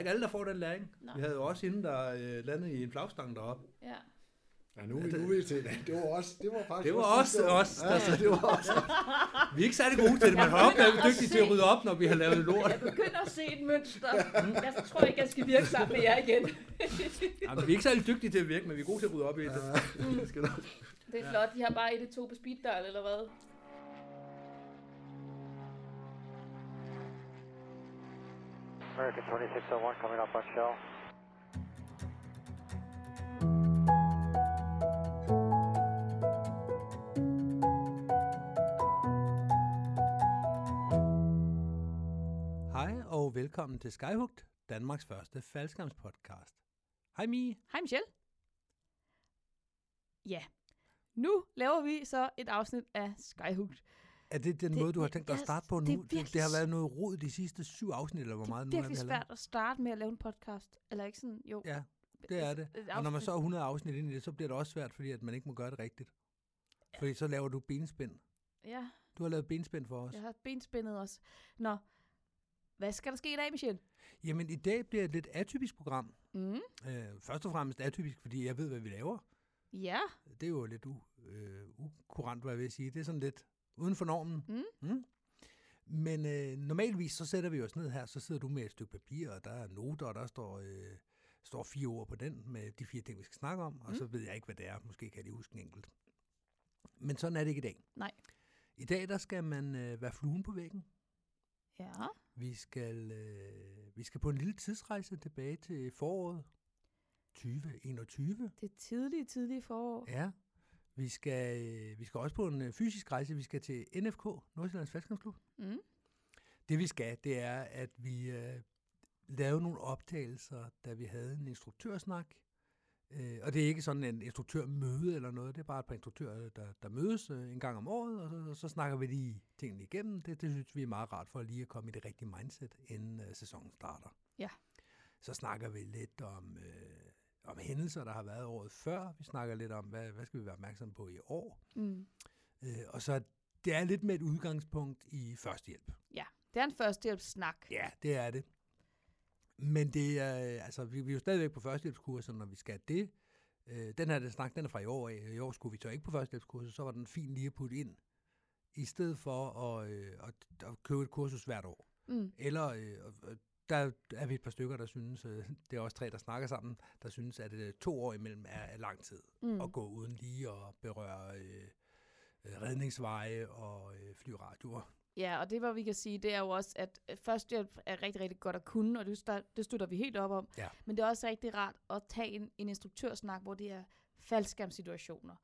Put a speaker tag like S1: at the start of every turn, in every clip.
S1: ikke alle, der får den læring.
S2: Nej.
S1: Vi havde jo også hende, der øh, landede i en flagstang deroppe.
S2: Ja.
S3: Ja, nu, nu er vi til det. Det var også, det var faktisk
S1: Det var
S3: også
S1: også os,
S3: Ja, ja, det var også.
S1: Vi er ikke særlig gode til det, men hold op, er vi dygtige til at rydde op, når vi har lavet lort.
S2: Jeg begynder at se et mønster. Jeg tror ikke, jeg skal virke sammen med jer igen.
S1: Jamen, vi er ikke særlig dygtige til at virke, men vi er gode til at rydde op i det.
S3: Nok.
S2: Det er flot. De har bare et et to på speed dial, eller hvad?
S4: American 2601 coming up on shell.
S1: Hej og velkommen til Skyhugt, Danmarks første faldskærmspodcast. Hej Mie.
S2: Hej Michelle. Ja. Nu laver vi så et afsnit af Skyhooked.
S1: Er det den
S2: Det-
S1: måde, du har
S2: det-
S1: tænkt dig at
S2: det er-
S1: starte på nu?
S2: det er
S1: Det, det,
S2: virkelig
S1: har været noget rod de sidste syv afsnit, eller hvor
S2: Det
S1: meget
S2: er
S1: nu har vi
S2: virkelig
S1: har
S2: svært at starte med at lave en podcast. Eller ikke sådan, jo.
S1: Ja, det er det.
S2: Et
S1: Og når man så er 100 afsnit ind i det, så bliver det også svært, fordi at man ikke må gøre det rigtigt. Fordi så laver du benspænd.
S2: Ja,
S1: Du har lavet benspænd for os.
S2: jeg har benspændet også. Nå, hvad skal der ske i dag, Michelle?
S1: Jamen, i dag bliver det et lidt atypisk program.
S2: Mm.
S1: Øh, først og fremmest atypisk, fordi jeg ved, hvad vi laver.
S2: Ja,
S1: Det er jo lidt u, øh, ukurant, hvad jeg vil sige. Det er sådan lidt uden for normen.
S2: Mm.
S1: Mm. Men øh, normalvis så sætter vi os ned her, så sidder du med et stykke papir, og der er noter, og der står, øh, står fire ord på den med de fire ting, vi skal snakke om, og
S2: Mm.
S1: så ved jeg ikke, hvad det er. Måske kan jeg lige huske en enkelt. Men sådan er det ikke i dag.
S2: Nej.
S1: I dag der skal man øh, være fluen på væggen.
S2: ja.
S1: Vi skal, øh, vi skal på en lille tidsrejse tilbage til foråret 2021.
S2: Det er tidlige, tidlige forår.
S1: Ja. Vi skal, øh, vi skal også på en øh, fysisk rejse. Vi skal til NFK, Nordsjællands Faldskærmsklub.
S2: Mm.
S1: Det vi skal, det er, at vi øh, lavede nogle optagelser, da vi havde en instruktørsnak. Øh, og det er ikke sådan en instruktørmøde eller noget, det er bare et par instruktører, der, der mødes øh, en gang om året, og så, så snakker vi lige tingene igennem. Det, det synes vi er meget rart for lige at komme i det rigtige mindset, inden øh, sæsonen starter.
S2: Ja.
S1: Så snakker vi lidt om, øh, om hændelser, der har været året før. Vi snakker lidt om, hvad, hvad skal vi være opmærksom på i år.
S2: Mm.
S1: Øh, og så det er lidt med et udgangspunkt i førstehjælp.
S2: Ja, det er en førstehjælpssnak.
S1: Ja, det er det. Men det er, altså, vi, vi er jo stadigvæk på førstehjælpskurser, når vi skal det. Øh, den her den snak, den er fra i år af. I år skulle vi så ikke på førstehjælpskurser, så var den fin lige at putte ind, i stedet for at, øh, at, at købe et kursus hvert år.
S2: Mm.
S1: Eller, øh, og der er vi et par stykker, der synes, øh, det er også tre, der snakker sammen, der synes, at øh, to år imellem er, lang tid
S2: Mm.
S1: at gå uden lige at berøre øh, øh, redningsveje og øh, flyradioer.
S2: Ja, og det, hvad vi kan sige, det er jo også, at førstehjælp er rigtig, rigtig godt at kunne, og det, det støtter vi helt op om.
S1: Ja.
S2: Men det er også rigtig rart at tage en, en instruktørsnak, hvor det er faldskærmssituationer.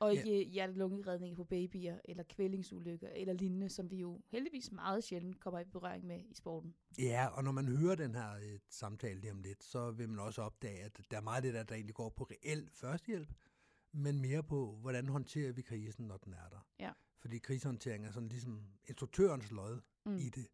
S2: Og
S1: Ja.
S2: ikke hjerte-lungeredning på babyer, eller kvælingsulykker, eller lignende, som vi jo heldigvis meget sjældent kommer i berøring med i sporten.
S1: Ja, og når man hører den her øh, samtale lige om lidt, så vil man også opdage, at der er meget af det der, der egentlig går på reel førstehjælp, men mere på, hvordan håndterer vi krisen, når den er der.
S2: Ja.
S1: Fordi krisehåndtering er sådan ligesom instruktørens lod
S2: Mm.
S1: i det.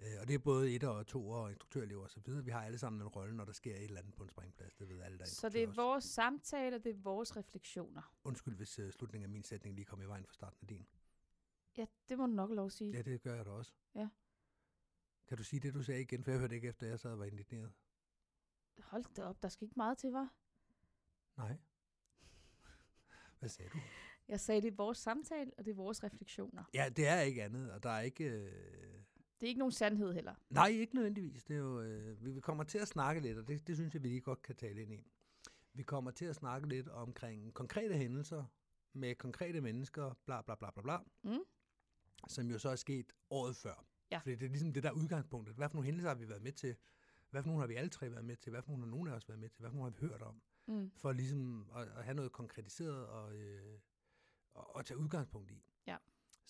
S1: Øh, Og det er både et og to og instruktørelever og så videre. Vi har alle sammen en rolle, når der sker et eller andet på en springplads. Det ved alle, der er
S2: Så det er
S1: instruktører også.
S2: vores samtale, det er vores refleksioner.
S1: Undskyld, hvis uh, slutningen af min sætning lige kom i vejen fra starten af din.
S2: Ja, det må du nok lov at sige.
S1: Ja, det gør jeg da også.
S2: Ja.
S1: Kan du sige det, du sagde igen? For jeg hørte ikke efter, jeg sad og var indigneret.
S2: Hold da op, der skal ikke meget til, var.
S1: Nej. Hvad sagde du?
S2: Jeg sagde, det er vores samtale, og det er vores refleksioner.
S1: Ja, det er ikke andet, og der er ikke... Øh...
S2: Det er ikke nogen sandhed heller.
S1: Nej, ikke nødvendigvis. Det er jo, øh... vi kommer til at snakke lidt, og det, det synes jeg, vi lige godt kan tale ind i. Vi kommer til at snakke lidt omkring konkrete hændelser med konkrete mennesker, bla bla bla bla bla,
S2: Mm.
S1: som jo så er sket året før.
S2: Ja.
S1: Fordi det er ligesom det der udgangspunkt. Hvad for nogle hændelser har vi været med til? Hvad for nogle har vi alle tre været med til? Hvad for nogle har nogen af os været med til? Hvad for nogle har vi hørt om?
S2: Mm.
S1: For ligesom at, at have noget konkretiseret og, øh, og, og tage udgangspunkt i.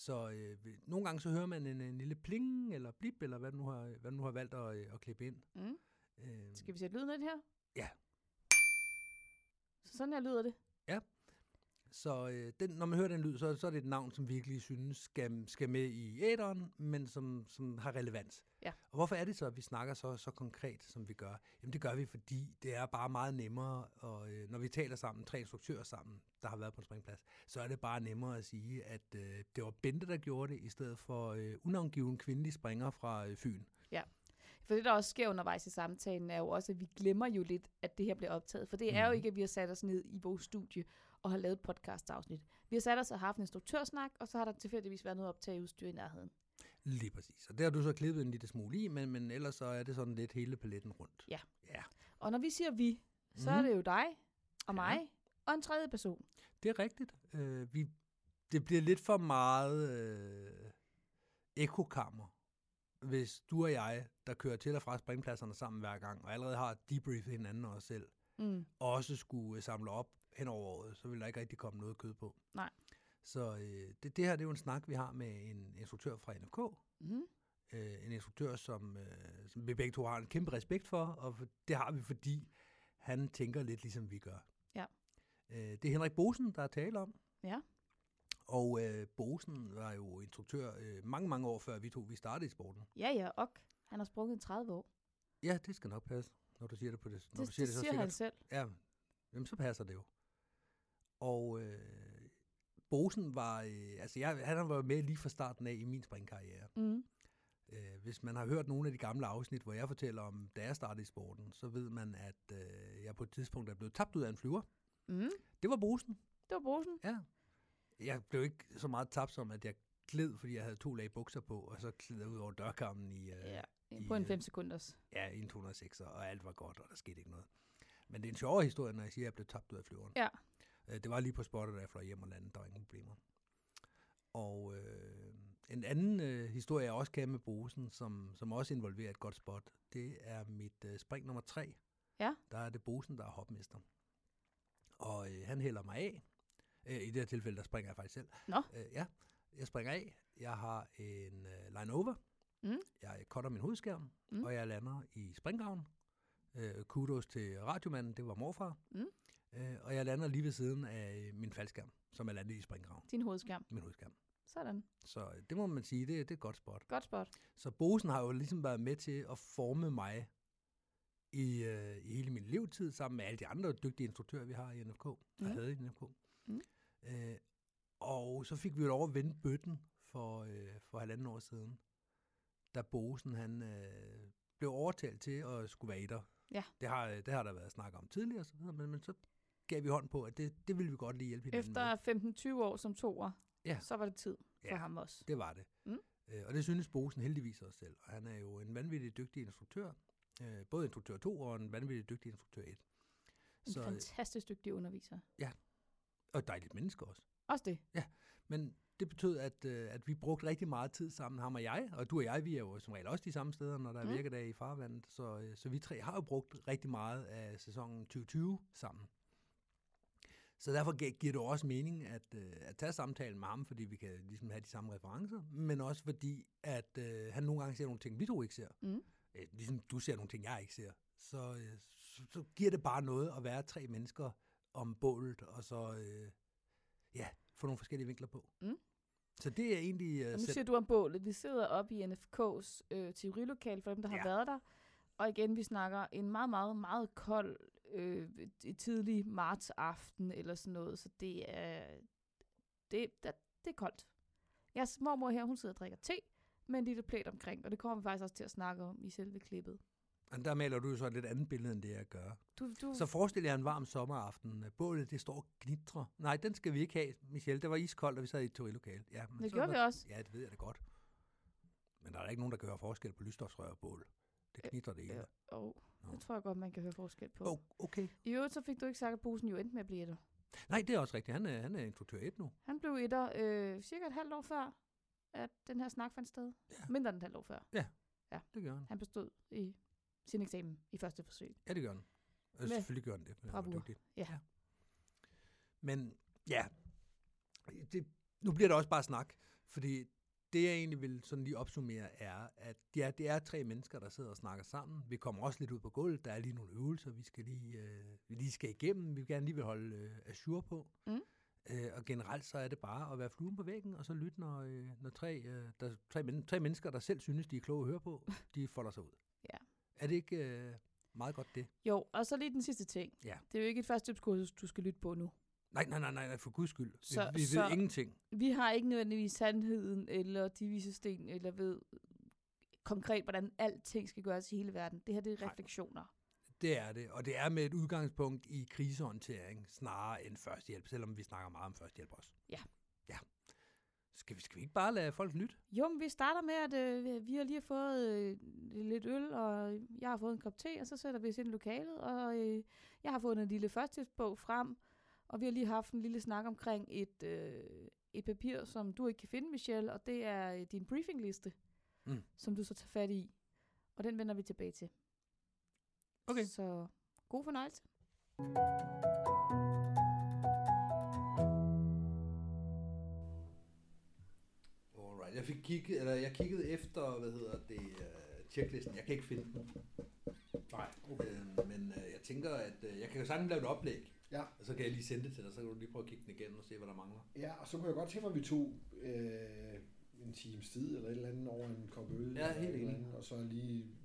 S2: Ja.
S1: Så øh, nogle gange så hører man en, en lille pling eller blip, eller hvad du nu har, hvad du nu har valgt at, øh, at klippe ind.
S2: Mm.
S1: Øh,
S2: Skal vi sætte lyden af det her?
S1: Ja.
S2: Så sådan her lyder det.
S1: Så øh, den, når man hører den lyd, så, så er det et navn, som virkelig synes skal, skal med i æderen, men som, som har relevans.
S2: Ja.
S1: Og hvorfor er det så, at vi snakker så, så konkret, som vi gør? Jamen det gør vi, fordi det er bare meget nemmere, og øh, når vi taler sammen, tre instruktører sammen, der har været på en springplads, så er det bare nemmere at sige, at øh, det var Bente, der gjorde det, i stedet for øh, unavngiven kvindelig springer fra øh, Fyn.
S2: For det, der også sker undervejs i samtalen, er jo også, at vi glemmer jo lidt, at det her bliver optaget. For det er jo
S1: Mhm.
S2: ikke, at vi har sat os ned i vores studie og har lavet et podcast-afsnit. Vi har sat os og haft en instruktørsnak, og så har der tilfældigvis været noget optageudstyr i nærheden.
S1: Lige præcis. Og det har du så klippet en lille smule i, men, men ellers så er det sådan lidt hele paletten rundt.
S2: Ja.
S1: Ja,
S2: Og når vi siger vi, så mm. er
S1: Mhm.
S2: det jo dig og
S1: Ja.
S2: mig og en tredje person.
S1: det er rigtigt. Øh, vi, det bliver lidt for meget øh, ekokammer, hvis du og jeg, der kører til og fra springpladserne sammen hver gang, og allerede har debriefet hinanden og os selv,
S2: Mm.
S1: også skulle samle op hen over året, så vil der ikke rigtig komme noget kød på.
S2: Nej.
S1: Så øh, det, det her det er jo en snak, vi har med en instruktør fra NFK,
S2: Mm.
S1: øh, en instruktør, som, øh, som vi begge to har en kæmpe respekt for, og det har vi, fordi han tænker lidt ligesom vi gør.
S2: Ja.
S1: Øh, det er Henrik Bosen, der er tale om.
S2: Ja.
S1: Og øh, Bosen var jo instruktør øh, mange, mange år før vi to vi startede i sporten.
S2: Ja, ja, og han har sprunget i 30 år.
S1: Ja, det skal nok passe, når du siger det på det. Når
S2: Det,
S1: du siger
S2: det
S1: det, så
S2: siger han
S1: sikkert.
S2: selv.
S1: Ja, jamen, så passer det jo. Og øh, Bosen var, øh, altså jeg, han var med lige fra starten af i min springkarriere.
S2: Mm.
S1: Øh, hvis man har hørt nogle af de gamle afsnit, hvor jeg fortæller om, da jeg startede i sporten, så ved man, at øh, jeg på et tidspunkt er blevet tabt ud af en flyver.
S2: Mm.
S1: Det var Bosen,
S2: Det var brosen.
S1: ja. Jeg blev ikke så meget tabt som, at jeg gled, fordi jeg havde to lag bukser på, og så gled jeg ud over dørkarmen i, øh,
S2: Ja.
S1: i,
S2: På en
S1: øh,
S2: 5 sekunders.
S1: ja, i en 206, og alt var godt, og der skete ikke noget. Men det er en sjovere historie, når jeg siger, at jeg blev tabt ud af flyveren.
S2: Ja.
S1: Øh, det var lige på spottet, da jeg fløj hjem og landede. Der var ingen problemer. Og øh, en anden øh, historie, jeg også kan med Bosen, som, som også involverer et godt spot, det er mit øh, spring nummer tre.
S2: Ja.
S1: Der er det Bosen, der er hopmester. Og øh, han hælder mig af. Øh, I det her tilfælde, der springer jeg faktisk selv.
S2: Nå.
S1: Øh, ja, jeg springer af. Jeg har en øh, line over.
S2: Mm.
S1: Jeg cutter min hovedskærm,
S2: Mm.
S1: mm. og jeg lander i springgraven. Øh, kudos til radiomanden, det var morfar.
S2: Mm.
S1: Øh, og jeg lander lige ved siden af øh, min faldskærm, som er landet i springgraven.
S2: Din hovedskærm.
S1: Min hovedskærm.
S2: Sådan.
S1: Så øh, det må man sige, det, det er et godt spot.
S2: Godt spot.
S1: Så Bosen har jo ligesom været med til at forme mig i, øh, i hele min levetid, sammen med alle de andre dygtige instruktører, vi har i NFK, og
S2: Mm.
S1: havde i NFK.
S2: Mm.
S1: Øh, og så fik vi jo lov at vende bøtten for, øh, for halvanden år siden, da Bosen han øh, blev overtalt til at skulle være etter.
S2: Ja.
S1: Det har, det har der været snak om tidligere, så videre, men, men så gav vi hånd på, at det, det ville vi godt lige hjælpe hinanden.
S2: Efter 15-20 år som toer,
S1: Ja.
S2: så var det tid for
S1: Ja.
S2: ham også.
S1: Det var det.
S2: Mm.
S1: Øh, og det synes Bosen heldigvis også selv. Og han er jo en vanvittig dygtig instruktør. Øh, både instruktør 2 og en vanvittig dygtig instruktør 1.
S2: En
S1: Så, øh,
S2: fantastisk dygtig underviser.
S1: og et dejligt menneske også.
S2: Også det.
S1: Men det betød, at, øh, at vi brugte rigtig meget tid sammen, ham og jeg. Og du og jeg, vi er jo som regel også de samme steder, når der er
S2: Mm.
S1: virkedag i farvandet. Så, øh, så vi tre har jo brugt rigtig meget af sæsonen 2020 sammen. Så derfor gi- giver det også mening at, øh, at tage samtalen med ham, fordi vi kan ligesom have de samme referencer, men også fordi, at øh, han nogle gange ser nogle ting, vi to ikke ser.
S2: Mm.
S1: Øh, ligesom du ser nogle ting, jeg ikke ser. Så, øh, så, så giver det bare noget at være tre mennesker om bålet, og så øh, ja, få nogle forskellige vinkler på.
S2: Mm.
S1: Så det er egentlig... Øh,
S2: nu siger du om bålet. Vi sidder oppe i NFK's øh, teorilokal for dem, der har
S1: Ja.
S2: været der. Og igen, vi snakker en meget, meget, meget kold øh, tidlig marts aften eller sådan noget. Så det er, det, det, det er koldt. Jeres mormor her, hun sidder og drikker te med en lille plæt omkring, og det kommer vi faktisk også til at snakke om i selve klippet.
S1: og der maler du jo så et lidt andet billede, end det jeg gør.
S2: Du, du,
S1: Så forestil jer en varm sommeraften. Bålet, det står og gnitrer. Nej, den skal vi ikke have, Michelle. Det var iskoldt, og vi sad i et teorilokale. Ja, men
S2: det gjorde
S1: var-
S2: vi også.
S1: Ja, det ved jeg da godt. Men der er da ikke nogen, der høre forskel på lysstofsrør og bål. Det knitrer det hele.
S2: Ja, og
S1: Nå.
S2: det tror jeg godt, man kan høre forskel på.
S1: Oh, okay.
S2: I øvrigt så fik du ikke sagt, at Bosen jo endte med at blive etter.
S1: Nej, det er også rigtigt. Han er, han er instruktør 1 nu.
S2: Han blev etter øh, cirka et halvt år før, at den her snak fandt sted.
S1: Ja.
S2: Mindre end et halvt år før.
S1: Det gør han.
S2: Han bestod i sin eksamen i første forsøg.
S1: Ja, det gør han. Og
S2: Med
S1: selvfølgelig gør han det. Han var dygtig.
S2: Ja.
S1: Men ja, det, nu bliver det også bare snak, fordi det jeg egentlig vil sådan lige opsummere er, at ja, det er tre mennesker, der sidder og snakker sammen. Vi kommer også lidt ud på gulvet. Der er lige nogle øvelser, vi skal lige, øh, vi lige skal igennem. Vi vil gerne lige vil holde øh, assur på.
S2: Mm.
S1: Øh, og generelt så er det bare at være fluen på væggen, og så lytte, når, øh, når tre, øh, der, tre, men, tre mennesker, der selv synes, de er kloge at høre på, de folder sig ud.
S2: Ja.
S1: Er det ikke øh, meget godt det?
S2: Jo, og så lige den sidste ting.
S1: Ja.
S2: Det er jo ikke et førstehjælpskursus, du skal lytte på nu.
S1: Nej, nej, nej, nej, nej, for guds skyld.
S2: Så-
S1: vi, vi
S2: så-
S1: ved ingenting.
S2: Vi har ikke nødvendigvis sandheden, eller de vise sten, eller ved konkret, hvordan alting skal gøres i hele verden. Det her, det er
S1: Nej.
S2: refleksioner.
S1: Det er det, og det er med et udgangspunkt i krisehåndtering snarere end førstehjælp, selvom vi snakker meget om førstehjælp også.
S2: Ja.
S1: Ja. Skal vi, skal vi ikke bare lade folk lytte?
S2: Jo, men vi starter med, at øh, vi har lige fået øh, lidt øl, og jeg har fået en kop te, og så sætter vi os ind i lokalet, og øh, jeg har fået en lille førstehjælpsbog frem, og vi har lige haft en lille snak omkring et, øh, et papir, som du ikke kan finde, Michelle, og det er øh, din briefingliste,
S1: Mm.
S2: som du så tager fat i, og den vender vi tilbage til.
S1: Okay.
S2: Så god fornøjelse.
S1: Alright. Jeg fik kigget, eller jeg kiggede efter, hvad hedder det, uh, checklisten. Jeg kan ikke finde den.
S3: Nej,
S1: Okay. Øh, men uh, jeg tænker, at uh, jeg kan jo sagtens lave et oplæg,
S3: Ja.
S1: og så kan jeg lige sende det til dig, så kan du lige prøve at kigge den igennem og se, hvad der mangler.
S3: Ja, og så kunne jeg godt tænke mig, at vi tog øh, en times tid eller et eller andet over en kop øl.
S1: Ja,
S3: eller
S1: helt enig.
S3: andet, Og så lige,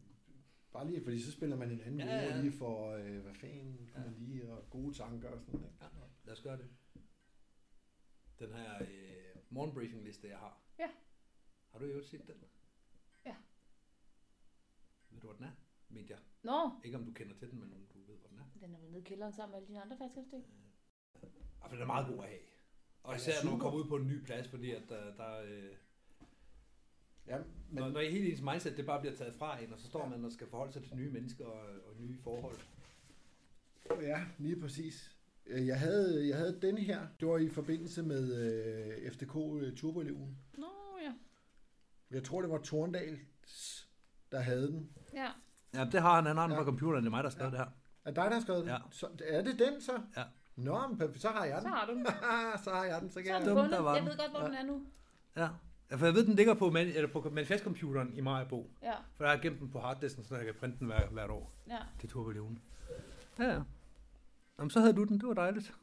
S3: bare lige, fordi så spiller man en anden
S1: Ja,
S3: ja, lige for, øh, hvad fanden kan
S1: Ja.
S3: man lige, og gode tanker og sådan noget.
S1: Ja, lad os gøre det. Den her øh, morgenbriefing-liste, jeg har.
S2: Ja.
S1: Har du øvrigt set den?
S2: Ja.
S1: Ved du, hvor den er? Media.
S2: Nå,
S1: Ikke om du kender til den, men om du den er.
S2: den vel nede i kælderen sammen med alle dine andre flasker, ikke?
S1: Og den er meget god at have. Og
S3: Den er
S1: især når man kommer ud på en ny plads, fordi at der, der øh,
S3: Ja,
S1: men... når, når i hele ens mindset det bare bliver taget fra en, og så står
S3: Ja.
S1: man og skal forholde sig til nye mennesker og, og nye forhold.
S3: ja, lige præcis. Øh, Jeg havde, jeg havde denne her. Det var i forbindelse med øh, FDK øh, Turboeleven.
S2: Nå, ja.
S3: Jeg tror, det var Torndals, der havde den.
S2: Ja.
S1: Ja, det har han. Han har den
S3: Ja.
S1: på computeren. Det er mig, der har skrevet
S3: Ja.
S1: det her.
S3: Er det dig, der har skrevet den?
S1: Ja.
S3: Så, er det den så?
S1: Ja.
S3: Nå, men så har jeg
S2: Så
S3: den.
S2: har du den.
S3: så har jeg den, så kan
S2: Så har
S3: jeg
S2: du
S1: Dum,
S2: fundet.
S1: der var
S2: Jeg ved godt, hvor
S3: Ja.
S2: den er nu.
S1: Ja. ja. For jeg ved, den ligger på, man, eller på manifestcomputeren i Majbo.
S2: Ja,
S1: For jeg har gemt den på harddisken, så jeg kan printe den hver, hvert år
S2: ja.
S1: til Turboleven. Ja, ja. Jamen, så havde du den. Det var dejligt.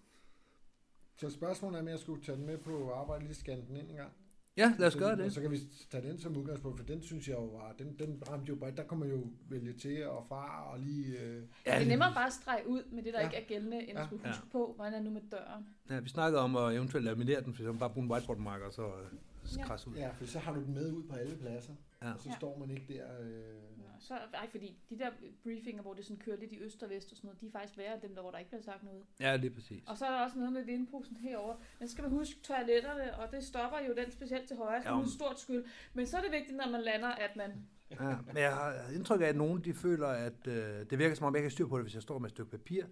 S3: Så spørgsmålet er, om jeg skulle tage den med på arbejde, lige scanne den ind en gang.
S1: Ja, lad os gøre
S3: Og
S1: det.
S3: så kan vi tage den som udgangspunkt, for den synes jeg jo var, den, den ramte jo bare, der kommer jo vælge til og fra og lige... Øh,
S2: Det er nemmere bare at strege ud med det, der
S3: Ja.
S2: ikke er gældende, end at
S3: Ja.
S2: skulle
S1: Ja.
S2: huske på, hvordan er nu med døren.
S1: Ja, vi snakkede om at eventuelt laminere den, for så bare bruge en whiteboard-marker, så øh,
S2: Ja.
S1: Krasse ud.
S3: ja, for så har du den med ud på alle pladser,
S1: Ja.
S3: og så
S2: Ja.
S3: står man ikke der... Øh,
S2: Nå, så, ej, fordi de der briefinger, hvor det sådan kører lidt i øst og vest og sådan noget, de er faktisk værre end dem, der, hvor der ikke bliver sagt noget.
S1: Ja, lige præcis.
S2: Og så er der også noget med vindposen herover. Men så skal man huske toiletterne, og det stopper jo den specielt til højre, så
S1: Ja,
S2: et stort skyld. Men så er det vigtigt, når man lander, at man...
S1: Ja, men jeg har indtryk af, at nogen de føler, at øh, det virker som om, jeg kan styr på det, hvis jeg står med et stykke papir.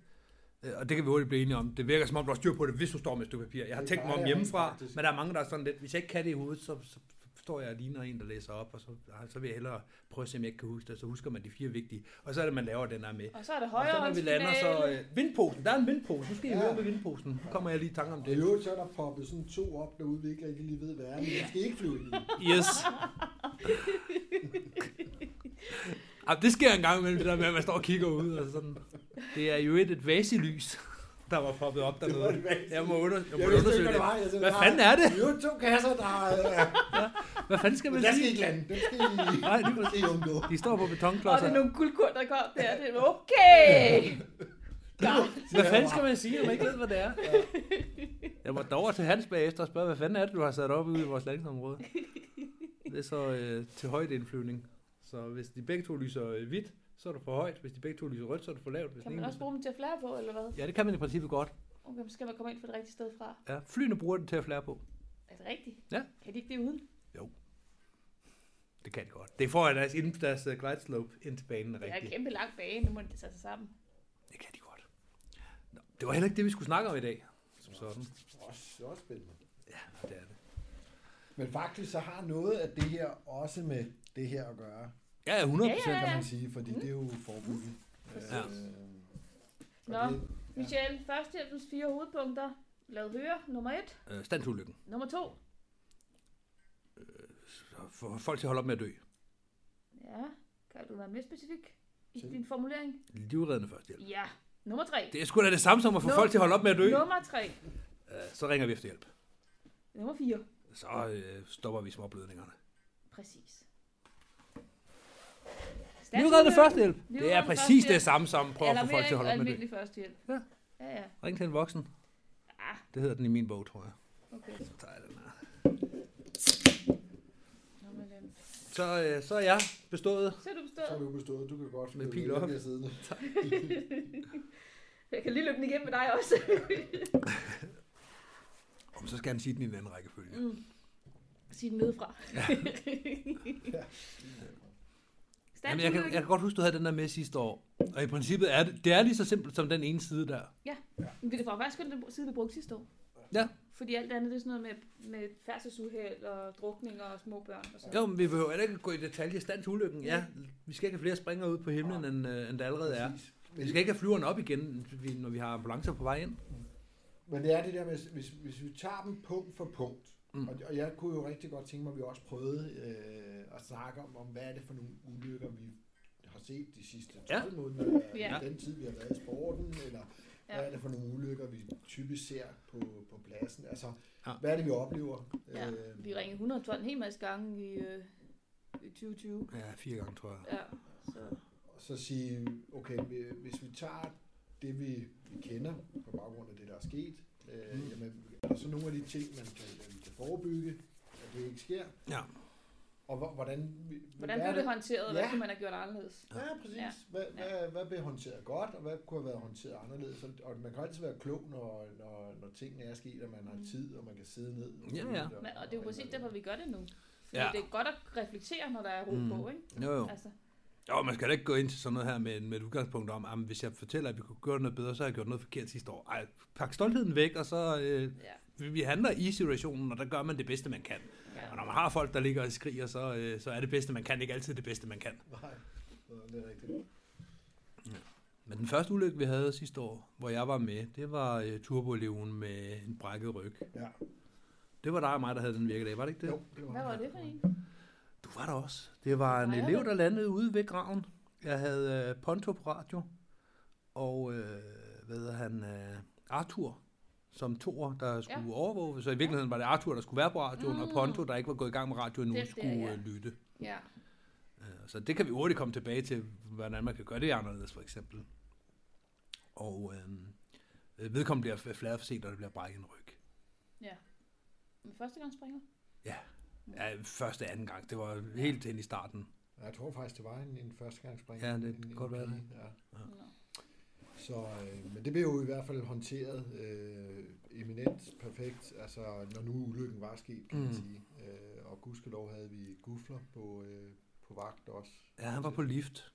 S1: Øh, og det kan vi hurtigt blive enige om. Det virker som om, du har styr på det, hvis du står med et stykke papir. Jeg har
S3: Det
S1: tænkt mig om hjemmefra,
S3: faktisk.
S1: men der er mange, der er sådan lidt, hvis jeg ikke kan det i hovedet, så, så står jeg og ligner en, der læser op, og så, så vil jeg hellere prøve at se, om jeg ikke kan huske det. Så husker man de fire vigtige. Og så er det, man laver den her med.
S2: Og så er det
S1: Og så
S2: højre
S1: når vi lander, så... Øh, vindposen. Der er en vindpose. Nu skal I
S3: Ja.
S1: høre med vindposen. Nu kommer jeg lige i tanke om
S3: og
S1: det.
S3: øvrigt, så er der poppet sådan to op derude, vi ikke rigtig lige ved, hvad er, men jeg skal ikke flyve ind i.
S1: Yes. Ja, det sker en gang imellem, det der med, at man står og kigger ud. Og sådan. Det er jo et, et vaselys, der var poppet op
S3: Det var
S1: dernede.
S3: et vaselys.
S1: Jeg må, under, jeg må
S3: Jeg
S1: undersøge
S3: ikke, hvad
S1: det.
S3: det var. Jeg sagde,
S1: Hvad
S3: der
S1: fanden er det?
S3: Øvrigt to kasser, der er...
S1: Hvad fanden skal man
S3: Men der skal
S1: sige?
S3: ikke lande. Den skal I,
S1: Nej, lige
S3: det skal I undgå.
S1: De står på
S2: Og det
S1: betonklodser.
S2: er nogle guldkorn, der kom der. Det er okay! Ja.
S1: Hvad fanden skal man sige, når man ikke ved, hvad det er? Jeg måtte over til Hans bagefter og spørge, hvad fanden er det, du har sat op ude i vores landingsområde? Det er så øh, til højdeindflyvning. Så hvis de begge to lyser øh, hvidt, så er du for højt. Hvis de begge to lyser rødt, så er du for lavt. Hvis
S2: Kan man også bruge dem til at flære på, eller hvad?
S1: Ja, det kan man i princippet godt.
S2: Okay, så skal man komme ind fra det rigtige sted fra.
S1: Ja, flyene bruger den til at flære på.
S2: Er det rigtigt?
S1: Ja.
S2: Kan de ikke det uden?
S1: Det kan de godt. Det får jeg deres, inden deres uh, glide slope ind til banen er
S2: Det er en
S1: rigtigt.
S2: kæmpe lang bane, nu må de tage sig sammen.
S1: Det kan de godt. Nå, det var heller ikke det, vi skulle snakke om i dag. Som sådan.
S3: Også, det er også spændende.
S1: Ja, det er det.
S3: Men faktisk så har noget af det her også med det her at gøre,
S1: Ja, ja, 100 procent.
S2: Ja, ja,
S3: kan
S2: ja.
S3: man sige, fordi det er jo forbygget.
S2: Præcis.
S1: Ja.
S3: Øh,
S2: Nå,
S3: og det-
S2: Michelle, førstehjælpens fire hovedpunkter. Lad høre. Nummer et.
S1: Øh, standsulykken.
S2: Nummer to.
S1: Så For folk til at holde op med at dø.
S2: Ja, kan du være mere specifik i
S3: Til-
S2: din formulering?
S1: Livreddende førstehjælp.
S2: Ja. Nummer tre.
S1: Det er sgu da det samme som at få
S2: Nå.
S1: folk til at holde op med at dø.
S2: Nummer tre.
S1: Øh, så ringer vi efter hjælp.
S2: Nummer fire.
S1: Så øh, stopper vi småblødningerne.
S2: Præcis.
S1: Livreddende førstehjælp. Det er præcis det samme som prøve at få folk til at holde op med dø.
S2: almindelig førstehjælp.
S1: Ja.
S2: Ja, ja.
S1: Ring til en voksen.
S2: Ah,
S1: Det hedder den i min bog, tror jeg.
S2: okay.
S1: Så tager jeg den her. Så, øh, så er jeg bestået.
S2: Så er du
S3: Så er
S2: bestået.
S3: du bestået. Du kan godt
S1: Med pil op.
S3: jeg
S2: kan lige løbe den igennem med dig også.
S1: Om så skal han sige den i en anden rækkefølge.
S2: mm. Sig den nedefra.
S3: Ja.
S2: Stærkt
S1: Jamen, jeg, kan, jeg kan godt huske, du havde den der med sidste år. Og i princippet er det, det er lige så simpelt som den ene side der.
S2: Men det var faktisk den side, vi brugte sidste år.
S1: Ja.
S2: Fordi alt andet, det er sådan noget med, med færdselsuheld og drukninger og små børn og sådan
S1: Jo, men vi behøver heller ikke gå i detalje i stand til ulykken. Ja, vi skal ikke have flere springer ud på himlen, end, øh, end der allerede er.
S3: Præcis.
S1: Vi skal ikke have flyverne op igen, vi- når vi har ambulancer på vej ind.
S3: Men det er det der med, hvis, hvis vi tager dem punkt for punkt,
S1: Mm.
S3: og, og jeg kunne jo rigtig godt tænke mig, at vi også prøvede øh, at snakke om, om, hvad er det for nogle ulykker, vi har set de sidste 12
S1: Ja.
S3: måneder,
S2: Ja.
S3: den tid, vi har været i sporten, eller ja. Hvad er det for nogle ulykker, vi typisk ser på, på pladsen. Altså,
S1: Ja.
S3: hvad er det, vi oplever?
S2: Ja,
S3: Øh,
S2: Vi ringede 112 en hel masse gange i, øh, i 2020.
S1: Ja, fire gange, tror jeg.
S2: Ja, så
S3: og så sige, okay, vi- hvis vi tager det, vi, vi kender på baggrund af det, der er sket, øh,
S1: Mm.
S3: jamen, er der så nogle af de ting, man kan, kan forebygge, at det ikke sker?
S1: Ja.
S3: Og hvor- hvordan...
S2: hvordan
S3: hvad
S2: blev det håndteret, og hvad
S3: Ja.
S2: kunne man have gjort anderledes?
S3: Ja, præcis.
S2: Ja.
S3: Ja. Hvad, hvad, hvad blev håndteret godt, og hvad kunne have været håndteret anderledes? Og- Og man kan altid være klog, når, når, når tingene er sket, og man har tid, og man kan sidde ned. Og
S1: Ja, ja.
S2: Men, og det er jo præcis
S3: og-
S2: derfor, vi gør det nu. Fordi
S1: Ja.
S2: det er godt at reflektere, når der er ro
S1: Mm.
S2: mm. på, ikke?
S1: Jo, jo.
S2: Altså,
S1: Jo, man skal da ikke gå ind til sådan noget her med, med et udgangspunkt om, at hvis jeg fortæller, at vi kunne gøre noget bedre, så har jeg gjort noget forkert sidste år. Ej, pak stoltheden væk, og så øh,
S2: ja.
S1: Vi- vi handler i situationen, og der gør man det bedste, man kan.
S2: ja.
S1: Og når man har folk, der ligger og skriger, så, øh, så er det bedste, man kan ikke altid det bedste, man kan.
S3: Nej, det er rigtigt.
S1: Men den første ulykke, vi havde sidste år, hvor jeg var med, det var øh, turboeleven med en brækket ryg.
S3: Ja.
S1: Det var dig og mig, der havde den virkedag, var det ikke det?
S3: Jo, det var
S2: Hvad var
S3: det.
S2: for en?
S1: Du var der også. Det var en
S2: Nej,
S1: elev, der landede ude ved graven. Jeg havde øh, Ponto på radio, og øh, hvad hedder han, øh, Arthur, som toer, der skulle
S2: Ja.
S1: ja. overvåge. Så i virkeligheden var det Arthur, der skulle være på radioen, mm. og
S2: Mm.
S1: Ponto, der ikke var gået i gang med radio endnu,
S2: Det- det,
S1: skulle
S2: ja.
S1: øh, lytte.
S2: Ja.
S1: Øh, Så det kan vi hurtigt komme tilbage til, hvordan man kan gøre det anderledes, for eksempel. Og øh, vedkommende bliver fladet for sent, og det bliver brækket en ryg.
S2: ja. Men første gang springer?
S1: Ja, første anden gang. Det var helt ind i starten.
S3: Ja, Jeg tror faktisk, det var en, en førstegangsspring.
S1: Ja, det
S3: en,
S1: kan
S3: en
S1: godt være det.
S3: Ja.
S2: Nå.
S3: Så, øh, men det blev jo i hvert fald håndteret øh, eminent, perfekt, altså når nu ulykken var sket, kan man
S1: Mm.
S3: sige. Øh, og gudskelov havde vi gufler på, øh, på vagt også.
S1: Ja, han var på lift.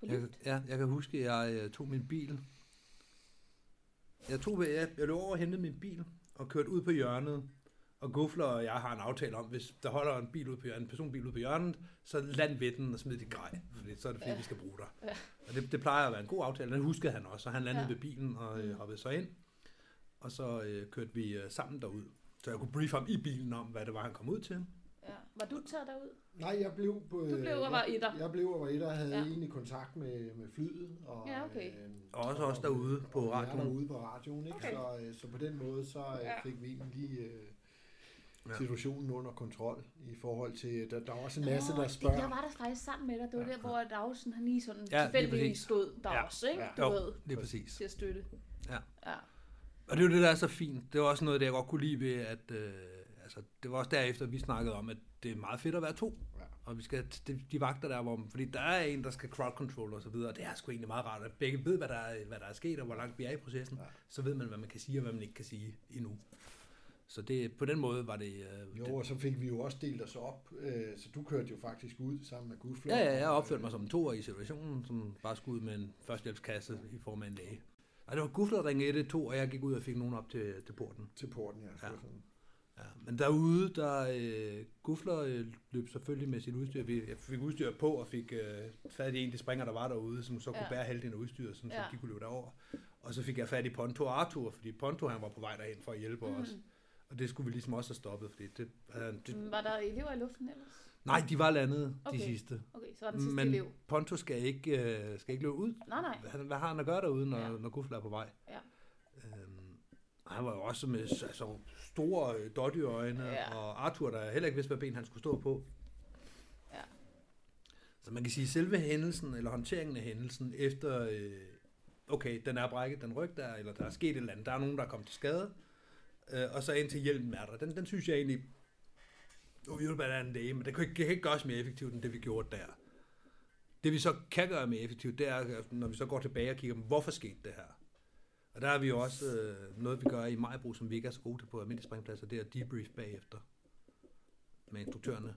S2: På
S1: Jeg,
S2: lift?
S1: ja, jeg kan huske, at jeg øh, tog min bil. Jeg, tog, jeg, jeg løb over og hentede min bil og kørte ud på hjørnet. Og Gufler og jeg har en aftale om, hvis der holder en bil ud på hjørnet, en personbil ud på hjørnet, så land ved den og smid dit grej, fordi så er det fordi,
S2: Ja.
S1: vi skal bruge dig.
S2: Ja.
S1: Og det, det plejer at være en god aftale. Den huskede han også, og han landede
S2: Ja.
S1: ved bilen og øh,
S2: Mm.
S1: hoppede så ind. Og så øh, kørte vi øh, sammen derud. Så jeg kunne briefe ham i bilen om, hvad det var, han kom ud til.
S2: Ja. Var du taget derud?
S3: Nej, jeg blev på...
S2: Du blev og
S3: jeg,
S2: var etter.
S3: Jeg blev og var etter og havde
S2: Ja.
S3: egentlig kontakt med, med flyet. Og,
S2: Ja, okay.
S3: Øh,
S1: Og også os derude på
S3: og
S1: radioen.
S3: Jeg er derude på radioen, ikke?
S2: Okay.
S3: Så, øh, så på den måde, så øh,
S2: Ja.
S3: fik vi egentlig lige øh,
S1: Ja.
S3: situationen under kontrol i forhold til... Der, der er også en masse,
S2: Nå,
S3: der
S2: det-
S3: spørger...
S2: Jeg var der faktisk sammen med dig. Det var
S3: Ja.
S2: der, hvor Dagsen, han lige sådan
S1: Ja,
S2: tilfældigvis stod der
S1: Ja.
S2: også, ikke?
S3: Ja.
S2: Du
S1: Jo,
S2: ved,
S1: lige præcis.
S2: til at støtte.
S1: Ja.
S2: Ja.
S1: Og det er jo det, der er så fint. Det var også noget, det jeg godt kunne lide ved, at øh, altså, det var også derefter, vi snakkede om, at det er meget fedt at være to.
S3: Ja.
S1: Og vi skal, de, de vagter der, hvor, fordi der er en, der skal crowd control og så videre, og det er sgu egentlig meget rart, at begge ved, hvad der er, hvad der er sket, og hvor langt vi er i processen.
S3: Ja.
S1: Så ved man, hvad man kan sige, og hvad man ikke kan sige endnu. Så det, på den måde var det... Øh,
S3: Jo, og så fik vi jo også delt os op, øh, så du kørte jo faktisk ud sammen med Gudflor.
S1: ja, ja, jeg opførte mig som en toer i situationen, som bare skulle ud med en førstehjælpskasse i form af en læge. Og det var Gufler, der ringede 112, og jeg gik ud og fik nogen op til, til porten.
S3: Til porten, ja.
S1: Ja.
S3: ja. Sådan.
S1: Ja, men derude, der øh, Gufler øh, løb selvfølgelig med sit udstyr. Vi jeg fik udstyr på og fik øh, fat i en af de springer, der var derude, som så kunne
S2: Ja.
S1: bære halvdelen af udstyret, sådan,
S2: Ja.
S1: så de kunne løbe derover. Og så fik jeg fat i Ponto Arthur, fordi Ponto han var på vej derhen for at hjælpe mm. os. Og det skulle vi ligesom også have stoppet, fordi det, øh, det,
S2: Var der elever i luften ellers?
S1: nej, de var landet,
S2: Okay.
S1: de sidste.
S2: Okay, så var den sidste
S1: Men
S2: elev.
S1: Ponto skal ikke, øh, skal ikke løbe ud.
S2: Nej, nej.
S1: Han, hvad har han at gøre derude, når,
S2: Ja.
S1: når Gufler er på vej?
S2: Ja.
S1: Øhm, han var jo også med altså, store øh, dotty-øjne,
S2: ja.
S1: og Arthur, der heller ikke vidste, hvad ben han skulle stå på.
S2: Ja.
S1: Så man kan sige, at selve hændelsen, eller håndteringen af hændelsen, efter, øh, okay, den er brækket, den ryg der, eller der er sket et eller andet, der er nogen, der er kommet til skade, øh, og så indtil hjælpen er der. Den, den synes jeg egentlig, Nu vi jo en dag, men det kan ikke, det kan ikke gøres mere effektivt, end det vi gjorde der. Det vi så kan gøre mere effektivt, det er, når vi så går tilbage og kigger hvorfor skete det her? Og der har vi jo også øh, noget, vi gør i Majbro, som vi ikke er så gode til på almindelige springpladser, det er debrief bagefter med instruktørerne.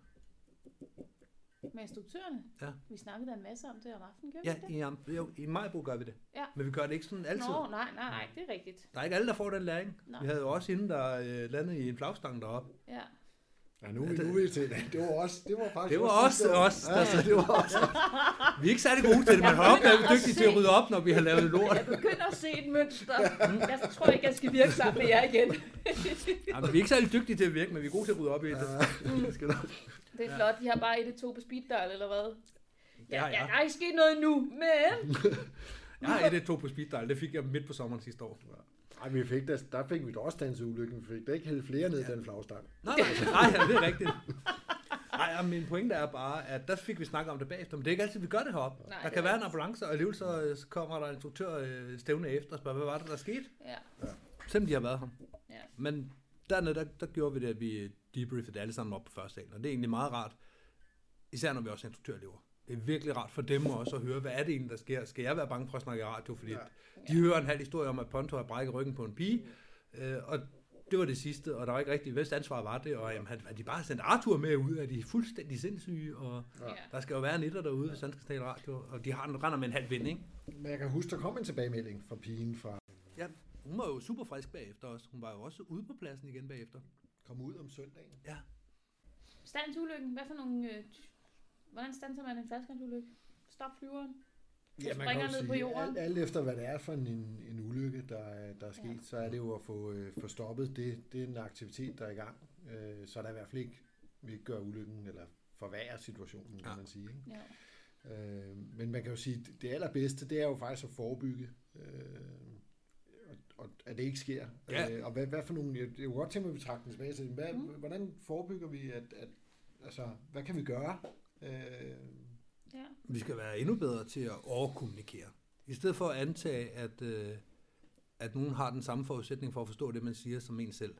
S2: Med instruktørerne?
S1: Ja.
S2: Vi snakkede da en masse om det om aftenen, gjorde
S1: Ja,
S2: vi det?
S1: i, Am- jo, i Majbro gør vi det.
S2: Ja.
S1: Men vi gør det ikke sådan altid.
S2: Nå, nej, nej, nej, det er rigtigt.
S1: Der er ikke alle, der får den læring.
S2: Nej.
S1: Vi havde jo også hende, der øh, landede i en flagstang deroppe.
S2: Ja.
S3: Ja, nu, nu vil vi til det. Det var også, det var faktisk
S1: Det var
S3: også
S1: os, der
S3: Ja, det var også.
S1: Vi er ikke særlig gode til det, men hold op, er vi dygtige til at rydde op, når vi har lavet lort.
S2: Jeg begynder at se et mønster. Jeg tror ikke, jeg skal virke sammen med jer igen.
S1: Jamen, vi er ikke særlig dygtige til at virke, men vi er gode til at rydde op i det.
S3: Ja.
S2: Det er flot. De har bare et to på speed dial, eller hvad? Ja,
S1: Ja,
S2: der er ikke sket noget nu, men...
S1: Jeg har et, to på speed dial. Det fik jeg midt på sommeren sidste år.
S3: Ej, vi fik da, der fik vi da også danset ulykken. Vi fik da ikke hældt flere ned i den flagstang.
S1: Nej, nej, nej, ja, det er rigtigt. Nej, ja, min pointe er bare, at der fik vi snakket om det bagefter, men det er ikke altid, vi gør det heroppe.
S2: Nej,
S1: der
S2: det
S1: kan være en ambulance, og alligevel så, øh, så kommer der en instruktør øh, stævne efter og spørger, hvad var det, der skete?
S2: Ja.
S1: Selvom de har været her.
S2: Ja.
S1: Men dernede, der, der gjorde vi det, at vi debriefede alle sammen op på første salen, og det er egentlig meget rart, især når vi også er instruktørelever. Det er virkelig rart for dem også at høre, hvad er det egentlig, der sker? Skal jeg være bange for at snakke i radio? Fordi
S3: Ja.
S1: ja. de hører en halv historie om, at Ponto har brækket ryggen på en pige, øh, og det var det sidste, og der var ikke rigtig, hvis ansvar var det, og jamen, at de bare sendt Arthur med ud, at de er fuldstændig sindssyge, og
S3: Ja.
S2: Ja.
S1: der skal jo være en etter derude, hvis han skal tale radio, og de har, render med en halv vind, ikke?
S3: Men jeg kan huske, der kom en tilbagemelding fra pigen fra
S1: Ja, hun var jo super frisk bagefter også. Hun var jo også ude på pladsen igen bagefter.
S3: kom ud om søndagen.
S1: Ja.
S2: Standsulykken, hvad for nogle... Øh, hvordan standser man en faldskærmsulykke? Stop flyveren.
S3: Ja, man
S2: springer
S3: kan
S2: ned på
S3: sige,
S2: jorden.
S3: alt, alt efter hvad det er for en, en ulykke, der, er- der er sket,
S2: Ja.
S3: så er det jo at få, øh, få stoppet det, det er en aktivitet, der er i gang. Øh, så er der i hvert fald ikke, vi ikke gør ulykken, eller forværrer situationen, kan
S1: Ja.
S3: man sige. Ikke?
S2: Ja.
S3: Øh, men man kan jo sige, det allerbedste, det er jo faktisk at forebygge, øh, og, og at det ikke sker.
S1: Ja.
S3: Øh, og hvad, hvad for nogle, jeg, jeg kunne godt tænke mig, at vi trækker den tilbage til, hvad,
S2: mm.
S3: hvordan forebygger vi, at, at altså, hvad kan vi gøre? Øh,
S2: ja.
S1: Vi skal være endnu bedre til at overkommunikere. I stedet for at antage, at, øh, at nogen har den samme forudsætning for at forstå det, man siger, som en selv.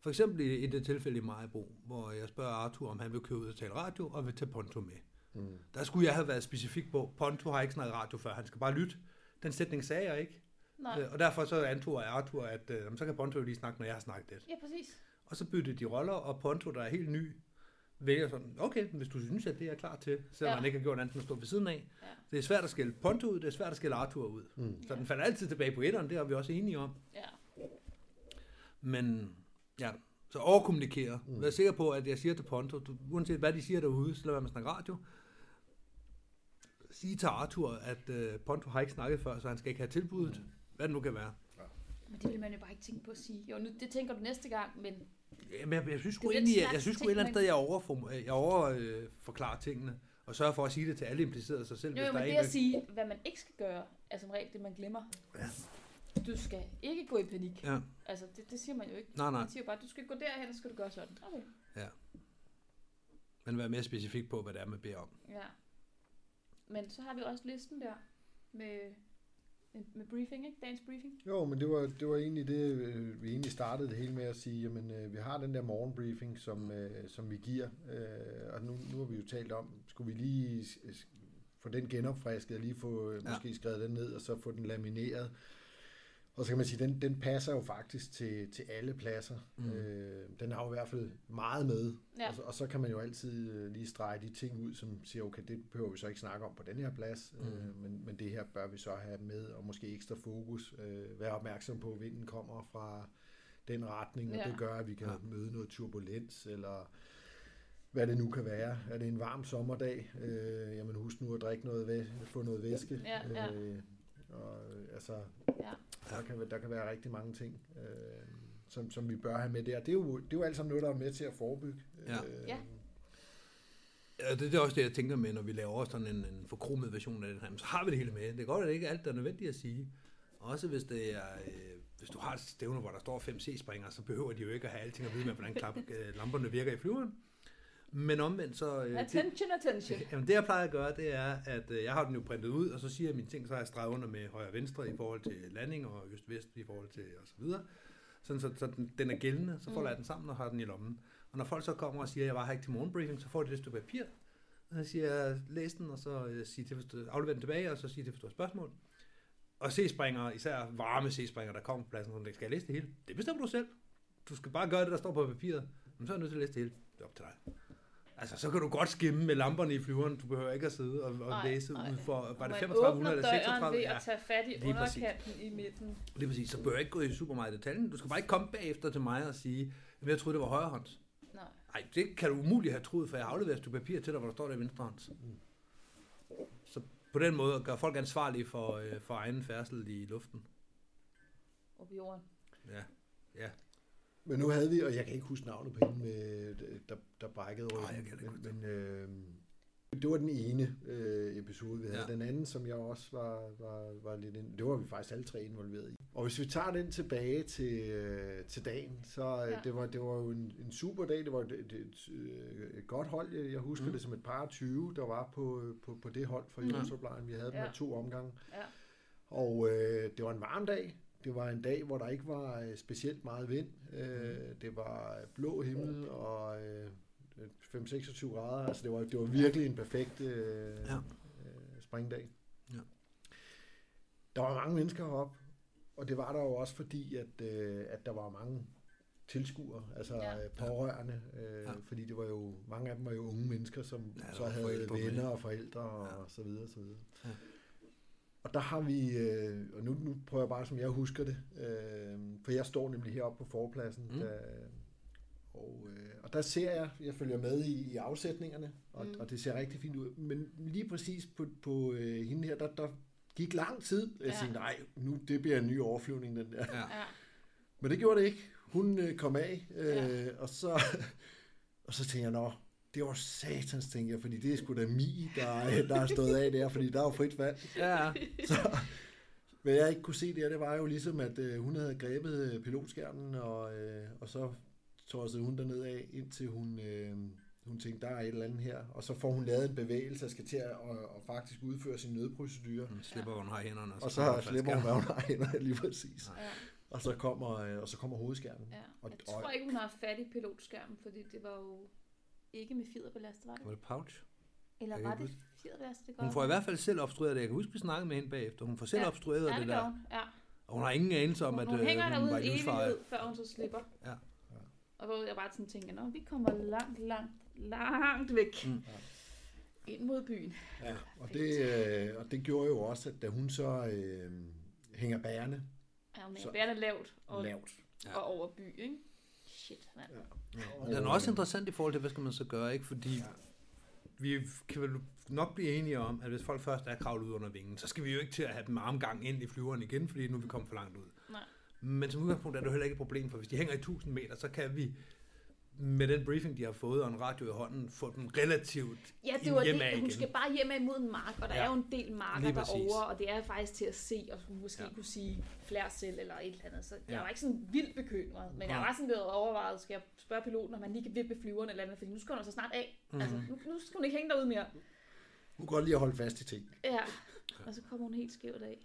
S1: For eksempel i, i det tilfælde i Majbo, hvor jeg spørger Arthur, om han vil køre ud og tale radio, og vil tage Ponto med.
S3: mm.
S1: Der skulle jeg have været specifik på, Ponto har ikke snakket radio før, han skal bare lytte. Den sætning sagde jeg ikke.
S2: Nej.
S1: Øh, Og derfor så antog Arthur, at øh, så kan Ponto jo lige snakke, når jeg har snakket lidt.
S2: Ja, præcis.
S1: Og så byttede de roller, og Ponto, der er helt ny, vælger sådan, okay, hvis du synes, at det er klar til, selvom
S2: Ja.
S1: ja. han ikke har gjort andet end at stå ved siden af.
S2: Ja.
S1: Det er svært at skille Ponto ud, det er svært at skille Arthur ud.
S3: Mm.
S1: Så den falder altid tilbage på etteren, det er vi også enige om.
S2: Ja.
S1: Men ja, så overkommunikere.
S3: Mm.
S1: Mm. Vær sikker på, at jeg siger til Ponto, du, uanset hvad de siger derude, så lad være med at snakke radio. Sige til Arthur, at øh, Ponto har ikke snakket før, så han skal ikke have tilbuddet. Hvad det nu kan være.
S2: Men det vil man jo bare ikke tænke på at sige. Jo, nu, det tænker du næste gang, men
S1: Jamen, jeg, jeg synes sgu
S2: er
S1: egentlig, jeg, jeg synes sgu et eller andet sted, jeg overform, jeg over, øh, tingene, og sørger for at sige det til alle implicerede sig selv,
S2: Jo, jo,
S1: hvis der
S2: men
S1: er
S2: det
S1: en,
S2: at sige, hvad man ikke skal gøre, er som regel det, man glemmer.
S1: Ja.
S2: Du skal ikke gå i panik.
S1: Ja.
S2: Altså, det, det siger man jo ikke.
S1: Nej, nej,
S2: Man siger bare, du skal gå derhen, og så skal du gøre sådan. Okay.
S1: men være mere specifik på, hvad det er, man beder om.
S2: Ja. Men så har vi også listen der med, med briefing, ikke? Dagens briefing.
S3: Jo, men det var, det var egentlig det, øh, vi egentlig startede det hele med at sige, jamen øh, vi har den der morgenbriefing, som, øh, som vi giver, øh, og nu, nu har vi jo talt om, skulle vi lige få den genopfrisket, og lige få øh,
S1: Ja.
S3: måske skrevet den ned, og så få den lamineret. Og så kan man sige, den, den passer jo faktisk til, til alle pladser.
S1: Mm.
S3: Øh, den har jo i hvert fald meget med.
S2: Ja.
S3: Og, så, og så kan man jo altid øh, lige strege de ting ud, som siger, okay, det behøver vi så ikke snakke om på den her plads, mm. øh,
S1: Mm.
S3: men, men det her bør vi så have med, og måske ekstra fokus. Øh, være opmærksom på, at vinden kommer fra den retning, og
S2: Ja.
S3: det gør, at vi kan
S1: Ja.
S3: møde noget turbulens, eller hvad det nu kan være. Er det en varm sommerdag? Øh, jamen husk nu at drikke noget, væ- få noget væske.
S2: Ja, ja.
S3: Øh, og, øh, altså,
S2: Ja.
S3: Der, kan, der kan være rigtig mange ting, øh, som, som vi bør have med der. Det er, jo, det er jo alt sammen noget, der er med til at forebygge.
S1: Ja.
S3: Øh,
S2: Ja.
S1: Ja, det, det er også det, jeg tænker med, når vi laver sådan en, en forkromet version af den her. Så har vi det hele med. Det er godt, at det ikke er alt, der er nødvendigt at sige. Også hvis det er, øh, hvis du har et stævne, hvor der står 5 C-springere, så behøver de jo ikke at have alting at vide med, hvordan klap, øh, lamperne virker i flyveren. Men omvendt så... Øh, det,
S2: Attention, attention.
S1: Jamen det jeg plejer at gøre, det er, at øh, jeg har den jo printet ud, og så siger jeg mine ting, så har jeg streget under med højre og venstre i forhold til landing, og øst-vest i forhold til og så videre. Sådan så, så den, den er gældende, så folder
S2: Mm.
S1: jeg den sammen og har den i lommen. Og når folk så kommer og siger, at jeg var her ikke til morgenbriefing, så får de det stykke papir. Og så siger jeg, læs den, og så øh, sig til, du aflever den tilbage, og så siger til, hvis du har spørgsmål. Og C-springer, især varme C-springer, der kommer på pladsen, så skal jeg læse det hele? Det bestemmer du selv. Du skal bare gøre det, der står på papiret. Men så er jeg nødt til at læse det hele. Det er op til dig. Altså, så kan du godt skimme med lamperne i flyveren. Du behøver ikke at sidde og, og
S2: Nej,
S1: læse
S2: nej.
S1: ud for, var det
S2: Man
S1: 3500
S2: åbner
S1: eller
S2: døren
S1: 36?
S2: ved
S1: Ja,
S2: at tage fat i underkanten i midten.
S1: lige præcis. Så behøver jeg ikke gå i super meget i detaljen. Du skal bare ikke komme bagefter til mig og sige, at jeg troede, det var højrehånds.
S2: Nej.
S1: Nej, det kan du umuligt have troet, for jeg har afleveret et stykke papir til dig, hvor der står der venstrehånds. Så på den måde gør folk ansvarlige for, øh, for egen færdsel i luften.
S2: Op i jorden.
S1: Ja, ja.
S3: Men nu havde vi, og jeg kan ikke huske navnet på hende, med, der, der brækkede
S1: Nej,
S3: ryggen.
S1: jeg kan ikke
S3: men, men øh, det var den ene øh, episode, vi havde.
S1: Ja.
S3: Den anden, som jeg også var, var, var lidt ind, det var vi faktisk alle tre involveret i. Og hvis vi tager den tilbage til, øh, til dagen, så
S2: Ja.
S3: ja. det, var, det var jo en, en super dag. Det var et, et, et, øh, et godt hold. Jeg, jeg husker
S1: Mm.
S3: mm. det som et par 20, der var på, på, på det hold for
S2: Mhm.
S3: Jordsoplejren. Vi havde dem
S2: Ja.
S3: af to omgange.
S2: Ja.
S3: Og øh, det var en varm dag. Det var en dag, hvor der ikke var øh, specielt meget vind. Øh, det var blå himmel og øh, 5-26 grader. Altså det var, det var virkelig en perfekt øh,
S1: Ja.
S3: øh, springdag.
S1: Ja.
S3: Der var mange mennesker heroppe, og det var der jo også fordi, at, øh, at der var mange tilskuere, altså
S2: Ja.
S3: pårørende, øh,
S1: Ja.
S3: fordi det var jo, mange af dem var jo unge mennesker, som
S1: Ja,
S3: så havde
S1: forældre
S3: venner og forældre og
S1: Ja.
S3: så videre, så videre.
S1: Ja.
S3: Og der har vi, øh, og nu, nu prøver jeg bare, som jeg husker det, øh, for jeg står nemlig heroppe på forpladsen,
S1: Mm.
S3: der, og, øh, og der ser jeg, jeg følger med i, i afsætninger, og,
S2: Mm.
S3: mm. og det ser rigtig fint ud. Men lige præcis på, på øh, hende her, der, der gik lang tid. Jeg
S2: Ja.
S3: tænkte, nej, nu det bliver en ny overflyvning, den der.
S1: Ja.
S2: Ja.
S3: Men det gjorde det ikke. Hun øh, kom af, øh,
S2: Ja.
S3: og, så, og så tænkte jeg, nå, det var satans, tænkte jeg, fordi det er sgu da Mi, der, der er stået af der, fordi der er jo frit fald.
S1: ja.
S3: Så, hvad jeg ikke kunne se der, det var jo ligesom, at øh, hun havde grebet øh, pilotskærmen, og, øh, og så tossede hun derned af, indtil hun, øh, hun tænkte, der er et eller andet her. Og så får hun lavet en bevægelse, og skal til at og, og faktisk udføre sin nødprocedure.
S1: Hun slipper, hun har hænderne.
S3: Og så slipper hun, hvad hun har hænder, lige præcis.
S1: Ja.
S3: Og så kommer, øh, og så kommer hovedskærmen.
S2: ja.
S3: Og-
S2: Jeg tror ikke, hun har fat i pilotskærmen, fordi det var jo ikke med fjederbelastet, var det?
S1: Var det pouch?
S2: Eller var det fjederbelastet? Det
S1: Hun får i hvert fald selv obstrueret det. Jeg kan huske, vi snakkede med hende bagefter. Hun får selv
S2: Ja.
S1: obstrueret
S2: ja,
S1: det
S2: det
S1: der.
S2: hun. Ja.
S1: Og hun har ingen anelse om,
S2: Hun,
S1: at
S2: hun
S1: øh,
S2: hænger
S1: hun
S2: derude
S1: var
S2: i evighed, før hun så slipper.
S1: Ja.
S2: Og hvor jeg bare sådan tænker, nå, vi kommer langt, langt, langt væk.
S1: Mm.
S2: Ind mod byen.
S3: Ja, og det, øh, og det gjorde jo også, at da hun så øh, hænger bærende
S2: Ja, men
S3: Så-
S2: bærende lavt og,
S3: lavt,
S1: Ja.
S2: og over by, ikke? Shit, mand.
S1: Ja. Den er også interessant i forhold til, hvad skal man så gøre, ikke? Fordi
S3: Ja.
S1: vi kan vel nok blive enige om, at hvis folk først er kravlet ud under vingen, så skal vi jo ikke til at have dem armgang ind i flyveren igen, fordi nu er vi kommet for langt ud.
S2: Nej.
S1: Men som udgangspunkt er det jo heller ikke et problem, for hvis de hænger i 1000 meter, så kan vi med den briefing, de har fået, og en radio i hånden, få dem relativt
S2: Ja, det var det. Hun
S1: igen.
S2: skal bare hjem af mod en mark, og der
S1: Ja.
S2: er jo en del marker
S1: Lige
S2: derovre, og det er faktisk til at se, og måske
S1: Ja.
S2: ja. kunne sige flærsel eller et eller andet. Så jeg
S1: Ja.
S2: var ikke sådan vildt bekymret, men jeg
S1: Nej.
S2: var sådan lidt overvejet, skal jeg spørge piloten, om han lige kan vippe flyveren eller andet, fordi nu skal hun så snart af.
S1: Mhm.
S2: Mm. Altså, nu, nu skal hun ikke hænge derude mere.
S3: Hun kan godt lide at holde fast i ting.
S2: Ja, og så kommer hun helt skævt af.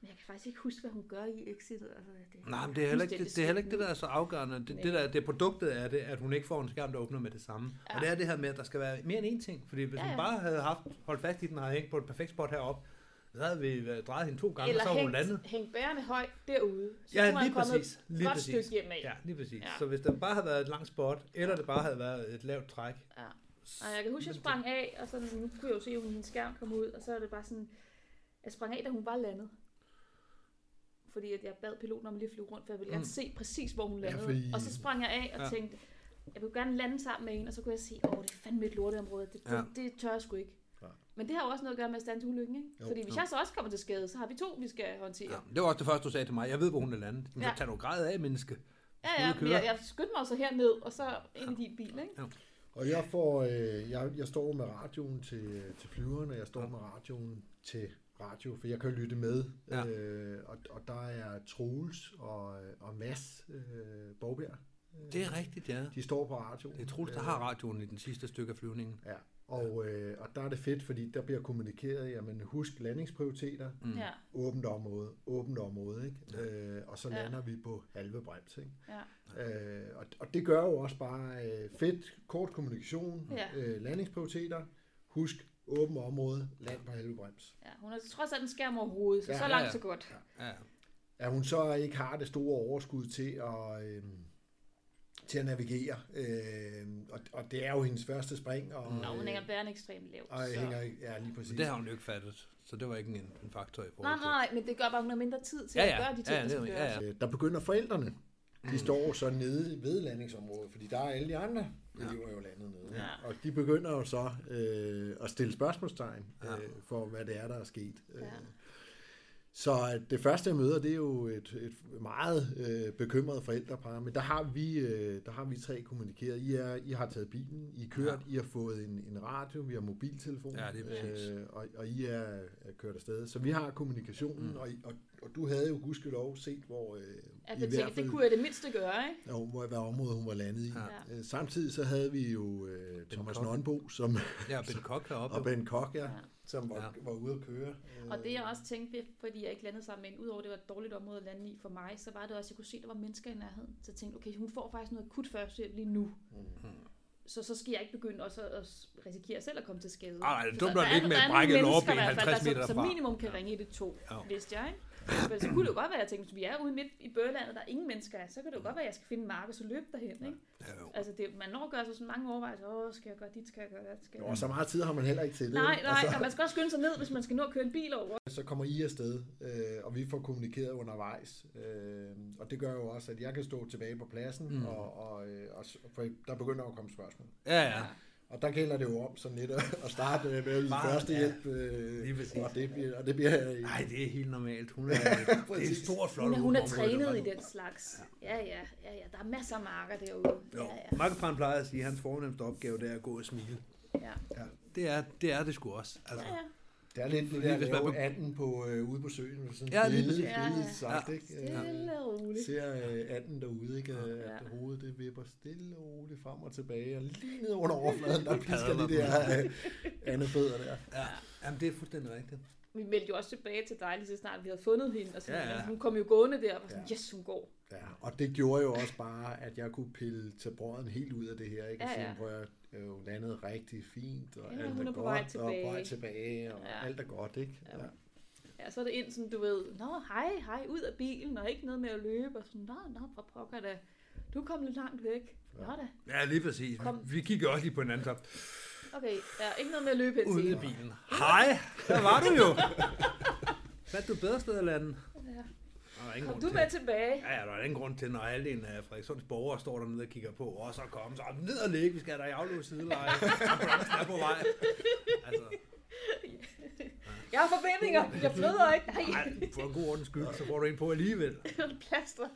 S2: Men jeg kan faktisk ikke huske, hvad hun gør i exitet. Altså, det
S1: Nej, men det er heller ikke det, det, er heller ikke det, der er så afgørende. Det,
S2: Nej.
S1: det, der, det produktet er det, at hun ikke får en skærm, der åbner med det samme. Ja. Og det er det her med, at der skal være mere end én ting. Fordi hvis
S2: Ja,
S1: hun
S2: ja.
S1: bare havde haft holdt fast i den og havde hængt på et perfekt spot heroppe, så havde vi drejet hende to gange,
S2: Eller
S1: og så hun landet.
S2: hængt bærende højt derude. Så
S1: Ja, lige præcis. Lige
S2: godt
S1: præcis.
S2: stykke hjem af.
S1: Ja, lige præcis.
S2: Ja.
S1: Så hvis der bare havde været et langt spot, eller det bare havde været et lavt træk.
S2: Ja. Og jeg kan huske, at jeg sprang af, og så nu kunne jeg jo se, at min skærm kom ud, og så er det bare sådan, jeg sprang af, da hun var landet. Fordi at jeg bad piloten om lige at flyve rundt, for jeg ville gerne
S1: Mm.
S2: se præcis, hvor hun
S3: Ja,
S2: landede.
S3: fordi-
S2: Og så sprang jeg af og
S1: Ja.
S2: tænkte, jeg vil gerne lande sammen med hende, og så kunne jeg se, åh, det er fandme et lorteområde, det, det,
S1: Ja.
S2: det tør jeg sgu ikke.
S3: Ja.
S2: Men det har jo også noget at gøre med at stande til ulykken, ikke?
S3: Jo.
S2: Fordi hvis
S1: Jo.
S2: jeg så også kommer til skade, så har vi to, vi skal håndtere.
S1: Ja. Det var også det første, du sagde til mig. Jeg ved, hvor hun er landet. Men så
S2: Ja.
S1: tag du grad af, menneske.
S2: Ja, ja, men jeg, jeg skyndte mig så herned, og så ind i din bil, ikke?
S3: Og jeg får, øh, jeg, jeg står med radioen til, til flyveren, og jeg står med radioen til radio, for jeg kan lytte med.
S1: Ja.
S3: Øh, og, og der er Troels og, og Mads øh, Borgbjerg.
S1: Det er rigtigt, ja.
S3: De står på radioen.
S1: Det er Troels, der har radioen i den sidste stykke af flyvningen.
S3: Ja, Og, øh, og der er det fedt, fordi der bliver kommunikeret, jamen husk landingsprioriteter,
S1: Mm.
S2: Ja,
S3: åbent område, åbent område, ikke? Øh, og så
S2: Ja.
S3: lander vi på halve brems, ikke?
S2: ja.
S3: Øh, og, og det gør jo også bare øh, fedt, kort kommunikation,
S2: Ja.
S3: øh, landingsprioriteter, husk åbent område, land på halve brems.
S2: ja. Hun har trods alt en skærm over hovedet, så
S3: Ja,
S2: så
S1: ja,
S2: langt
S1: ja.
S2: så godt.
S1: Ja.
S3: At hun så ikke har det store overskud til at, øh, til at navigere, øh, og, og det er jo hendes første spring, og,
S2: Nå, hun
S3: øh,
S2: hænger bæren ekstremt lavt.
S3: og
S2: så.
S3: hænger, ja, lige præcis.
S1: Men det har hun jo ikke fattet, så det var ikke en, en faktor i
S2: Nej,
S1: forhold til.
S2: nej, men det gør bare, at hun har mindre tid til
S1: Ja,
S2: at
S1: ja.
S2: gøre de ting,
S1: Ja, ja,
S2: der skal
S1: ja, ja.
S3: Øh, Der begynder forældrene. De står så nede ved landingsområdet, fordi der er alle de andre elever jo landet nede.
S2: Ja.
S3: Og de begynder jo så øh, at stille spørgsmålstegn
S1: Ja.
S3: øh, for, hvad det er, der er sket. Øh,
S2: Ja.
S3: Så det første, jeg møder, det er jo et, et meget øh, bekymret forældrepar, men der har vi, øh, der har vi tre kommunikeret. I, er, I har taget bilen, I er kørt,
S1: Ja.
S3: I har fået en, en radio, vi har mobiltelefon,
S1: Ja, det er
S3: øh, og, og I er, er kørt afsted. Så vi har kommunikationen,
S1: Mm.
S3: og, I- og, og du havde jo gudskelov set, hvor øh,
S2: Altså,
S3: i hvert
S2: tænkte, det
S3: fald-
S2: kunne jeg det mindste gøre, ikke?
S3: jo, hvor, hvad område hun var landet i.
S1: Ja.
S3: Øh, Samtidig så havde vi jo øh, Thomas
S1: Koch.
S3: Nonbo som,
S1: Ja, Ben Kok heroppe.
S3: og Ben Koch, ja,
S2: Ja.
S3: som var,
S1: Ja.
S3: var ude at køre.
S2: Og det jeg også tænkte, ved, fordi jeg ikke landede sammen med en, udover det var et dårligt område at lande i for mig, så var det også, at jeg kunne se, at der var mennesker i nærheden. Så jeg tænkte, okay, hun får faktisk noget akut førstehjælp lige nu.
S3: Mm.
S2: Så, så skal jeg ikke begynde også at, at risikere selv at komme til skade.
S1: Nej, nej, det er
S2: Så
S1: dumt at ligge med et brækket lårben
S2: mennesker i hvert fald,
S1: 50
S2: der
S1: meter derfra.
S2: Som minimum kan ringe i det to,
S1: Ja.
S2: vidste jeg, ikke? Men så kunne det jo godt være, at jeg tænkte, hvis vi er ude midt i Børlandet, der er ingen mennesker, så kan det jo godt være, at jeg skal finde en mark og så løbe derhen, ikke?
S1: Ja, jo.
S2: Altså, det, man når at gøre sig sådan mange overvejelser, åh, skal jeg gøre dit, skal jeg gøre det, skal jeg
S3: Og så meget tid har man heller ikke til det.
S2: Nej, nej,
S3: Og
S2: og man skal også skynde sig ned, hvis man skal nå at køre en bil over.
S3: så, så kommer I afsted, øh, og vi får kommunikeret undervejs. Øh, og det gør jo også, at jeg kan stå tilbage på pladsen,
S1: Mm.
S3: og, og, øh, og, s- for der begynder at komme spørgsmål.
S1: Ja, ja.
S3: Og der gælder det jo om sådan lidt at at starte med at yde
S1: Meget,
S3: første
S1: ja.
S3: hjælp. Øh, og det bliver, og det bliver
S1: Nej, det er helt normalt. Hun er, det er et stort, flot
S2: Hun er, hun er trænet i den slags. Ja, ja, ja, ja. Der er masser af marker derude.
S1: Jo.
S2: Ja, ja.
S1: Markeplan plejer at sige, at hans fornemmeste opgave det er at gå og smile.
S2: ja.
S1: Det er det, er det sgu også. Altså,
S2: ja, ja.
S3: Det er lidt det der at
S1: hvis man
S3: lave
S1: be-
S3: anden på, øh, ude på søen. med Sådan
S1: Ja,
S3: ja,
S1: lige
S3: billede,
S2: præcis. Ja, ja.
S3: sagt,
S1: Ja.
S3: ikke? Øh,
S2: Stille og roligt.
S3: ser øh, anden derude, ikke? Øh,
S2: Ja.
S3: At hovedet det vipper stille og roligt frem og tilbage, og lige ned under overfladen, der pisker
S1: Padler
S3: de der øh, andet fødder der.
S1: ja. Jamen, det er fuldstændig rigtigt.
S2: Vi meldte jo også tilbage til dig lige så snart, vi havde fundet hende. Og sådan,
S1: Ja, ja.
S2: Hun kom jo gående der og var sådan,
S3: Ja.
S2: yes, hun går.
S3: Ja, og det gjorde jo også bare, at jeg kunne pille tabrøden helt ud af det her, ikke? Og
S2: Ja, ja.
S3: prøv at jeg er jo landet rigtig fint, og
S2: Ja,
S3: alt er,
S2: er på
S3: godt,
S2: vej
S3: og på
S2: tilbage.
S3: vej tilbage, og
S2: Ja.
S3: alt er godt, ikke?
S2: Ja. Ja, så er det ind, sådan, du ved, nå, hej, hej, ud af bilen, og ikke noget med at løbe, og sådan, nå, nå, for pokker da, du kom lidt langt væk. Nå da,
S1: Ja, lige præcis.
S2: Kom.
S1: Vi kigger også lige på en anden top.
S2: okay, ja, ikke noget med at løbe hen
S1: Ude i bilen. Hej, der var du jo. Fandt du bedre sted at lande?
S2: Ja.
S1: Der er ingen
S2: Kom du
S1: til.
S2: med tilbage?
S1: Ja, ja, der er ingen grund til, når halvdelen af Frederikssunds borgere står dernede og kigger på, og så kommer så ned og ligge, vi skal dig i afløs sideleje. Ambulansen er på vej. Altså,
S2: Jeg har forbindinger, jeg bløder ikke. Nej,
S1: ej, for en god ordens skyld, så får du en på alligevel.
S2: plaster.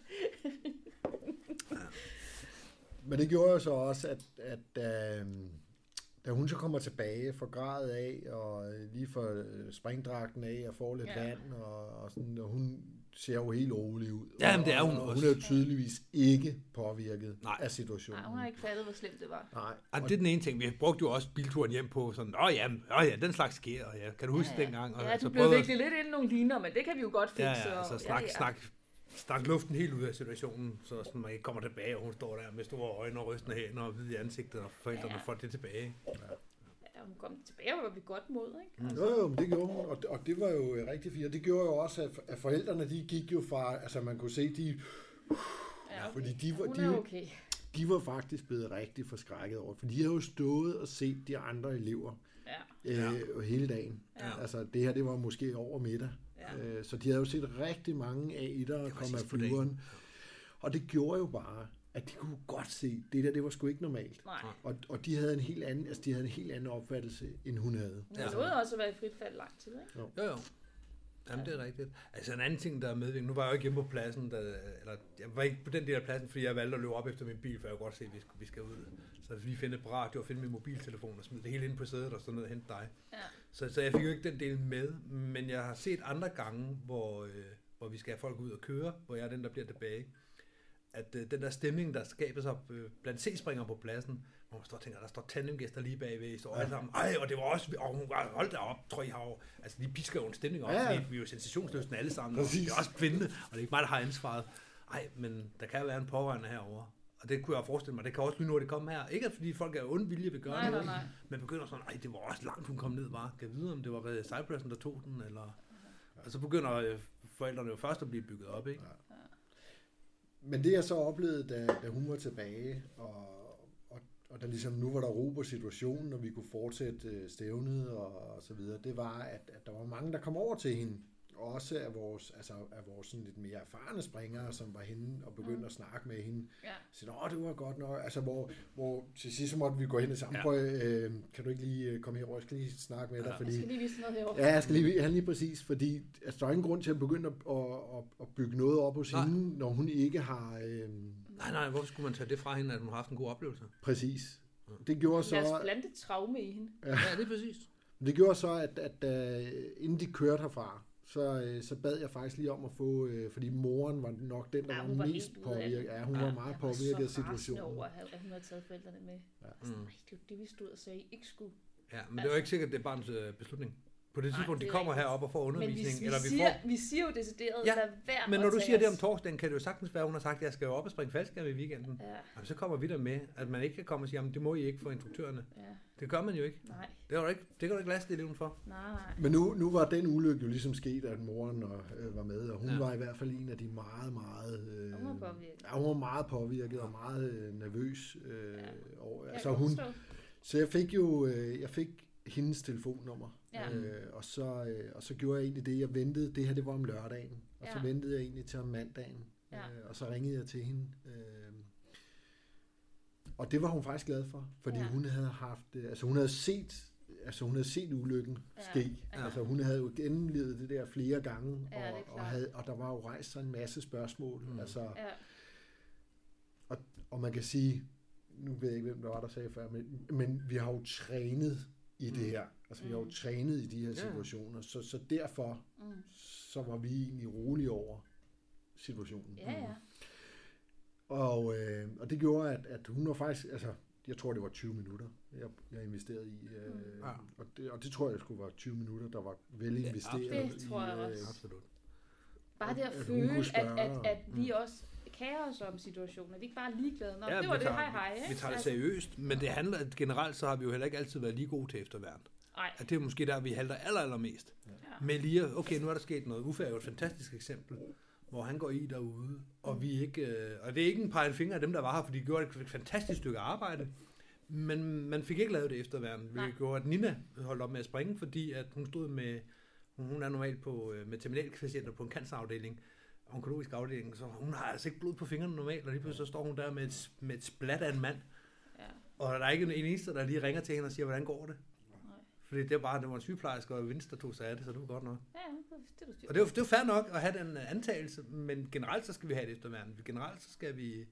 S3: Men det gjorde jo så også, at, at øh, da hun så kommer tilbage, får gradet af, og øh, lige øh, springdragten af, og får lidt
S2: Ja.
S3: ja. vand, og, og, sådan, og hun ser jo helt rolig ud.
S1: Jamen, det er hun
S3: og,
S1: også.
S3: Hun er jo tydeligvis ikke påvirket
S1: Nej.
S3: af situationen.
S2: Nej, hun har ikke fattet, hvor slemt det var.
S3: Nej.
S1: Og det er den ene ting. Vi brugte jo også bilturen hjem på sådan, åh ja, åh ja, den slags sker, og ja, kan du huske
S2: Ja, ja.
S1: dengang? Og
S2: Ja,
S1: så
S2: du blev virkelig lidt ind i nogle ligner, men det kan vi jo godt fikse.
S1: Ja, ja,
S2: og-
S1: så snak,
S2: ja, ja.
S1: snak, snak luften helt ud af situationen, så sådan, man ikke kommer tilbage, og hun står der med store øjne og rystende hænder og hvide i ansigtet, og forældrene
S2: Ja.
S1: får det tilbage.
S2: Ja, hun kom tilbage, og var vi godt mod, ikke?
S3: Jo, jo, men det gjorde hun, og det, og det var jo øh, rigtig fint. Og det gjorde jo også, at, at forældrene, de gik jo fra, altså man kunne se, de,
S2: Ja, okay.
S3: fordi de var, de,
S2: okay.
S3: de var faktisk blevet rigtig forskrækket over, for de har jo stået og set de andre elever
S2: Ja,
S3: øh, hele dagen.
S2: Ja.
S3: Altså det her, det var måske over middag.
S2: ja.
S3: Øh, så de havde jo set rigtig mange af etter
S1: var
S3: komme af flyveren. Og det gjorde jo bare, at de kunne godt se, det der, det var sgu ikke normalt.
S2: Nej.
S3: Og, og de havde en helt anden, altså de havde en helt anden opfattelse, end hun havde.
S2: Hun
S1: Ja.
S2: nåede også at være i frit fald lang tid, ikke?
S1: Jo, jo. Jamen, det er rigtigt. Altså en anden ting, der er medvirkende, nu var jeg jo ikke hjemme på pladsen, der, eller jeg var ikke på den del af pladsen, fordi jeg valgte at løbe op efter min bil, for jeg kunne godt se, at vi skal, vi skal ud. Så vi finde et på radio og finde min mobiltelefon og smide det hele ind på sædet og så ned og hente dig.
S2: Ja.
S1: Så, så jeg fik jo ikke den del med, men jeg har set andre gange, hvor, øh, hvor vi skal have folk ud og køre, hvor jeg er den, der bliver tilbage. At øh, den der stemning, der skabes op øh, blandt C-springere på pladsen, hvor man står og tænker, der står tandemgæster lige bagved, I står alle sammen, ej, og det var også, og hun var, hold da op, tror I har jo, altså de pisker jo en stemning op,
S3: Ja,
S1: ja,
S3: ja.
S1: fordi vi er jo sensationsløsende alle sammen, og
S3: Præcis.
S1: det er også spændende, og det er ikke mig, der har ansvaret. Ej, men der kan være en pårørende herover. Og det kunne jeg forestille mig, det kan også lynhurtigt komme her. Ikke at fordi folk er ond vilje vil gøre
S2: Nej, nej,
S1: noget,
S2: nej.
S1: men begynder sådan, ej, det var også langt, hun kom ned, var. Kan jeg vide, om det var Cypressen, der tog den, eller... Og så begynder øh, forældrene jo først at blive bygget op, ikke?
S3: Men det jeg så oplevede, da, da hun var tilbage, og, og, og der ligesom nu var der ro på situationen, og vi kunne fortsætte øh, stævnet og, og så videre, det var, at, at der var mange, der kom over til hende. Også af vores, altså af vores sådan lidt mere erfarne springere, som var henne og begyndte
S2: Mm.
S3: at snakke med hende.
S2: Ja.
S3: Så åh, det var godt nok. Altså, hvor, hvor til sidst så måtte vi gå hen og sammen.
S1: Ja.
S3: Prøv, øh, kan du ikke lige øh, komme herover? Jeg skal lige snakke med dig,
S1: Ja.
S2: Jeg
S3: fordi...
S2: skal lige vise noget herovre.
S3: Ja, jeg skal lige, ja, lige præcis, fordi altså, der er ingen grund til at begynde at, at, at, at bygge noget op hos
S1: Nej.
S3: hende, når hun ikke har... Øh,
S1: Nej, nej, hvorfor skulle man tage det fra hende, at hun har haft en god oplevelse?
S3: præcis. Det gjorde
S2: Lad os
S3: så,
S2: blande traume i hende.
S1: Ja, det er præcis.
S3: det gjorde så at, at, at inden de kørte herfra, så, øh, så bad jeg faktisk lige om at få, øh, fordi moren var nok den, der
S2: Ja,
S3: var,
S2: var
S3: mest
S2: det.
S3: påvirket. Ja, hun
S1: Ja.
S3: var meget
S2: Jeg var
S3: påvirket af
S2: så rasende
S3: situationen.
S2: over, at hun havde taget forældrene med.
S3: Ja.
S2: Altså,
S1: Mm.
S2: nej, det var det, vi stod og sagde, I ikke skulle.
S1: Ja, men det er jo ikke sikkert, at det er barnets øh, beslutning. På det
S2: Nej,
S1: tidspunkt,
S2: det
S1: de
S2: er
S1: kommer herop og får
S2: Men vi,
S1: undervisning,
S2: vi,
S1: eller vi
S2: siger,
S1: får...
S2: vi siger jo decideret,
S1: Ja,
S2: lad være
S1: Men når du siger det om
S2: os.
S1: torsdagen, kan det jo sagtens være, at hun har sagt, at jeg skal jo op og springe faldskærm i weekenden.
S2: Ja,
S1: Jamen, så kommer vi der med, at man ikke kan komme og sige, at det må I ikke for instruktørerne.
S2: ja,
S1: Det gør man jo ikke.
S2: nej,
S1: Det, er jo ikke, det kan du ikke laste eleven for.
S2: nej.
S3: Men nu, nu var den ulykke jo ligesom sket, at moren og, øh, var med, og hun
S1: Ja.
S3: var i hvert fald en af de meget, meget... Øh,
S2: Hun var påvirket.
S3: Ja, hun var meget påvirket og meget øh, nervøs. Øh,
S2: Ja.
S3: over,
S2: Jeg
S3: altså hun, så jeg fik jo øh, jeg fik hendes telefonnummer,
S2: Ja.
S3: øh, og, så, øh, og så gjorde jeg egentlig det, jeg ventede, det her det var om lørdagen, og så
S2: Ja.
S3: ventede jeg egentlig til om mandagen,
S2: Ja.
S3: øh, og så ringede jeg til hende. Øh, og det var hun faktisk glad for, fordi
S2: Ja.
S3: hun havde haft, øh, altså hun havde set altså hun havde set ulykken
S2: Ja.
S3: ske.
S2: Ja.
S3: Altså hun havde jo gennemlevet det der flere gange,
S2: Ja, det
S3: og, og, havde, og der var jo rejst sig en masse spørgsmål.
S1: Mm.
S3: Altså,
S2: Ja,
S3: og man kan sige, nu ved jeg ikke, hvem der var, der sagde før, men, men vi har jo trænet i det
S1: Mm.
S3: her. Altså, vi har jo
S2: Mm.
S3: trænet i de her
S1: Ja.
S3: situationer, så, så derfor
S2: mm.
S3: så var vi egentlig rolige over situationen.
S2: ja, ja.
S3: Og, øh, og det gjorde, at, at hun var faktisk, altså, jeg tror, det var 20 minutter, jeg, jeg investerede i. Øh,
S2: Mm.
S1: Ja.
S3: og, det, og det tror jeg skulle være 20 minutter, der var vel
S1: Ja,
S3: investeret
S2: Det tror jeg
S3: i, øh,
S2: også.
S1: Absolut.
S2: Bare det at,
S3: At
S2: føle, at, at, at vi
S1: Mm.
S2: også kærer os om situationen, at vi ikke bare er ligeglade. Nå,
S1: Ja,
S2: det
S1: vi
S2: var det,
S1: tager-
S2: hej hej.
S1: Vi
S2: ikke?
S1: tager det
S2: Altså,
S1: seriøst, men det handler, at generelt så har vi jo heller ikke altid været lige gode til efterværn.
S2: Nej,
S1: At det er måske der, vi halter aller, allermest.
S2: ja.
S1: Med lige, okay, nu er der sket noget. Uffe er jo et fantastisk eksempel, hvor han går i derude, og vi ikke, øh, og det er ikke en pege finger af dem, der var her, for de gjorde et fantastisk stykke arbejde, men man fik ikke lavet det efterværn, hvilket gjorde, at Nina holdt op med at springe, fordi at hun stod med, hun er normalt på, øh, med terminalpatienter på en cancerafdeling, onkologisk afdeling, så hun har altså ikke blod på fingrene normalt, og lige pludselig så står hun der med et, med et splat af en mand,
S2: ja.
S1: og der er ikke en eneste, der lige ringer til hende og siger, hvordan går det? Fordi det er bare, det var en sygeplejerske og Vince, der tog sig af det, så det var godt nok.
S2: Ja, det du styr
S1: Og det er, jo, det er fair nok at have den øh, antagelse, men generelt så skal vi have et efterværn. Generelt så skal vi...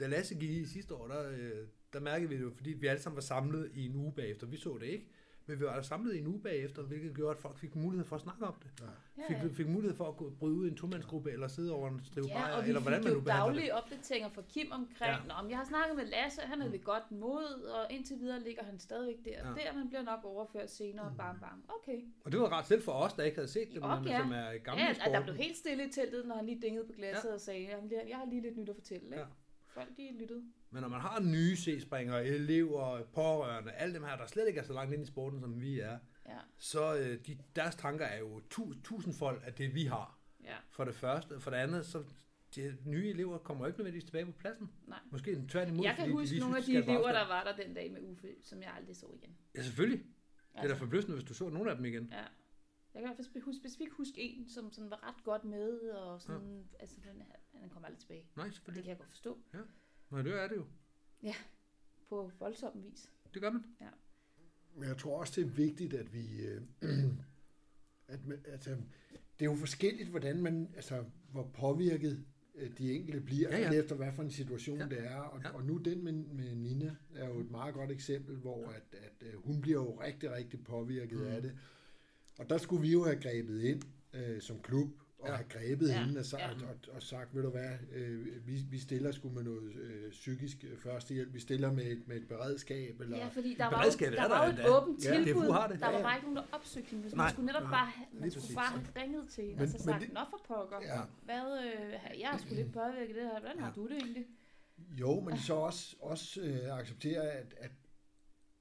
S1: Da Lasse gik i sidste år, der, øh, der mærkede vi det jo, fordi vi alle sammen var samlet i en uge bagefter. Vi så det ikke, men vi var samlet i en uge bagefter, hvilket gjorde, at folk fik mulighed for at snakke om det.
S3: Ja.
S1: Fik, fik mulighed for at gå, bryde ud i en tomandsgruppe, eller sidde over en strive
S2: Ja,
S1: bajer, eller hvordan man nu behandler det.
S2: daglige opdateringer fra Kim omkring,
S1: Ja.
S2: men jeg har snakket med Lasse, han er
S1: Mm.
S2: ved godt mod, og indtil videre ligger han stadigvæk der
S1: Ja.
S2: der, men bliver nok overført senere,
S3: Mm.
S2: bam bam. Okay.
S1: Og det var ret selv for os, der ikke havde set det, men som er gamle
S2: Ja, at der
S1: sporten.
S2: blev helt stille i teltet, når han lige dingede på glasset ja. og sagde, "Jamen, jeg jeg har lige lidt nyt at fortælle. Ikke?
S1: Ja.
S2: Folk de lyttede.
S1: Men når man har nye C-springere, elever, pårørende, alle dem her, der slet ikke er så langt ind i sporten, som vi er,
S2: Ja,
S1: så øh, de, deres tanker er jo tu, tusindfold af det, vi har.
S2: ja,
S1: For det første. For det andet, så de nye elever kommer jo ikke nødvendigvis tilbage på pladsen.
S2: nej.
S1: Måske tværtimod.
S2: Jeg kan
S1: fordi
S2: huske
S1: lige
S2: nogle af de elever,
S1: afstand.
S2: der var der den dag med Uffe, som jeg aldrig så igen.
S1: Ja, selvfølgelig. Det er da
S2: Altså,
S1: forbløffende, hvis du så nogle af dem igen.
S2: Ja. Jeg kan i hvert fald huske, specifikt huske en, som sådan var ret godt med, og sådan, ja. altså den han kommer aldrig tilbage.
S1: Nej,
S2: Og det
S1: selvfølgelig.
S2: kan jeg godt forstå,
S1: Nej, det er det jo.
S2: på voldsom vis.
S1: Det gør man.
S3: Men jeg tror også, det er vigtigt, at vi... Øh, at, man- altså, det er jo forskelligt, hvordan man, altså, hvor påvirket øh, de enkelte bliver,
S1: Ja,
S3: ja,
S1: ja.
S3: ja. efter hvad for en situation
S1: Ja.
S3: ja. det er. Og,
S1: Ja.
S3: ja. og nu den med, med Nina er jo et meget godt eksempel, hvor at, at, øh, hun bliver jo rigtig, rigtig påvirket
S1: mm.
S3: af det. Og der skulle vi jo have grebet ind øh, som klub og
S1: Ja.
S3: have grebet
S2: Ja,
S3: hende og, sagt,
S2: ja.
S3: og, og sagt, ved du hvad, øh, vi, vi stiller sgu med noget øh, psykisk øh, førstehjælp, vi stiller med et, med et beredskab, eller...
S2: Ja, fordi der var jo, der
S1: er
S2: var
S1: der
S2: jo et åbent
S3: Ja,
S2: tilbud.
S1: Har det.
S2: Der var
S3: ja.
S2: bare ikke nogen, der opsøgte hende. Så
S1: Nej.
S2: man skulle netop
S3: Nej,
S2: bare, have- man skulle
S3: præcis.
S2: bare have ringet til hende,
S3: Men-
S2: og så
S3: men
S2: sagt,
S3: det-
S2: nå for pokker,
S3: Ja.
S2: hvad, øh, jeg sgu lidt påvirket af det her, hvordan har
S1: Ja.
S2: du det egentlig?
S3: Jo, men så også, også øh, acceptere, at, at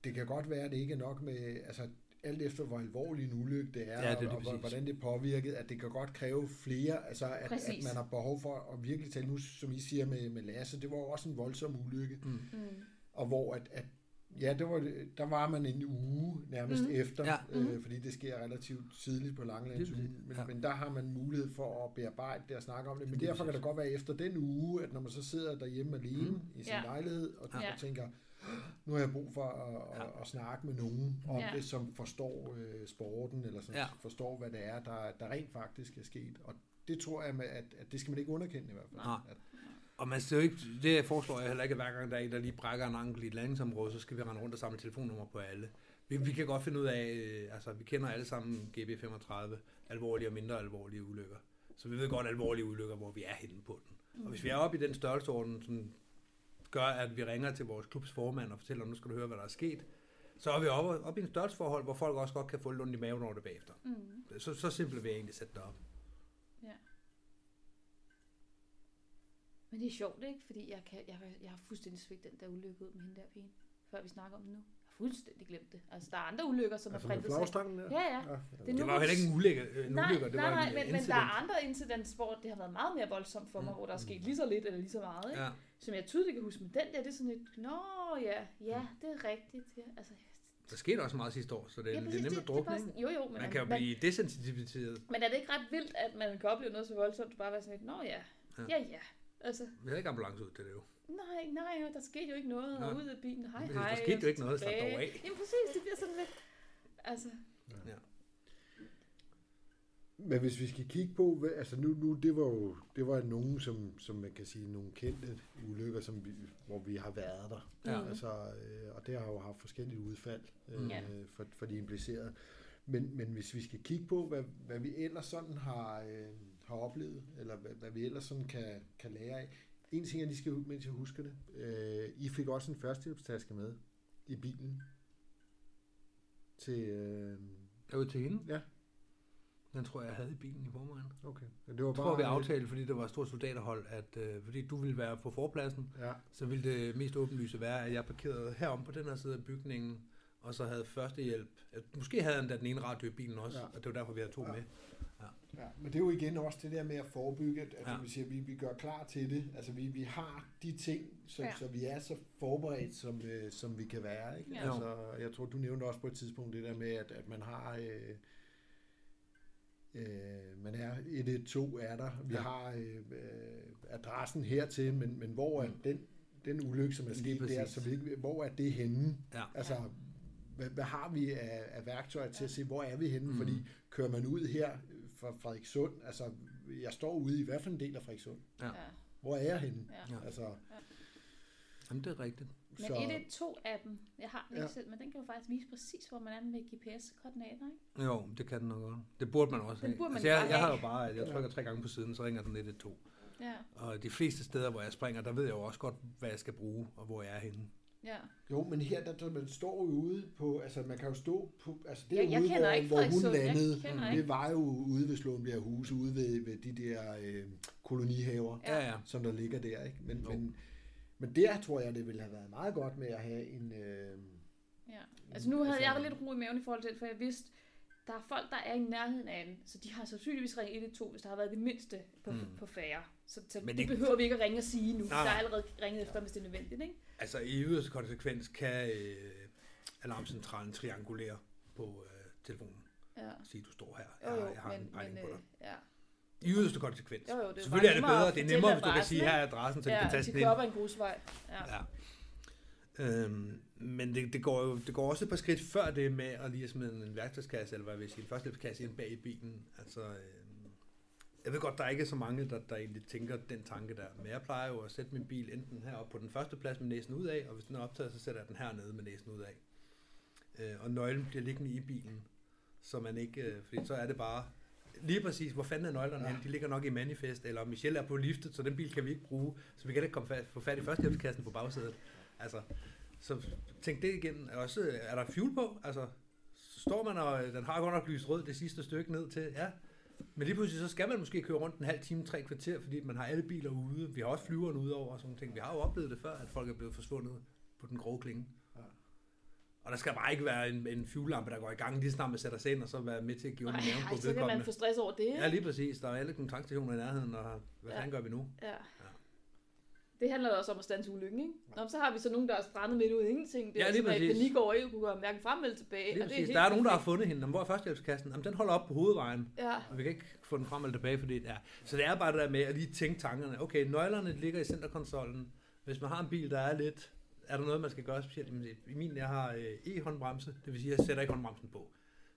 S3: det kan godt være, at det ikke er nok med, altså alt efter hvor alvorlig en ulykke det er,
S1: Ja, det er
S3: og, og hvordan det er påvirket, at det kan godt kræve flere, altså at, at man har behov for at virkelig tale, nu som I siger med, med Lasse, det var jo også en voldsom ulykke,
S1: Mm.
S2: Mm.
S3: og hvor at, at ja, det var, der var man en uge nærmest
S2: Mhm.
S3: efter,
S1: Ja.
S3: øh,
S2: Mhm.
S3: fordi det sker relativt tidligt på
S1: præcis.
S3: men,
S1: Ja.
S3: men der har man mulighed for at bearbejde det og snakke om det, men
S1: Lige
S3: derfor kan det godt være efter den uge, at når man så sidder derhjemme alene
S1: Mhm.
S3: i sin
S2: Ja.
S3: lejlighed og,
S2: Ja.
S3: og tænker, nu har jeg brug for at,
S1: Ja.
S3: at, at snakke med nogen om
S2: Ja.
S3: det, som forstår øh, sporten, eller som
S1: Ja.
S3: forstår, hvad det er, der, der rent faktisk er sket. Og det tror jeg, at, at det skal man ikke underkende i hvert fald.
S1: Nej.
S3: At,
S1: Og man skal jo ikke, det foreslår jeg heller ikke, at hver gang der er en, der lige brækker en ankel i et landingsområde, så skal vi rende rundt og samle telefonnummer på alle. Vi, vi kan godt finde ud af, øh, altså vi kender alle sammen GB35, alvorlige og mindre alvorlige ulykker. Så vi ved godt alvorlige ulykker, hvor vi er henne på den. Og hvis vi er oppe i den størrelseorden, som gør, at vi ringer til vores klubs formand og fortæller, nu skal du høre, hvad der er sket, så er vi oppe, oppe i en størrelsesforhold, hvor folk også godt kan få lidt ondt i maven over det bagefter.
S2: Mm.
S1: Så, så simpelt vil jeg egentlig sætte det op.
S2: Men det er sjovt, ikke? Fordi jeg, kan, jeg, jeg har fuldstændig svigt den der ulykke ud med hende der pigen, før vi snakker om det nu. Fuldstændig glemt det. Altså, der er andre ulykker, som
S3: altså
S2: er printet sig.
S3: flagstangen der?
S2: Ja, ja.
S3: ja.
S2: Det er
S1: Det var jo heller ikke en ulykke, en
S2: nej,
S1: ulykke det
S2: nej,
S1: var
S2: nej,
S1: en
S2: men, men der er andre incidents, hvor det har været meget mere voldsomt for mig,
S1: Mm.
S2: hvor der er sket lige så lidt eller lige så meget, ikke?
S1: Ja.
S2: Som jeg tydeligt kan huske, men den der, det er sådan lidt, nå ja, ja, det er rigtigt. Ja. Altså,
S1: Der skete også meget sidste år, så det,
S2: ja,
S1: det er
S2: præcis,
S1: nemt at
S2: det, det, er
S1: drukne, ikke?
S2: sådan, jo jo, men,
S1: Man kan jo blive desensitiveret.
S2: men er det ikke ret vildt, at man kan opleve noget så voldsomt, bare være sådan lidt, nå ja,
S1: Ja.
S2: ja ja. Altså,
S1: Vi havde ikke ambulance ud til det jo.
S2: Nej, nej, der skete jo ikke noget,
S1: Nej.
S2: og ud af bilen, hej
S1: Der
S2: hej.
S1: skete jo
S2: og
S1: ikke noget, slap dog af.
S2: Jamen præcis, det bliver sådan lidt, altså,
S3: Men hvis vi skal kigge på, hvad, altså nu, nu det var jo det var nogen, som, som man kan sige, nogle kendte ulykker, som vi, hvor vi har været der.
S1: Ja.
S3: Altså, øh, og det har jo haft forskellige udfald øh,
S2: Ja.
S3: for, for de implicerede. Men, men hvis vi skal kigge på, hvad, hvad vi ellers sådan har, øh, har oplevet, eller hvad, hvad vi ellers sådan kan, kan lære af. En ting, jeg lige skal ud, mens jeg husker det. Øh, I fik også en førstehjælpstaske med i bilen. Til, øh,
S1: Jeg var til hende.
S3: Ja.
S1: Den tror jeg, jeg havde i bilen i forvejen.
S3: okay. Det var
S1: Jeg tror, vi aftalte, fordi der var et stort soldaterhold, at øh, fordi du ville være på forpladsen,
S3: Ja,
S1: så ville det mest åbenlyse være, at jeg parkerede herom på den her side af bygningen, og så havde førstehjælp. At Måske havde han da den ene radio i bilen også,
S3: Ja.
S1: ja. og det var derfor, vi havde to
S3: Ja.
S1: ja. med.
S3: Ja, men det er jo igen også det der med at forebygge, at, at
S1: Ja.
S3: vi siger, at vi, vi gør klar til det. Altså vi, vi har de ting, så,
S2: Ja.
S3: ja. så vi er så forberedt, som, øh, som vi kan være. Ikke?
S2: Ja.
S3: Altså, jeg tror, du nævnte også på et tidspunkt det der med, at, at man har... Øh, øh, man er 112 er der. Vi
S1: Ja.
S3: ja. har øh, adressen hertil, men, men hvor er
S1: Mm.
S3: den, den ulykke, som er sket der, så vi, hvor er det henne?
S1: Ja.
S3: Altså, hvad, hvad har vi af, af værktøjer til at se, hvor er vi henne?
S1: Mm.
S3: Fordi kører man ud her fra Frederikssund, altså jeg står ude i hvad for en del af Frederikssund?
S1: Ja.
S2: ja.
S3: Hvor er jeg henne?
S2: ja.
S1: Ja.
S3: Altså,
S1: Jamen, det er rigtigt.
S2: Men
S3: så,
S2: 112-appen, jeg har den ikke
S3: Ja.
S2: selv, men den kan jo faktisk vise præcis, hvor man er med GPS-koordinater, ikke?
S1: Jo, det kan den nok godt. Det burde man også
S2: Den
S1: have.
S2: burde man
S1: altså, jeg,
S2: bare
S1: jeg har jo bare, at jeg trykker tre gange på siden, så ringer den 112.
S2: Ja,
S1: Og de fleste steder, hvor jeg springer, der ved jeg jo også godt, hvad jeg skal bruge, og hvor jeg er henne.
S2: Ja.
S3: jo, men her, der, der, man står jo ude på, altså man kan jo stå på, altså det
S2: Jeg, jeg
S3: ude,
S2: kender
S3: hvor,
S2: ikke
S3: hvor hun landede,
S2: jeg kender
S3: det var jo ude ved Slåenbjerg Huse, ude ved, ved de der øh, kolonihaver,
S2: Ja.
S1: Ja, ja.
S3: som der ligger der, ikke? Men, men, men der tror jeg, det ville have været meget godt med at have en... Øh,
S2: Ja. Altså nu havde
S3: Altså-
S2: jeg lidt ro i maven i forhold til det, for jeg vidste, der er folk, der er i nærheden af den, så de har sandsynligvis ringet 112, hvis der har været det mindste på,
S1: Mm.
S2: på færre. Så, så
S1: Men
S2: det,
S1: det-
S2: behøver vi ikke at ringe og sige nu.
S1: Nej,
S2: Der er allerede ringet efter, hvis det er nødvendigt, ikke?
S1: Altså i yderste konsekvens kan øh, alarmcentralen triangulere på øh, telefonen
S2: Ja.
S1: sige, du står her,
S2: Jo,
S1: jeg,
S2: jo,
S1: har- jeg har en
S2: men,
S1: pejling
S2: men
S1: på
S2: øh,
S1: dig.
S2: ja.
S1: I yderste konsekvens.
S2: Jo, jo, det er
S1: Selvfølgelig er det bedre, det er nemmere, hvis du kan sige, her er adressen, så de
S2: ja,
S1: kan taste
S2: de
S1: den
S2: kører
S1: ind.
S2: op ad en grusvej. Ja.
S1: Ja. Øhm, men det, det, går jo det går også et par skridt før det med at lige smide en værktøjskasse, eller hvad vil jeg sige, en førstehjælpskasse ind bag i bilen. Altså, øhm, jeg ved godt, der ikke er så mange, der, der egentlig tænker den tanke der. Men jeg plejer jo at sætte min bil enten heroppe på den første plads med næsen ud af, og hvis den er optaget, så sætter jeg den hernede med næsen ud af. Øh, og nøglen bliver liggende i bilen, så man ikke, øh, fordi så er det bare Lige præcis. Hvor fanden er nøglerne
S3: ja.
S1: De ligger nok i manifest, eller Michelle er på liftet, så den bil kan vi ikke bruge. Så vi kan ikke komme fat, få fat i førstehjælpskassen på bagsædet. Altså, så tænk det igen. Også, er der fuel på? Altså, står man, og den har godt nok lyst rød det sidste stykke ned til, ja. Men lige pludselig, så skal man måske køre rundt en halv time, tre kvarter, fordi man har alle biler ude. Vi har også flyveren ude over og sådan nogle ting. Vi har jo oplevet det før, at folk er blevet forsvundet på den grove klinge.
S3: Ja.
S1: Og der skal bare ikke være en, en fuellampe, der går i gang lige så snart man sætter sig ind, og så være med til at give i maven
S2: Ej,
S1: på
S2: så kan man
S1: vedkommende.
S2: få stress over det.
S1: Ja, lige præcis. Der er alle kontaktstationer i nærheden, og hvad
S2: Ja.
S1: fanden gør vi nu?
S2: Ja. Det handler også om at standse ulykken, ikke? Nå, så har vi så nogen, der er strandet midt ud i ingenting. Det
S1: Ja,
S2: er
S1: lige
S2: sådan, at i
S1: præcis.
S2: panik over ikke kunne gøre hverken frem eller tilbage.
S1: Lige
S2: og det
S1: præcis.
S2: helt
S1: Der er nogen, der har fundet hende. Jamen, Hvor er førstehjælpskassen? Jamen, den holder op på hovedvejen.
S2: Ja,
S1: Og vi kan ikke få den frem eller tilbage, fordi ja. Så det er bare det der med at lige tænke tankerne. Okay, nøglerne ligger i centerkonsollen. Hvis man har en bil, der er lidt... Er der noget, man skal gøre specielt? I min, jeg har øh, e-håndbremse. Det vil sige, at jeg sætter ikke håndbremsen på.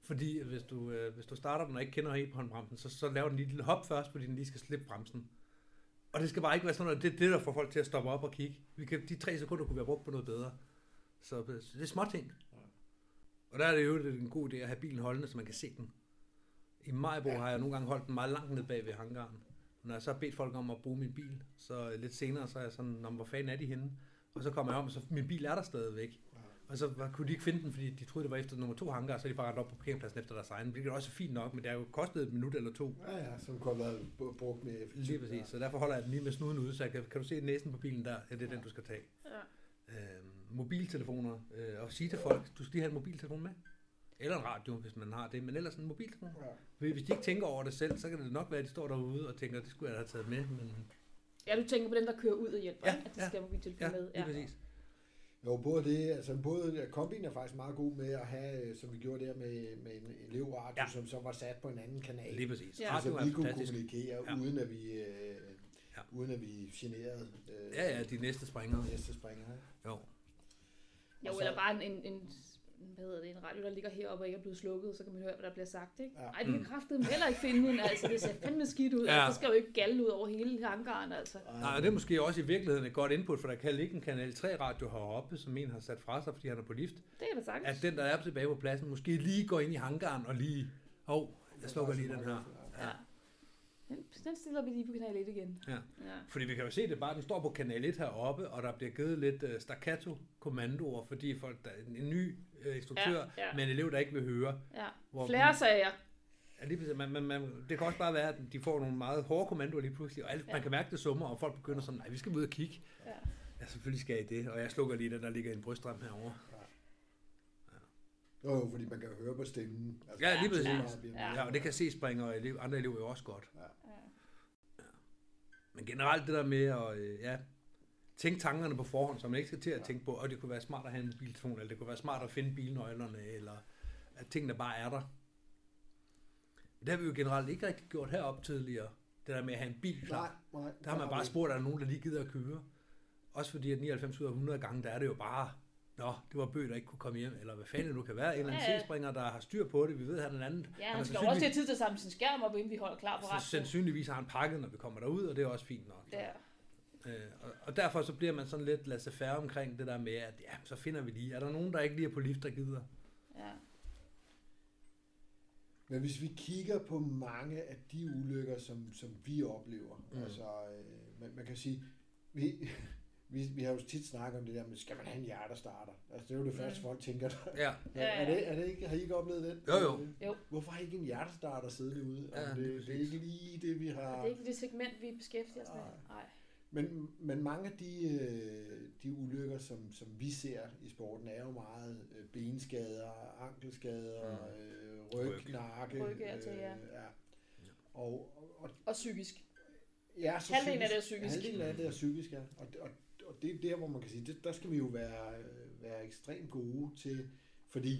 S1: Fordi hvis du, øh, hvis du starter den og ikke kender e-håndbremsen, så, så laver den lige et lille hop først, fordi den lige skal slippe bremsen. Og det skal bare ikke være sådan noget. Det er det, der får folk til at stoppe op og kigge. Vi kan, de tre sekunder kunne være brugt på noget bedre. Så øh, det er små ting. Og der er det jo en god idé at have bilen holdende, så man kan se den. I Majbo har jeg nogle gange holdt den meget langt ned bag ved hangaren. Når jeg så har bedt folk om at bruge min bil, så lidt senere, så er jeg sådan, "Nå, men hvor fanden er de henne? Og så kommer jeg om, og så min bil er der stadigvæk. Og så var- kunne de ikke finde den, fordi de troede, det var efter nummer to hangar, så er de bare op på parkeringspladsen efter deres egen. Hvilket også er fint nok, men det har jo kostet et minut eller to.
S3: Ja, ja, som kunne have været brugt mere effektivt.
S1: Lige præcis. Så derfor holder jeg den lige med snuden ude, så jeg kan, kan du se næsen på bilen der? Ja, det er den, du skal tage.
S2: ja.
S1: Øh, mobiltelefoner. Øh, og sige til folk, du skal lige have en mobiltelefon med. Eller en radio, hvis man har det, men ellers en mobiltelefon.
S3: Ja.
S1: Hvis de ikke tænker over det selv, så kan det nok være, at de står derude og tænker, det skulle jeg da have taget med. Men
S2: ja, du tænker på den, der kører ud og hjælper,
S1: Ja,
S2: ikke? at de
S1: ja.
S2: skal have mobiltelefon
S1: ja,
S2: med.
S1: lige præcis.
S3: Jo, både det, altså både ja, kombin er faktisk meget god med at have, øh, som vi gjorde der med, med en elevradio, ja.
S1: Ja.
S3: som så var sat på en anden kanal.
S1: Lige præcis.
S2: Ja.
S3: Ja, så
S1: Radio
S3: vi kunne
S1: fantastisk.
S3: kommunikere,
S1: Ja.
S3: uden at vi, øh,
S1: Ja.
S3: uden at vi generede øh,
S1: Ja, ja, de næste springere.
S3: næste springer. Ikke?
S1: Jo.
S2: Jo,
S3: så-
S2: eller bare en, en, en, hvad hedder det, en radio, der ligger heroppe og ikke er blevet slukket, så kan man høre, hvad der bliver sagt, ikke?
S3: Ja.
S2: Ej, vi kan
S1: Mm.
S2: kraftedeme heller ikke finde den, altså det ser fandme skidt ud.
S1: Ja.
S2: Ja. Det skal jo ikke galde ud over hele hangaren, altså.
S1: Nej, og det er måske også i virkeligheden et godt input, for der kan ligge en Kanal 3-radio heroppe, som en har sat fra sig, fordi han er på lift.
S2: Det kan da sagtens.
S1: At den, der er tilbage på pladsen, måske lige går ind i hangaren og lige... Hov, oh, jeg slukker lige den her.
S2: Ja. Den, den stiller vi lige på kanal 1 igen.
S1: Ja.
S2: ja.
S1: Fordi vi kan jo se det bare, den står på kanal 1 heroppe, og der bliver givet lidt uh, staccato-kommandoer, fordi folk, der er en, ny uh, instruktør,
S2: Ja, ja.
S1: med en elev, der ikke vil høre.
S2: ja.
S1: Hvor
S2: Flere sager.
S1: Ja, lige præcis. Man, man, man, det kan også bare være, at de får nogle meget hårde kommandoer lige pludselig, og alle,
S2: Ja.
S1: man kan mærke det summer, og folk begynder sådan, nej, vi skal ud og kigge.
S2: Ja.
S1: Ja, selvfølgelig skal I det, og jeg slukker lige den, der ligger en bryststrøm herovre.
S3: Jo, jo, fordi man kan høre på stemmen. Altså,
S1: Ja, lige præcis.
S3: meget man-
S2: Ja.
S1: Ja, og det kan se springer og elev, andre elever jo også godt.
S2: Ja.
S1: Men generelt det der med at øh, ja, tænke tankerne på forhånd, så man ikke skal til at tænke på, og det kunne være smart at have en mobiltelefon, eller det kunne være smart at finde bilnøglerne, eller at tingene bare er der. Det har vi jo generelt ikke rigtig gjort herop tidligere. Det der med at have en bil klar.
S3: Nej, nej.
S1: Der har man bare spurgt, er der nogen, der lige gider at køre? Også fordi, at 99 ud af 100 gange, der er det jo bare, Nå, det var Bø, der ikke kunne komme hjem, eller hvad fanden det nu kan være. En eller anden
S2: Ja, ja.
S1: C-springer, der har styr på det. Vi ved, at han er en anden.
S2: Ja,
S1: er
S2: han skal også have tid til at samle sin skærm op, inden vi holder klar på
S1: så
S2: ret.
S1: sandsynligvis har han pakket, når vi kommer derud, og det er også fint nok.
S2: Ja.
S1: Øh, og, og derfor så bliver man sådan lidt lasse færre omkring det der med, at ja, så finder vi lige. Er der nogen, der ikke lige er på lift, der gider?
S2: ja.
S3: Men hvis vi kigger på mange af de ulykker, som, som vi oplever,
S1: mm.
S3: altså, øh, man, man kan sige, vi, vi, vi har jo tit snakket om det der med, skal man have en hjertestarter? Altså, det er jo det første,
S2: Mm.
S3: folk tænker.
S1: Ja.
S2: Ja,
S3: Er, det, er det ikke, har I ikke oplevet det?
S1: Jo, jo.
S2: Jo.
S3: Hvorfor har I ikke en hjertestarter siddende ude?
S1: Ja,
S3: Ja,
S1: lige
S3: det, det er ikke lige det, vi har...
S2: Det er ikke det segment, vi beskæftiger os med.
S3: Nej. Men, men mange af de, øh, de ulykker, som, som vi ser i sporten, er jo meget øh, benskader, ankelskader,
S1: Mm.
S3: øh, ryg,
S1: Ryg.
S3: nakke.
S2: Ryg, altså, ja.
S3: ja. Og, og, og
S2: Og psykisk.
S3: ja, så
S2: Halvdelen af det er psykisk.
S3: Halvdelen af det er psykisk, ja. Og, og, og det er der, hvor man kan sige, det, der skal vi jo være, øh, være ekstremt gode til, fordi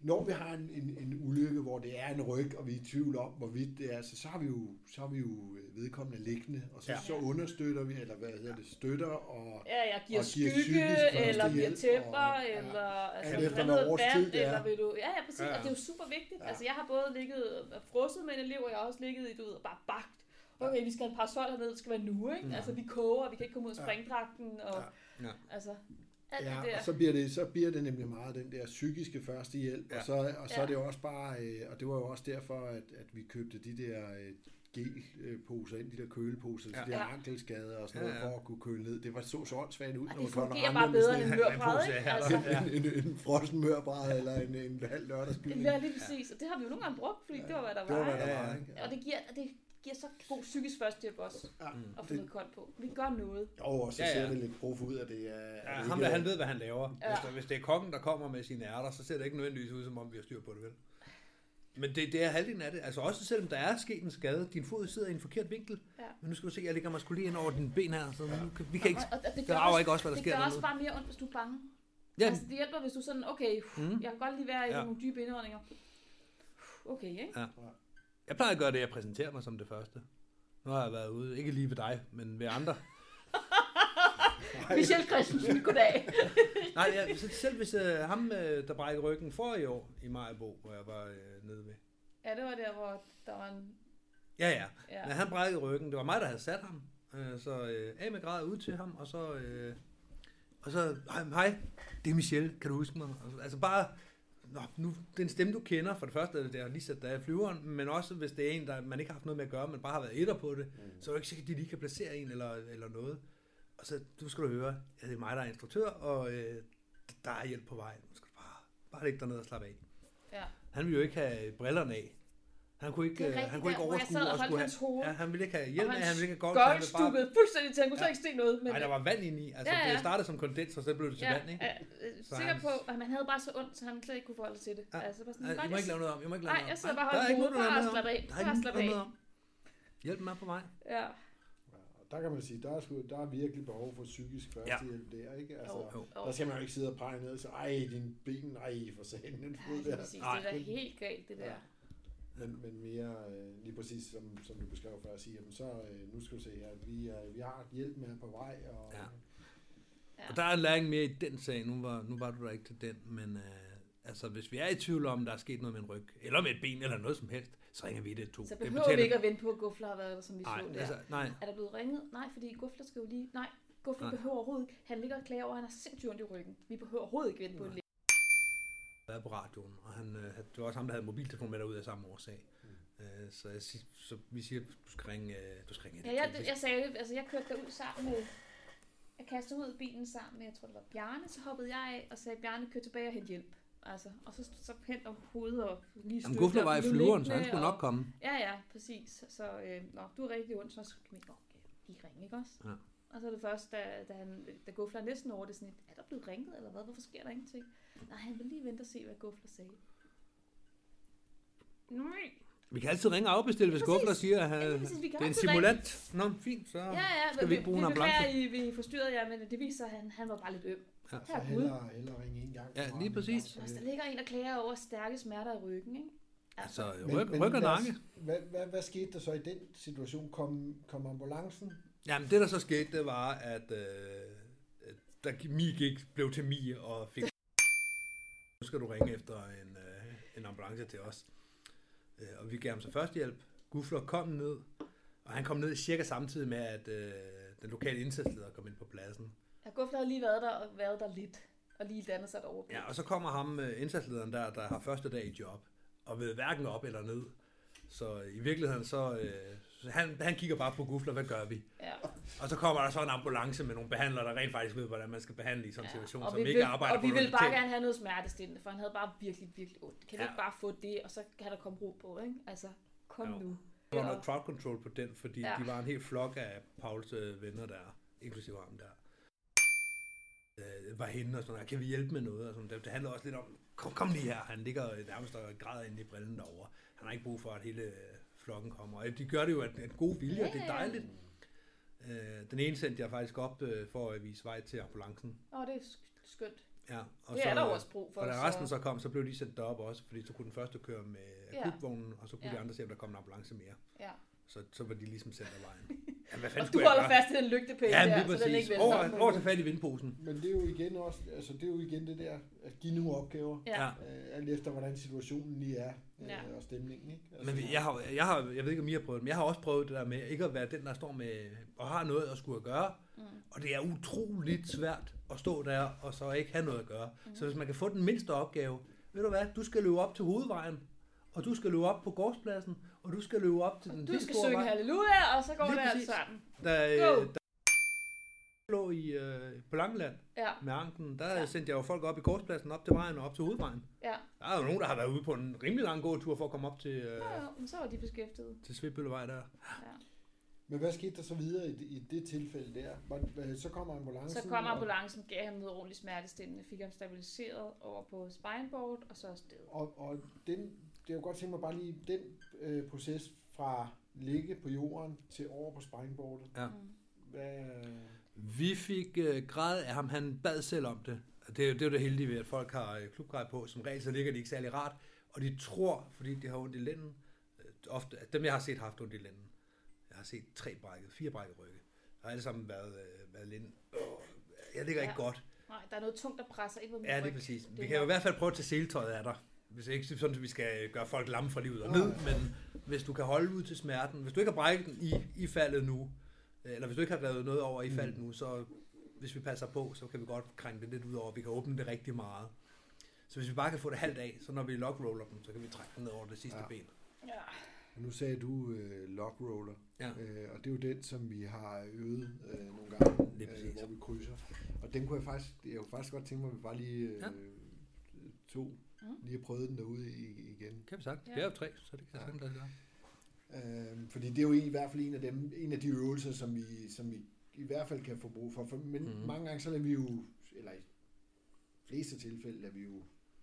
S3: når vi har en, en, en ulykke, hvor det er en ryg, og vi er i tvivl om, hvorvidt det er, så, så har vi jo, så har vi jo øh, vedkommende liggende, og så,
S1: Ja.
S3: ja. så understøtter vi, eller hvad hedder det, støtter, og
S2: Ja, jeg giver
S3: Og giver
S2: skygge, eller giver tæpper,
S3: og- ja.
S2: eller altså,
S3: Alt efter, årstid
S2: vand,
S3: er.
S2: eller vil du... Ja, ja, præcis.
S1: Ja, ja.
S2: Og det er jo super vigtigt.
S3: Ja.
S2: Altså, jeg har både ligget og frosset med en elev, og jeg har også ligget i, du ved, og bare bagt. Okay, vi skal have en parasol hernede, det skal være nu, ikke?
S1: Ja.
S2: Altså, vi koger, vi kan ikke komme ud af
S3: Ja.
S2: springdragten, og
S3: Ja.
S1: Ja.
S2: altså... alt
S3: Ja,
S2: det der.
S3: og så bliver, det, så bliver det nemlig meget den der psykiske førstehjælp, ja.
S1: Ja.
S3: og så, og så
S2: Ja.
S3: er det jo også bare, øh, og det var jo også derfor, at, at vi købte de der øh, gelposer ind, de der køleposer, ja.
S1: Ja.
S3: de der
S2: Ja.
S3: ankelskader og sådan
S1: Ja,
S3: noget,
S1: ja.
S3: for at kunne køle ned. Det var så så åndssvagt ud,
S2: Og
S3: når
S2: det
S3: man kommer
S2: fungerer bare bedre
S3: sådan
S2: end en mørbræd, ikke? Altså,
S3: en, en, en frossen mørbræd eller en, en halv lørdagsbil.
S2: ja, lige præcis. Og det har vi jo nogle gange brugt, fordi det var, hvad der
S3: Det var,
S2: var.
S3: hvad der
S1: Ja,
S3: var,
S1: ja.
S3: ikke?
S2: Og det giver, det giver så god psykisk førstehjælp også,
S3: Ja,
S2: at få
S3: det,
S2: noget koldt på. Vi gør noget.
S3: jo, og så
S1: Ja, ja.
S3: ser det lidt prof ud, at det er...
S1: Ja,
S3: at det
S1: ham der,
S3: er-
S1: han ved, hvad han laver.
S2: Ja.
S1: Hvis, der, hvis det er kokken, der kommer med sine ærter, så ser det ikke nødvendigvis ud, som om vi har styr på det, vel? Men det, det er halvdelen af det. Altså også selvom der er sket en skade, din fod sidder i en forkert vinkel.
S2: Ja.
S1: Men nu skal du se, jeg ligger mig skulle lige ind over dine ben her, så nu kan, vi kan ikke...
S2: Og, og det
S1: Det
S2: gør, også,
S1: ikke også, hvad der
S2: det
S1: sker
S2: gør også bare mere ondt, hvis du er bange.
S1: Ja,
S2: Altså, det hjælper, hvis du er sådan, okay,
S1: Mm.
S2: jeg kan godt lige være i
S1: Ja.
S2: nogle dybe indåndinger. Okay, ikke?
S1: Jeg plejer at gøre det, jeg præsenterer mig som det første. Nu har jeg været ude, ikke lige ved dig, men ved andre.
S2: Michelle Christensen, goddag.
S1: Nej, jeg, selv hvis uh, ham, øh, der brækkede ryggen for i år i Majbo, hvor jeg var øh, nede ved.
S2: Ja, det var der, hvor der var en...
S1: Ja, ja.
S2: Ja.
S1: Men han brækkede ryggen. Det var mig, der havde sat ham. Øh, så øh, af med grad ud til ham, og så... Øh, og så, hej, hej, det er Michelle, kan du huske mig? Og så- Altså bare, nå, nu, det er en stemme, du kender, for det første er det der, lige sat der i flyveren, men også hvis det er en, der man ikke har haft noget med at gøre, men bare har været etter på det,
S3: Mm.
S1: så er det ikke sikkert, at de lige kan placere en eller, eller noget. Og så, du skal du høre, at det er mig, der er instruktør, og øh, der er hjælp på vej. Nu skal du bare, bare ligge dernede og slappe af.
S2: Ja.
S1: Han ville jo ikke have brillerne af. Han kunne ikke, øh,
S2: rigtigt,
S1: han kunne ikke
S2: jeg
S1: overskue
S2: og
S1: skulle
S2: hans hoved.
S1: ja, han ville ikke have
S2: Og
S1: af,
S2: han
S1: han ville ikke have goggles, han ville bare,
S2: fuldstændig til, han kunne
S1: Ja.
S2: slet ikke se noget. Men,
S1: nej, der var vand i. Altså,
S2: Ja, ja.
S1: det startede som kondens, og så blev det til
S2: ja,
S1: vand, ikke?
S2: ja, øh,
S1: Så
S2: sikker
S1: han-
S2: på, at man havde bare så ondt, så han slet ikke kunne forholde sig til det.
S1: Ja.
S2: Altså, bare sådan,
S1: Nej,
S2: godt,
S1: I må ikke
S2: jeg-
S1: lave noget om, I må ikke lave
S2: Nej,
S1: noget
S2: jeg
S1: om.
S2: sidder bare
S1: der er
S2: og
S1: ikke
S2: holder hovedet, bare slap af, bare slap
S1: noget
S2: af.
S1: om. Hjælpen er på vej.
S2: Ja,
S3: Ja, og der kan man sige, der er, sgu, der er virkelig behov for psykisk førstehjælp der, ikke? Altså,
S2: jo,
S1: jo.
S3: Der skal man jo ikke sidde og pege ned og sige, ej, din ben, ej, for satan, den
S2: Ja,
S3: fod der.
S1: Nej.
S2: Det er da helt galt, det der.
S3: Men, men mere øh, lige præcis som, som du beskrev før at sige, jamen så øh, nu skal du se her, at vi, er, vi har hjælp med på vej. Og,
S1: Ja.
S2: Ja.
S1: Og der er en læring mere i den sag. Nu var, nu var du der ikke til den, men øh, altså, hvis vi er i tvivl om, der er sket noget med en ryg, eller med et ben, eller noget som helst, så ringer vi det to.
S2: Så
S1: Det
S2: behøver
S1: betaler-
S2: vi ikke at vente på, at Gufler har været der, som vi
S1: Nej,
S2: så der.
S1: altså, nej.
S2: Er der blevet ringet? Nej, fordi Gufler skal jo lige... Nej, Gufler
S1: Nej.
S2: behøver overhovedet ikke. Han ligger og klager over, at han har sindssygt ondt i ryggen. Vi behøver overhovedet ikke vente på en.
S1: Været på radioen, og han, øh, det var også ham, der havde mobiltelefon med derude af samme årsag. Mm. Øh, så, jeg, så vi siger, du skal ringe, øh, du skal ringe
S2: Ja, jeg, jeg sagde. Altså, jeg kørte derud sammen med... Jeg kastede ud i bilen sammen med, jeg tror det var Bjarne, så hoppede jeg af og sagde, Bjarne, kør tilbage og hent hjælp. Altså, og så, så hen over hovedet og lige
S1: Jamen,
S2: støtte
S1: Gufler
S2: og
S1: var i flyveren, så han skulle
S2: og-
S1: nok komme.
S2: Ja, ja, præcis. Så, øh, nå, du er rigtig ondt, så skal vi okay, lige ringe, ikke også?
S1: Ja.
S2: Og så er det først, da, da, han, da Gufler er næsten over det, sådan er der blevet ringet, eller hvad? Hvorfor sker der ingenting? Nej, han vil lige vente og se, hvad Gufler sagde. Nej.
S1: Vi kan altid ringe og afbestille, hvis. Gufler siger, at
S2: Ja, lige
S1: øh,
S2: præcis. Vi
S1: det er en simulant. Nå, fint, så
S2: Ja, ja,
S1: skal vi ikke bruge en ambulance.
S2: Vi beklager, I, vi forstyrrede jer, men det viser at han, han var bare lidt øm.
S3: Så
S2: Ja, Gud.
S3: hellere, hellere ringe en gang.
S1: Ja, lige præcis.
S3: end
S2: Altså, der ligger en, der klager over stærke smerter i ryggen, ikke?
S1: Altså, ryg,
S3: Men-
S1: ryg og nakke.
S3: Hvad, hvad, hvad skete der så i den situation? Kom, kom ambulancen?
S1: Jamen, det der så skete, det var, at øh, der Mi gik, blev til Mi og fik... Nu skal du ringe efter en, øh, en ambulance til os. Øh, og vi gav ham så førstehjælp. Gufler kom ned, og han kom ned cirka samtidig med, at øh, den lokale indsatsleder kom ind på pladsen.
S2: Ja, Gufler har lige været der og været der lidt, og lige dannet sig et overblik.
S1: Ja, og så kommer ham, øh, indsatslederen der, der har første dag i job, og ved hverken op eller ned. Så i virkeligheden så, øh, så han, han kigger bare på Gufler, hvad gør vi?
S2: ja.
S1: Og så kommer der så en ambulance med nogle behandlere, der rent faktisk ved, hvordan man skal behandle i sådan en
S2: ja.
S1: situation,
S2: og
S1: som
S2: vi
S1: ikke
S2: vil,
S1: arbejder
S2: Og vi
S1: på
S2: vil bare gerne have noget smertestillende, for han havde bare virkelig, virkelig ondt. Kan vi
S1: Ja.
S2: ikke bare få det, og så kan der komme ro på, ikke? Altså, kom
S1: Jo.
S2: nu.
S1: Der var noget crowd control på den, fordi
S2: Ja.
S1: de var en hel flok af Pauls øh, venner der, inklusive ham der. Øh, var henne og sådan noget, kan vi hjælpe med noget? Og sådan. Det, det handler også lidt om, kom, kom lige her, han ligger nærmest og græder inde i brillen derovre. Han har ikke brug for, at hele øh, flokken kommer. Og de gør det jo af af god vilje, og det er
S2: Ja, ja.
S1: dejligt. Øh, den ene sendte jeg faktisk op øh, for at vise vej til ambulancen.
S2: Åh, det er sk- skønt.
S1: Ja, og
S2: Det
S1: så,
S2: er der
S1: øh,
S2: også brug for.
S1: Og da resten så kom, så blev de sendt derop også, fordi så kunne den første køre med
S2: Ja.
S1: akutvognen, og så kunne
S2: Ja.
S1: de andre se, om der kom en ambulance mere.
S2: Ja.
S1: Så, så var de ligesom sendt af vejen. Ja, hvad fanden
S2: Og du holder fast i den lygtepæl
S1: Ja,
S2: der,
S1: lige
S2: så den
S1: præcis.
S2: ikke vælter.
S1: Over, over til fat i vindposen.
S3: Men det er jo igen også, altså det er jo igen det der, at give nogle opgaver,
S2: Ja.
S3: Øh, alt efter hvordan situationen lige er, øh,
S2: Ja.
S3: og stemningen, ikke? Altså,
S1: Men jeg har, jeg har, jeg ved ikke, om I har prøvet det, men jeg har også prøvet det der med ikke at være den, der står med og har noget at skulle gøre.
S2: Mm.
S1: Og det er utroligt svært at stå der og så ikke have noget at gøre. Mm. Så hvis man kan få den mindste opgave, ved du hvad, du skal løbe op til hovedvejen, og du skal løbe op på gårdspladsen, og du skal løbe op til den
S2: Du skal synge halleluja, og så går
S1: Lige
S2: det alt sammen.
S1: Der,
S2: Go!
S1: der lå i, øh, på Langeland
S2: Ja,
S1: med anken, der
S2: Ja.
S1: sendte jeg jo folk op i gårdspladsen, op til vejen og op til hovedvejen.
S2: ja.
S1: Der er jo nogen, der har været ude på en rimelig lang gåtur for at komme op til, øh,
S2: Ja, ja, men så var de beskæftiget.
S1: til Svibøllevej der.
S2: Ja.
S3: Men hvad skete der så videre i det, i det tilfælde der? Så kommer ambulancen?
S2: Så kom
S3: og-
S2: ambulancen, gav ham noget ordentligt smertestillende, fik ham stabiliseret over på spineboard, og så afsted.
S3: Og, og den, det er jo godt tænke mig bare lige, den øh, proces fra ligge på jorden til over på springboardet.
S1: Ja.
S2: Mm.
S3: Hvad,
S1: Vi fik øh, græd af ham, han bad selv om det. Det er, jo- det er det heldige ved, at folk har øh, klubgrej på. Som regel så ligger de ikke særlig rart. Og de tror, fordi de har ondt i lænden, øh, ofte, at dem jeg har set har haft ondt i lænden. Jeg har set tre brækket, fire brækket rygge. Der har alle sammen været, øh, været lænden. Oh, jeg ligger
S2: Ja.
S1: ikke godt.
S2: Nej, der er noget tungt, der presser ind mod min
S1: Ja, det
S2: ryg.
S1: er præcis.
S2: Det
S1: Vi kan jo i hvert fald prøve at tage seletøjet af dig. Hvis ikke sådan, at vi skal gøre folk lamme fra livet og ned, men hvis du kan holde ud til smerten, hvis du ikke har brækket den i, i faldet nu, eller hvis du ikke har revet noget over i
S3: Mm.
S1: faldet nu, så hvis vi passer på, så kan vi godt krænge det lidt ud over. Vi kan åbne det rigtig meget. Så hvis vi bare kan få det halvt af, så når vi lockroller dem, så kan vi trække den ned over det sidste
S3: Ja.
S1: ja. ben.
S2: Ja.
S3: nu sagde du øh, lock roller,
S1: Ja.
S3: øh, og det er jo den, som vi har øvet øh, nogle gange,
S1: Lige
S3: øh, hvor vi krydser. Og den kunne jeg faktisk, jeg kunne faktisk godt tænke mig, at vi bare lige øh,
S1: Ja.
S3: to,
S2: Mm.
S3: lige har prøvet den derude igen.
S1: Kan vi sagt.
S2: Ja.
S1: Vi er jo tre, så det kan
S3: Ja.
S1: jeg sagtens lade sig gøre.
S3: Øh, fordi det er jo i hvert fald en af dem, en af de øvelser, som vi, som vi i hvert fald kan få brug for. for men mm-hmm. mange gange så lader vi jo, eller i fleste tilfælde lader vi jo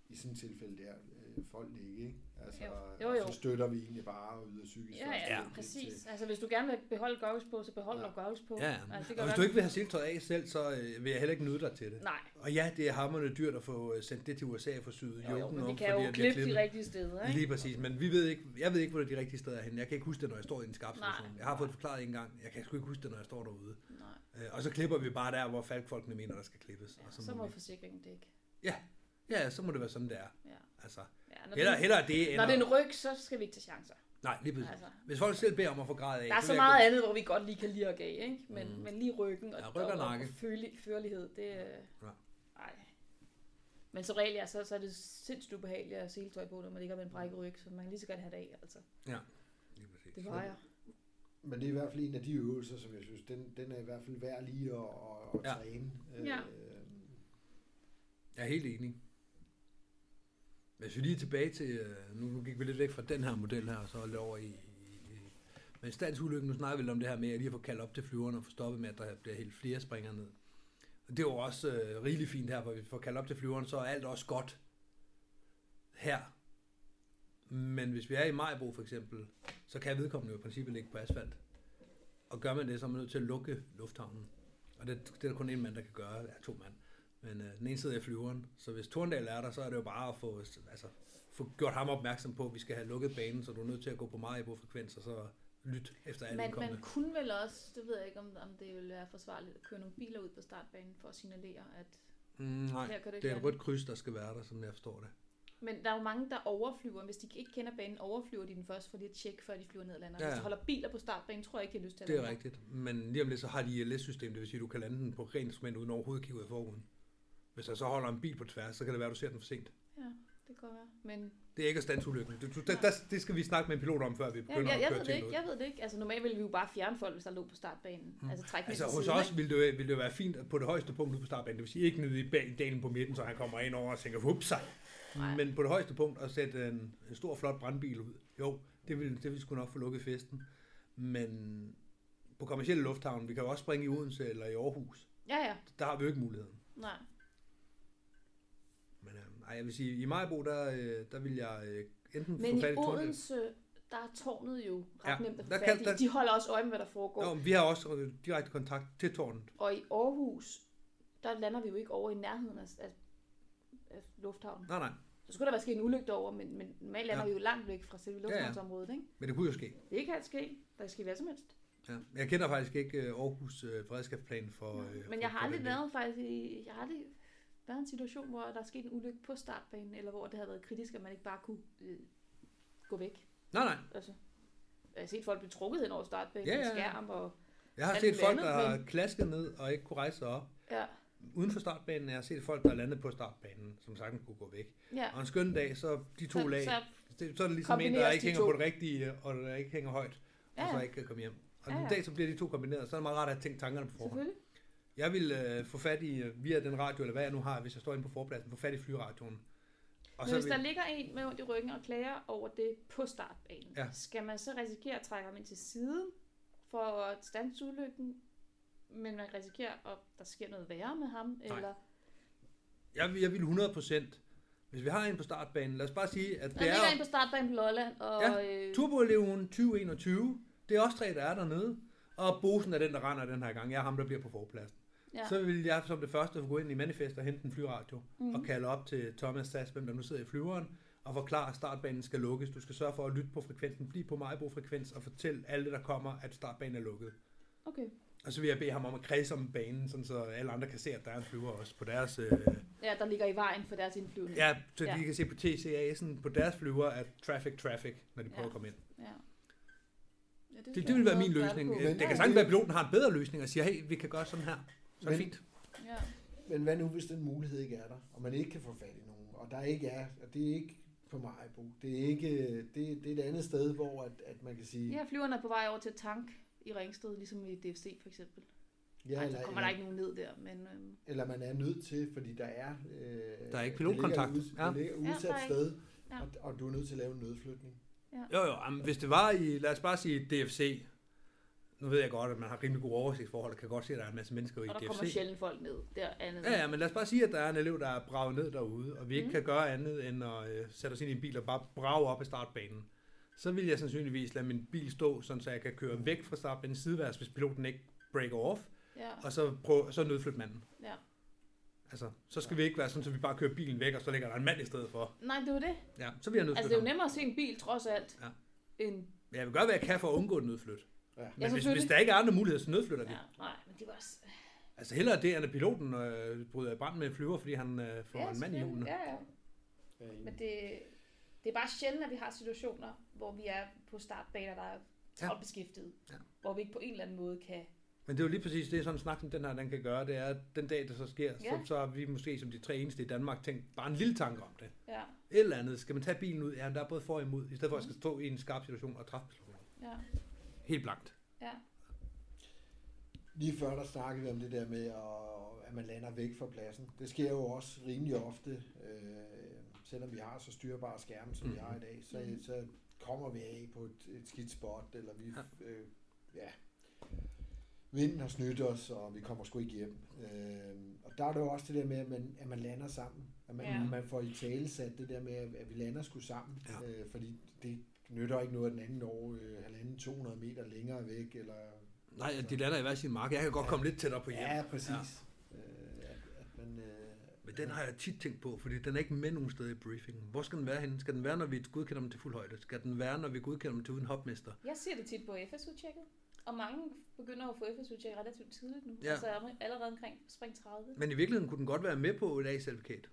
S3: i sådan et tilfælde der øh, folk ligge, ikke? Altså,
S2: Jo. Jo, jo.
S3: så støtter vi egentlig bare og yder psykisk
S2: Ja, ja, ja, præcis.
S3: til-
S2: Altså, hvis du gerne vil beholde goggles på, så behold
S3: Ja.
S2: ja. goggles på.
S1: Ja, ja.
S2: Altså, det
S1: og hvis du ikke vil have seletøjet af selv, så øh, vil jeg heller ikke nyde dig til det.
S2: Nej,
S1: Og ja, det er hammerende dyrt at få øh, sendt det til USA få syet
S2: jo, jo,
S1: joken
S2: men vi
S1: om,
S2: kan
S1: fordi
S2: jo
S1: vi
S2: klippe de rigtige steder, ikke?
S1: Lige præcis, men vi ved ikke, jeg ved ikke, hvor de rigtige steder er henne. Jeg kan ikke huske det, når jeg står i en situation. Jeg har fået det forklaret en gang. Jeg kan sgu ikke huske det, når jeg står derude.
S2: Nej.
S1: Øh, Og så klipper vi bare der, hvor falkfolkene mener, der skal klippes.
S2: Ja,
S1: og
S2: så må
S1: vi...
S2: forsikringen dække.
S1: Ja, så må det være sådan, det er.
S2: Ja.
S1: Altså,
S2: Ja, når,
S1: heller,
S2: det,
S1: heller det,
S2: når
S1: end
S2: det er en ryg, så skal vi ikke tage chancer.
S1: Nej, lige præcis.
S2: Altså,
S1: Hvis folk selv beder om at få grad af,
S2: der er
S1: så
S2: meget
S1: gå-
S2: andet, hvor vi godt lige kan lide at gav, ikke? Men,
S1: Mm.
S2: men lige ryggen og,
S1: Ja, ryg og
S2: og, førlighed, det er...
S1: Ja.
S2: Ej. Men som regel, ja, så, så er det sindssygt ubehageligt at have seletøj på, når man ligger med en brækket ryg, så man kan lige så godt have det af, altså.
S1: Lige præcis.
S2: Det vejer.
S3: Men det er i hvert fald en af de øvelser, som jeg synes, den, den er i hvert fald værd lige at, at, at
S1: Ja.
S3: træne.
S2: Ja.
S3: Øh,
S1: Jeg er helt enig. Hvis vi lige er tilbage til, øh, nu, gik vi lidt væk fra den her model her, og så lidt over i, i, i men standsulykken, nu snakker vi lidt om det her med, at lige at få kaldt op til flyverne og få stoppet med, at der bliver helt flere springer ned. Og det var også øh, rigeligt fint her, hvor vi får kaldt op til flyverne, så er alt også godt her. Men hvis vi er i Majbo for eksempel, så kan vedkommende jo i princippet ligge på asfalt. Og gør man det, så er man nødt til at lukke lufthavnen. Og det, det er der kun en mand, der kan gøre, er to mand. Men øh, den ene sidder i flyveren, så hvis Torndal er der, så er det jo bare at få, altså, få gjort ham opmærksom på, at vi skal have lukket banen, så du er nødt til at gå på Maribo-frekvens, og så lytte efter alle
S2: Man, man kunne vel også, det ved jeg ikke, om, om det ville være forsvarligt, at køre nogle biler ud på startbanen for at signalere, at
S1: Mm, nej,
S2: her kan ikke
S1: det er et rødt kryds, der skal være der, som jeg forstår det.
S2: Men der er jo mange, der overflyver. Hvis de ikke kender banen, overflyver de den først for lige at tjekke, før de flyver ned og lander.
S1: Ja,
S2: Hvis de holder biler på startbanen, tror jeg ikke, de har lyst til at
S1: Det er
S2: lande.
S1: rigtigt. Men lige om lidt, så har de ILS-system, det vil sige, at du kan lande den på rent instrument uden overhovedet at kigge ud af forruden. Hvis der så holder en bil på tværs, så kan det være, at du ser den for sent.
S2: Ja, det kan være. Men
S1: Det er ikke at standsulykken. Det, du, det, der, det skal vi snakke med en pilot om, før vi
S2: ja,
S1: begynder
S2: jeg, jeg
S1: at
S2: ved
S1: køre
S2: det
S1: ting
S2: ikke.
S1: ud.
S2: Jeg ved det ikke. Altså normalt ville vi jo bare fjerne folk, hvis der lå på startbanen.
S1: Mm.
S2: Altså trække
S1: Altså hos
S2: siden,
S1: os ville det, ville det være fint at på det højeste punkt ude på startbanen. Det vil sige ikke nede i ba- dalen på midten, så han kommer ind over og tænker, hups
S2: Nej.
S1: Men på det højeste punkt at sætte en, en stor, flot brandbil ud. Jo, det vil, det vil sgu nok få lukket festen. Men på kommersielle lufthavn, vi kan jo også springe i Odense eller i Aarhus.
S2: Ja, ja.
S1: Der har vi jo ikke muligheden.
S2: Nej.
S1: Ej, jeg vil sige, i Majbo, der, øh, der vil jeg øh, enten
S2: Men
S1: få fat
S2: i. Odense, der er tårnet jo ret
S1: Ja,
S2: nemt at få
S1: der kan- der-
S2: De holder også øje med, hvad der foregår.
S1: Jo, vi har også øh, direkte kontakt til tårnet.
S2: Og i Aarhus, der lander vi jo ikke over i nærheden af, af, af lufthavnen.
S1: Nej, nej,
S2: Så skulle der være sket en ulykke over, men, men normalt lander
S1: Ja.
S2: vi jo langt væk fra selve
S1: ja.
S2: lufthavnsområdet, ikke?
S1: men det kunne jo ske.
S2: Det kan ske. Der kan ske hvad som helst.
S1: Ja. Jeg kender faktisk ikke Aarhus øh, beredskabsplan for...
S2: Ja.
S1: Øh,
S2: Men
S1: for-
S2: jeg har aldrig været faktisk i, jeg har aldrig været en situation, hvor der er sket en ulykke på startbanen, eller hvor det havde været kritisk, at man ikke bare kunne øh, gå væk.
S1: Nej, nej.
S2: Altså, jeg har set folk blive trukket hen over startbanen
S1: Ja,
S2: ja,
S1: ja,
S2: skærm, og
S1: Jeg har set folk, der har klasket ned og ikke kunne rejse sig op.
S2: ja,
S1: Uden for startbanen, jeg har set folk, der er landet på startbanen, som sagtens kunne gå væk.
S2: ja.
S1: Og en skøn dag, så de to
S2: så,
S1: lag,
S2: så,
S1: det, så er det ligesom en, der ikke
S2: de
S1: hænger
S2: to.
S1: på det rigtige, og der ikke hænger højt,
S2: ja,
S1: og så ikke kan komme hjem. Og
S2: Ja,
S1: en
S2: ja.
S1: dag, så bliver de to kombineret, så er det meget rart at tænkt tankerne på forhånd.
S2: selvfølgelig.
S1: Jeg vil øh, få fat i, øh, via den radio, eller hvad jeg nu har, hvis jeg står inde på forpladsen, få fat i flyradioen. Og
S2: Men hvis
S1: vil,
S2: der ligger en med ondt i ryggen og klager over det på startbanen,
S1: Ja.
S2: skal man så risikere at trække ham ind til siden for at standse ulykken, men man risikerer, at der sker noget værre med ham,
S1: Nej.
S2: eller...
S1: jeg, jeg vil 100%, hvis vi har en på startbanen, lad os bare sige, at
S2: Der
S1: det
S2: ligger
S1: er
S2: en på startbanen på Lolland, og...
S1: Ja,
S2: øh,
S1: Turboeleven 2021, det er også tre, der er dernede. Og Bosen er den, der render den her gang. Jeg er ham, der bliver på forpladsen.
S2: Ja.
S1: Så vil jeg som det første gå ind i manifest og hente en flyradio.
S2: Mhm.
S1: og kalde op til Thomas Sass, hvem der nu sidder i flyveren, og forklare, at startbanen skal lukkes. Du skal sørge for at lytte på frekvensen, blive på Majbo-frekvens, og fortælle alle, der kommer, at startbanen er lukket.
S2: Okay.
S1: Og så vil jeg bede ham om at kredse om banen, sådan så alle andre kan se, at der er en flyver også på deres... Øh,
S2: Ja, der ligger i vejen for deres indflyvning.
S1: ja, så
S2: Ja.
S1: de kan se på TCA'en på deres flyver, at traffic, traffic, når de prøver
S2: Ja.
S1: at komme ind.
S2: Ja. Ja,
S1: Det,
S2: skal
S1: det vil være min løsning. Det kan sagtens være, at piloten har en bedre løsning og siger, hey, vi kan gøre sådan her. Så er det fint.
S2: Ja.
S3: Men hvad nu, hvis den mulighed ikke er der, og man ikke kan få fat i nogen, og der ikke er, og det er ikke på Majbo, det er ikke, det, det er et andet sted, hvor at, at man kan sige,
S2: ja, flyverne er på vej over til tank i Ringsted, ligesom i DFC for eksempel.
S3: ja,
S2: Ja,
S3: eller,
S2: kommer der ikke nogen ned der, men... Øhm,
S3: eller man er nødt til, fordi der er, øh,
S1: Der er ikke
S3: det
S1: pilotkontakt.
S3: ligger, ud,
S1: Ja.
S3: det ligger
S2: Ja,
S3: udsat
S2: der er ikke-
S3: sted,
S2: ja.
S3: og, og du er nødt til at lave en nødflytning.
S1: Jo, jo, jamen, hvis det var i, lad os bare sige DFC, nu ved jeg godt, at man har rimelig gode oversigtsforhold, og kan godt se, at der er en masse mennesker i
S2: og der kommer
S1: DFC.
S2: sjældent folk ned der andet.
S1: Ja, ja, men lad os bare sige, at der er en elev, der er braget ned derude, og vi ikke
S2: Mm.
S1: kan gøre andet end at øh, sætte os ind i en bil og bare brage op af startbanen. Så vil jeg sandsynligvis lade min bil stå, sådan så jeg kan køre væk fra startbanen sideværs, hvis piloten ikke breaker off,
S2: Ja,
S1: og så, prøve, så nødflytte manden.
S2: ja.
S1: Altså, så skal vi ikke være sådan, så vi bare kører bilen væk, og så ligger der en mand i stedet for.
S2: Nej, det var det.
S1: Ja, så vil jeg nødflytte
S2: Altså, det er jo nemmere at se en bil, trods alt,
S1: Ja.
S2: end...
S1: Jeg vil gøre, hvad jeg kan for at undgå et nødflyt.
S3: Ja.
S1: Men hvis,
S2: selvfølgelig.
S1: hvis der ikke er andre muligheder, så nødflytter vi.
S2: Ja, nej, men det var også...
S1: Altså hellere det, end at piloten øh, bryder i brand med en flyver, fordi han øh, får
S2: ja,
S1: en mand i hjulene.
S2: Ja, ja.
S3: Ja,
S2: Men det, det er bare sjældent, at vi har situationer, hvor vi er på startbaner, der er travlt beskæftiget.
S1: Ja.
S2: Hvor vi ikke på en eller anden måde kan...
S1: Men det er jo lige præcis det, sådan en snak som den her, den kan gøre, det er, at den dag, det så sker,
S2: Ja.
S1: så, så har vi måske som de tre eneste i Danmark tænkt bare en lille tanke om det.
S2: Ja,
S1: Et eller andet. Skal man tage bilen ud? Ja, der er både for og imod, i stedet for at jeg skal stå i en skarp situation og træffe beslutninger.
S2: ja,
S1: Helt blankt.
S2: ja.
S3: Lige før der snakkede vi om det der med, at, at man lander væk fra pladsen. Det sker jo også rimelig ofte, øh, selvom vi har så styrbare skærme, som mm. vi
S1: Mhm.
S3: har i dag, så,
S2: Mhm.
S3: så kommer vi af på et, et skidt spot, eller vi, ja. Øh, ja, vinden har snydt os, og vi kommer sgu ikke hjem. Øh, og der er det jo også det der med, at man, at man lander sammen. At man,
S2: Ja.
S3: man får i tale sat det der med, at at vi lander sgu sammen.
S1: Ja.
S3: Øh, fordi det nytter ikke noget, at den anden over øh, halvanden 200 meter længere væk, eller
S1: Nej, de lander i hver sin mark. Jeg kan godt komme lidt tættere på hjem.
S3: Ja, præcis. Ja. Øh, at, at man, øh,
S1: Men den har jeg tit tænkt på, fordi den er ikke med nogen steder i briefingen. Hvor skal den være henne? Skal den være, når vi godkender dem til fuld højde? Skal den være, når vi godkender dem til uden hopmester?
S2: Jeg ser det tit på FSU-tjekket. Og mange begynder at få FSU-tjek relativt tidligt nu.
S1: Ja.
S2: Altså allerede omkring spring 30.
S1: Men i virkeligheden kunne den godt være med på et A-certifikat.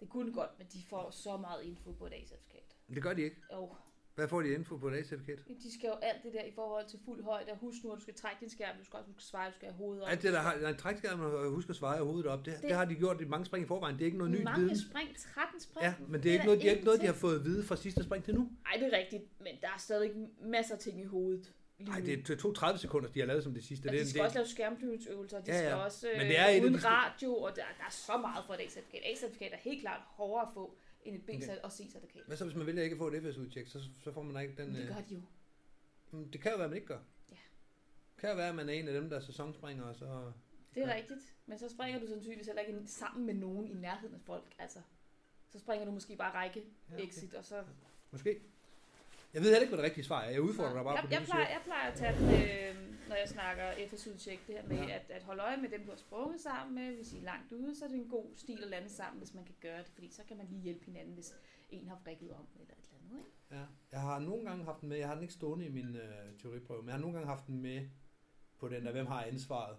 S2: Det kunne godt, men de får så meget info på et A-certifikat.
S1: Det gør de ikke.
S2: Og
S1: Hvad får de info på et A-certifikat?
S2: de skal jo alt det der i forhold til fuld højde. Og husk nu, at du skal trække din skærm, du skal også huske svare, du skal have hovedet op.
S1: Alt det, der har nej, trækskærm og husk at svare hovedet op, det, det,
S2: Det-
S1: det, har de gjort i mange spring i forvejen. Det er ikke noget nyt
S2: Mange
S1: viden.
S2: spring, 13 spring.
S1: Ja, men det er, ikke noget, de, er ikke noget, de har fået at vide fra sidste spring til nu.
S2: Ej, det er rigtigt, men der er stadig masser af ting i hovedet.
S1: Nej, det er to 30 sekunder, de har lavet som det sidste.
S2: Og
S1: det,
S2: de skal
S1: det,
S2: også lave skærmflyvningsøvelser, de
S1: Ja, ja.
S2: skal også øh,
S1: Men det er
S2: uden
S1: de
S2: radio, og der, der er så meget for et A-certifikat. A-certifikat er helt klart hårdere at få end et B-
S1: Okay.
S2: og C-certifikat.
S1: Hvad så, hvis man vælger ikke at få et FSU-tjek, så, så får man ikke den...
S2: Men det
S1: øh,
S2: gør de jo.
S1: mm, det kan jo være, at man ikke gør.
S2: Ja.
S1: Det kan jo være, at man er en af dem, der er sæsonspringer, og så...
S2: Det er
S1: Ja.
S2: rigtigt. Men så springer du sandsynligvis heller ikke sammen med nogen i nærheden af folk. Altså, så springer du måske bare række
S1: Ja, okay.
S2: exit, og så...
S1: Måske. Jeg ved heller ikke, hvad det rigtige svar er. Jeg udfordrer dig bare
S2: jeg,
S1: på
S2: jeg,
S1: det,
S2: plejer, jeg plejer at tage den, øh, når jeg snakker FSU-tjek, det her med
S1: Ja.
S2: at, at holde øje med dem, du har sprunget sammen med. Hvis I er langt ude, så er det en god stil at lande sammen, hvis man kan gøre det. Fordi så kan man lige hjælpe hinanden, hvis en har vrikket om eller et eller andet. Ikke?
S1: Ja. Jeg har nogle gange haft den med, jeg har den ikke stående i min øh, teoriprøve, men jeg har nogle gange haft den med på den der, hvem har ansvaret.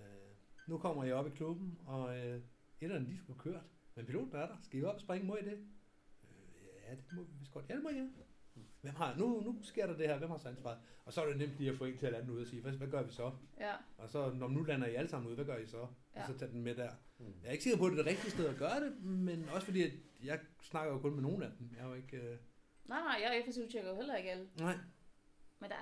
S1: Øh, nu kommer jeg op i klubben, og øh, etterne, de skulle kørt. Men piloten er der. Skal I op og springe? Må I det? Øh, ja, det må vi vist godt. Ja, det må jeg. Hvem har, nu, nu sker der det her, hvem har så ansvaret? Og så er det nemt lige at få en til at lande ud og sige, hvad, hvad gør vi så?
S2: Ja.
S1: Og så, når nu lander I alle sammen ud, hvad gør I så? Ja.
S2: Ja.
S1: Og så tage den med der.
S3: Mm.
S1: Jeg er ikke sikker på, at det er det rigtige sted at gøre det, men også fordi, at jeg snakker jo kun med nogen af dem. Jeg er jo ikke... Øh...
S2: Nej, nej, jeg FSU tjekker jo heller ikke alle.
S1: Nej.
S2: Men der,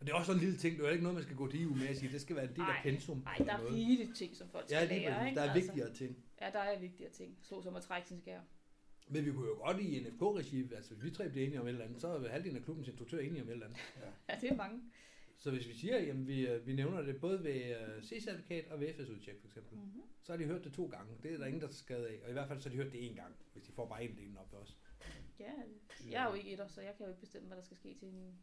S1: Og det er også sådan en lille ting, det er jo ikke noget, man skal gå til EU med at sige, det skal være en del af
S2: Ej,
S1: pensum.
S2: nej, der er rigeligt ting, som folk
S1: Ja,
S2: skal
S1: lige
S2: lære, ikke?
S1: Der er
S2: Altså,
S1: vigtigere ting.
S2: Ja, der er vigtigere ting. Slå som at trække sin skær.
S1: Men vi kunne jo godt i NFK-regi, altså hvis vi tre bliver enige om et eller andet, så er halvdelen af klubbens instruktør enige om et eller andet.
S2: Ja, det er mange.
S1: Så hvis vi siger, jamen vi, øh, vi nævner det både ved øh, C-certifikat og ved FS-udtjek for eksempel,
S2: Mm-hmm.
S1: så har de hørt det to gange. Det er der ingen, der tager skade af. Og i hvert fald så har de hørt det én gang, hvis de får bare en del op også.
S2: Ja, jeg er jo ikke etter, så jeg kan jo ikke bestemme, hvad der skal ske til en,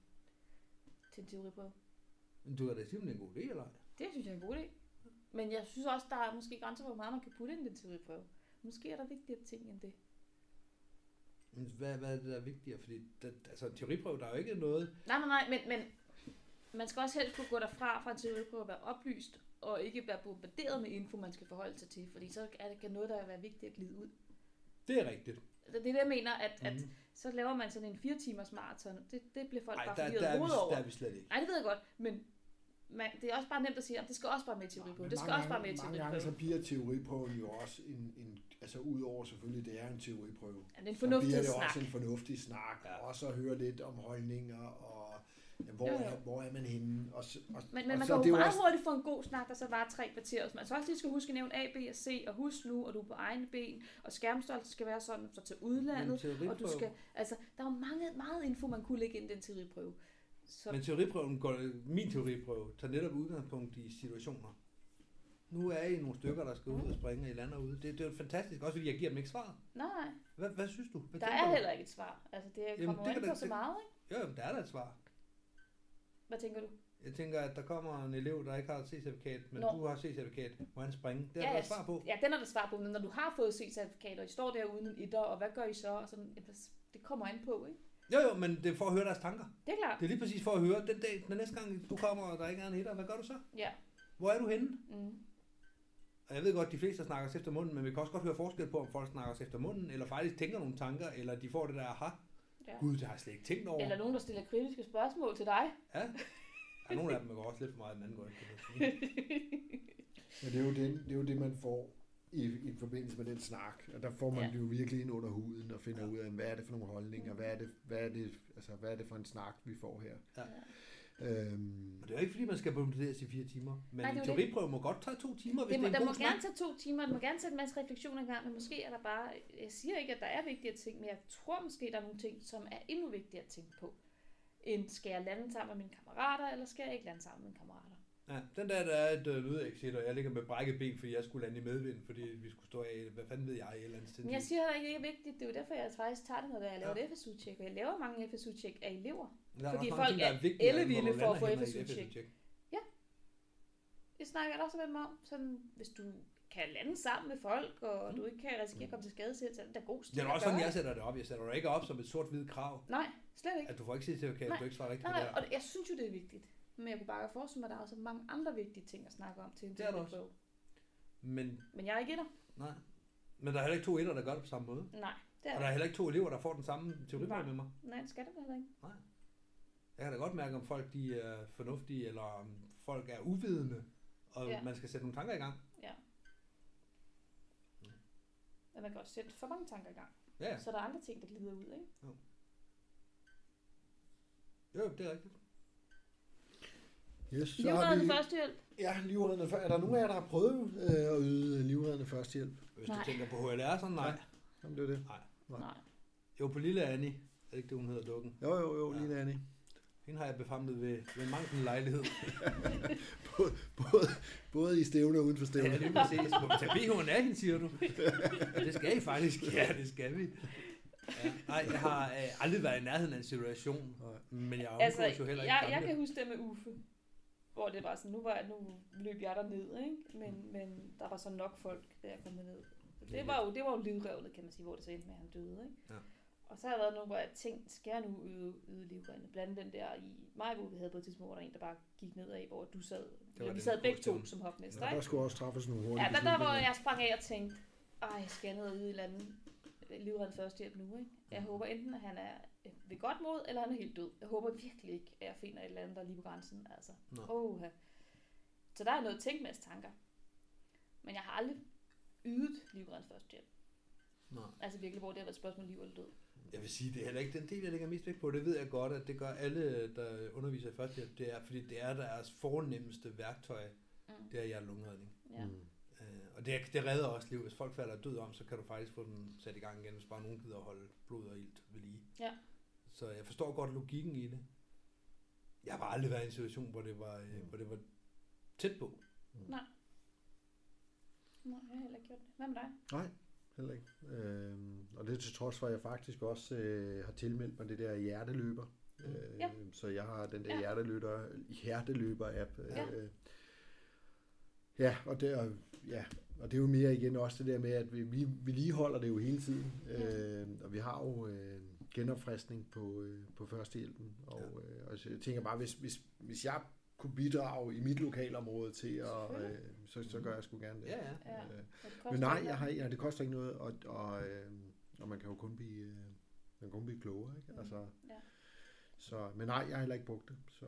S2: til en teoriprøve.
S1: Men du er da simpelthen en god idé, eller ej?
S2: Det synes jeg er en god idé. Men jeg synes også, der er måske grænser for, hvor meget man kan putte ind i den teoriprøve. Måske er der vigtigere ting end det.
S1: Men hvad, hvad er det, der er vigtigere? Fordi det, altså, en teoriprøve, der er jo ikke noget...
S2: Nej, nej, nej, men, men man skal også helst kunne gå derfra fra en teoriprøve og være oplyst, og ikke være bombarderet med info, man skal forholde sig til, fordi så er det kan noget, der er vigtigt at glide ud.
S1: Det er rigtigt.
S2: Det er det, jeg mener, at, at
S1: Mhm.
S2: så laver man sådan en fire timers maraton. Det, det bliver folk
S1: Ej,
S2: bare forvirret
S1: er
S2: over.
S1: der er vi slet ikke.
S2: Nej, det ved jeg godt, men man, det er også bare nemt at sige, at det skal også bare med i teoriprøve.
S3: Men
S2: Det skal
S3: mange
S2: også bare med i
S3: gange- Mange gange så
S2: teoriprøve.
S3: bliver teoriprøven jo også en, en altså udover selvfølgelig, det er en teoriprøve.
S2: Ja, det er en
S3: Så bliver
S2: fornuftig
S3: det
S2: snak.
S3: også en fornuftig snak,
S1: Ja.
S3: ja. og også at høre lidt om holdninger, og ja, hvor,
S2: Jo, jo.
S3: Er, hvor er man henne. Og, så- og,
S2: Men, men
S3: og
S2: man
S3: så
S2: kan
S3: er
S2: jo
S3: det
S2: meget
S3: også,
S2: hurtigt få en god snak, der så var tre kvarter. Man så også lige skal huske at nævne A, B og C, og husk nu, og du er på egne ben, og skærmstørrelse skal være sådan, så til udlandet,
S1: Men
S2: og du skal, altså, der er jo mange, meget info, man kunne lægge ind i den teoriprøve. Så,
S1: Men teoriprøven går, min teoriprøve tager netop udgangspunkt i situationer. Nu er I nogle stykker, der skal ud og springe, og I lander ude. Det, det er fantastisk, også fordi jeg giver dem ikke svaret.
S2: nej,
S1: Hvad, hvad synes du? Hvad
S2: der er
S1: du?
S2: heller ikke et svar. Altså, det
S1: Jamen,
S2: kommer
S1: det
S2: an
S1: da-
S2: på så meget, ikke?
S1: Jo, jamen, der er der et svar.
S2: Hvad tænker du?
S1: Jeg tænker, at der kommer en elev, der ikke har et C-certifikat, men
S2: Nå.
S1: du har C-certifikat. Må han springe? Det er
S2: Ja,
S1: der svar på.
S2: Ja, den er der svar på, men når du har fået C-certifikat, og I står der uden en etter, og hvad gør I så? Og sådan, ja, det kommer an på, ikke?
S1: Jo, jo, men det er for at høre deres tanker.
S2: Det er klart.
S1: Det er lige præcis for at høre, den dag, den næste gang du kommer, og der ikke er en etter, hvad gør du så?
S2: Ja.
S1: Hvor er du henne?
S2: Mm.
S1: Og jeg ved godt, at de fleste snakker efter munden, men vi kan også godt høre forskel på, om folk snakker efter munden, eller faktisk tænker nogle tanker, eller de får det der, aha,
S2: Ja.
S1: gud, det har jeg slet ikke tænkt over.
S2: Eller nogen, der stiller kritiske spørgsmål til dig.
S1: Ja. Er nogle af dem, går også lidt for meget, den anden går ikke.
S3: ja, det, er jo det, det er jo det, man får i, i forbindelse med den snak. Og der får man
S2: Ja.
S3: det jo virkelig ind under huden og finder
S1: Ja.
S3: ud af, hvad er det for nogle holdninger,
S2: Mm.
S3: hvad er det, hvad er det, altså, hvad er det for en snak, vi får her.
S1: Ja.
S3: Øhm,
S1: Og det er jo ikke, fordi man skal bombarderes i fire timer. Men
S2: Nej, det
S1: en teoriprøve må godt tage to timer, hvis
S2: Det må,
S1: det, er
S2: der
S1: en
S2: må
S1: god
S2: gerne
S1: snak.
S2: tage to timer, der må gerne tage en masse refleksioner i gang, men måske er der bare, jeg siger ikke, at der er vigtigere ting, men jeg tror måske, der er nogle ting, som er endnu vigtigere at tænke på, end skal jeg lande sammen med mine kammerater, eller skal jeg ikke lande sammen med mine kammerater?
S1: Ja, den der, der er et uh, lydexit, og jeg ligger med brækket ben, fordi jeg skulle lande i medvind, fordi vi skulle stå af, hvad fanden ved jeg, i et eller andet sted.
S2: Men jeg siger heller ikke, det er vigtigt, det er jo derfor, jeg faktisk tager det, når jeg laver
S1: Ja.
S2: et FSU-tjek, og jeg laver mange FSU-tjek af elever.
S1: der
S2: fordi folk
S1: der
S2: er
S1: vigtigere, end
S2: ellevilde for at få FSU-tjek.
S1: FSU-tjek.
S2: Jeg snakker også med dem om, sådan, hvis du kan lande sammen med folk, og
S1: Mm.
S2: du ikke kan risikere at komme til skade selv, så er det da god stil
S1: Det er også sådan, jeg sætter det op. Jeg sætter det ikke op som et sort-hvidt krav,
S2: Nej, slet ikke.
S1: at du får ikke sige til, at
S2: Nej.
S1: du ikke svarer rigtigt på
S2: Nej,
S1: det
S2: nej,
S1: her.
S2: og jeg synes jo, det er vigtigt. Men jeg kunne bare forestille mig, at der er også mange andre vigtige ting at snakke om til en
S1: Det er der også.
S2: teoriprøve.
S1: Men,
S2: Men jeg er ikke etter.
S1: nej. Men der er heller ikke to etter, der gør det på samme måde.
S2: Nej, det er
S1: Og der er heller ikke to elever, der får den samme teoriprøve
S2: Nej.
S1: med mig.
S2: Nej, det skal der heller ikke.
S1: Jeg kan da godt mærke, om folk de er fornuftige, eller om folk er uvidende, og
S2: Ja.
S1: man skal sætte nogle tanker i gang.
S2: Men man kan også sætte for mange tanker i gang.
S1: Ja, ja.
S2: Så er der andre ting, der glider ud, ikke?
S1: Jo, det er rigtigt.
S3: Yes, så har
S2: Livreddende
S3: vi,
S2: førstehjælp.
S3: ja, livreddende, er der nogen af jer, der har prøvet øh, at yde livreddende førstehjælp?
S1: Hvis
S2: Nej.
S1: du tænker på HLR, så nej.
S3: Jamen, det er det. Nej.
S2: Nej.
S1: Jo, på lille Annie, er det ikke det, hun hedder, dukken?
S3: Jo, jo, jo,
S1: Ja.
S3: lige Annie.
S1: Hende har jeg befamlet ved, ved mangen lejlighed.
S3: Både, både, både i stævne og uden for
S1: Ja,
S3: stævne.
S1: det må ses. Må vi tage BH'en af hende, siger du? Det skal I faktisk. Ja, det skal vi. Ja. Nej, jeg har øh, aldrig været i nærheden af en situation,
S3: Nej.
S1: men jeg
S2: Altså,
S1: omgås jo heller ikke
S2: jeg, jeg kan huske det med Uffe. Hvor det var sådan, nu, var, nu løb jeg der ned, ikke? Men, men der var så nok folk, da jeg kom ned. Så det var jo, det var jo livrevnet, kan man sige, hvor det så endte med, at han døde, ikke?
S1: Ja.
S2: Og så har der været nogle, hvor jeg tænkte, skal jeg nu yde, yde livredning? Blandt andet den der i Majbo, vi havde på et tidspunkt, hvor der en, der bare gik nedad, hvor du sad. Eller vi sad begge to som hopmester,
S3: Ja, der skulle også træffes nogle hurtige
S2: Ja, der, der hvor jeg sprang af og tænkte, ej, skal jeg ned og yde et eller andet livredden førstehjælp nu, ikke? Jeg håber enten, at han er øh, ved godt mod, eller han er helt død. Jeg håber virkelig ikke, at jeg finder et eller andet, der er lige på grænsen, altså.
S1: Nå.
S2: Oh, Så der er noget tænkmads tanker. Men jeg har aldrig ydet livredden førstehjælp.
S1: Nå.
S2: Altså virkelig, hvor det har været et spørgsmål om liv eller død.
S1: Jeg vil sige, det er heller ikke den del, jeg lægger mest vægt på. Det ved jeg godt, at det gør alle, der underviser i førstehjælp. Det er, fordi det er deres fornemmeste værktøj,
S2: Mm.
S1: det er hjertelungeredning.
S2: Ja.
S3: Mm.
S1: Og det, det redder også liv. Hvis folk falder død om, så kan du faktisk få dem sat i gang igen, hvis bare nogen gider at holde blod og ilt ved lige.
S2: Ja.
S1: Så jeg forstår godt logikken i det. Jeg har bare aldrig været i en situation, hvor det var, øh, hvor det var tæt på.
S2: Nej, jeg har heller ikke gjort det. Hvad med dig?
S3: Nej, heller ikke. Øhm, og det er til trods for, at jeg faktisk også øh, har tilmeldt mig det der hjerteløber.
S1: Mm.
S3: Øh,
S2: Ja.
S3: Så jeg har den der
S2: Ja.
S3: hjerteløber, hjerteløber-app.
S2: Ja.
S3: Øh, ja, og det, og, ja, og det er jo mere igen også det der med, at vi, vi vedligeholder det jo hele tiden.
S2: Ja.
S3: Øh, og vi har jo øh, genopfriskning på, øh, på førstehjælpen. Og, øh, og så jeg tænker bare, hvis, hvis, hvis jeg kunne bidrage i mit lokalområde til at, øh, så, så gør jeg sgu gerne det.
S1: Ja, ja.
S2: Ja.
S3: Øh,
S2: Og
S3: men nej, jeg har, ja, det koster ikke noget, og, og, øh, og man kan jo kun blive, øh, man kan kun blive klogere. Ikke?
S2: Mm,
S3: Altså,
S2: ja.
S3: så, men nej, jeg har heller ikke brugt det. Så.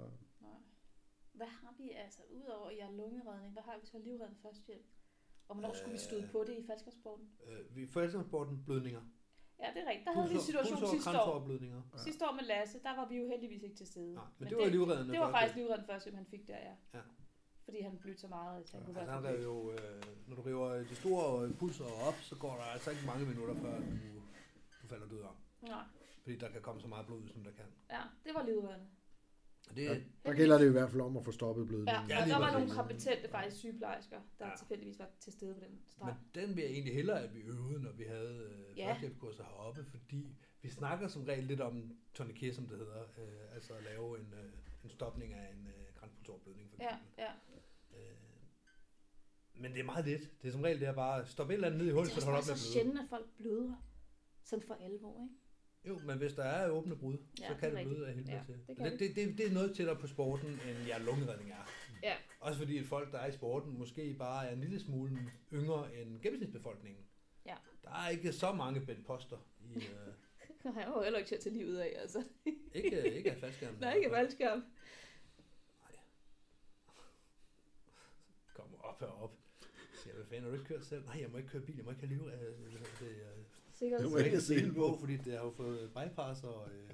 S2: Hvad har vi altså, udover jer lungeredning, hvad har vi så livredning førstehjælp? Og hvornår skulle vi støde
S1: Øh.
S2: på det i faldskabssporten?
S1: Øh, vi forældresporten blødninger.
S2: Ja, det er rigtigt. Der havde vi en situation sidste år.
S3: Ja.
S2: Sidste år med Lasse, der var vi jo heldigvis ikke til stede.
S1: Nej, men, det var livreddende.
S2: det var faktisk livredning førstehjælp, han fik der, ja.
S1: Ja.
S2: Fordi han blødte så meget, at han
S3: Ja,
S2: kunne
S1: Altså,
S2: være
S1: han rev jo, øh, når du river de store pulser op, så går der altså ikke mange minutter, før du, du falder død om.
S2: Nej,
S1: Fordi der kan komme så meget blod ud, som der kan.
S2: ja, det var livredende.
S1: Det,
S3: Ja, der gælder det i hvert fald om at få stoppet blødningen.
S1: Ja,
S2: og der var nogle kompetente faktisk sygeplejersker, der
S1: Ja.
S2: tilfældigvis var til stede på den
S1: men
S2: streg.
S1: den vil jeg egentlig hellere, at vi øvede, når vi havde øh,
S2: Ja.
S1: førstehjælpskurser heroppe, fordi vi snakker som regel lidt om tourniquet, som det hedder, øh, altså at lave en, øh, en stopning af en øh, kranspulsårblødning for
S2: Ja, ja.
S1: Øh, men det er meget let. Det er som regel det er bare at stoppe et eller andet ned i hullet,
S2: Det
S1: så
S2: er
S1: det holder op med
S2: så
S1: at bløde.
S2: sjældent, at folk bløder. Sådan for alvor, ikke?
S1: Jo, men hvis der er åbne brud,
S2: Ja,
S1: så
S2: det
S1: kan
S2: er
S1: det bløde af helvede
S2: Ja,
S1: til.
S2: det
S1: det, det, det, det er noget tættere på sporten, end hjertelungeredning er.
S2: Ja.
S1: Også fordi at folk, der er i sporten, måske bare er en lille smule yngre end gennemsnitsbefolkningen.
S2: Ja.
S1: Der er ikke så mange Ben Poster i... Øh,
S2: Jeg var heller ikke til at tage livet af, altså.
S1: ikke, ikke af faldskærmen.
S2: Nej, ikke faldskærm.
S1: Kommer op og op. Siger, hvad fanden, har du ikke kørt selv? Nej, jeg må ikke køre bil, jeg må ikke have liv. Øh, det, øh,
S2: Sikkert.
S3: Det
S1: jeg
S3: må
S1: må
S3: ikke sele
S1: på, fordi det har jo fået bypass og, øh,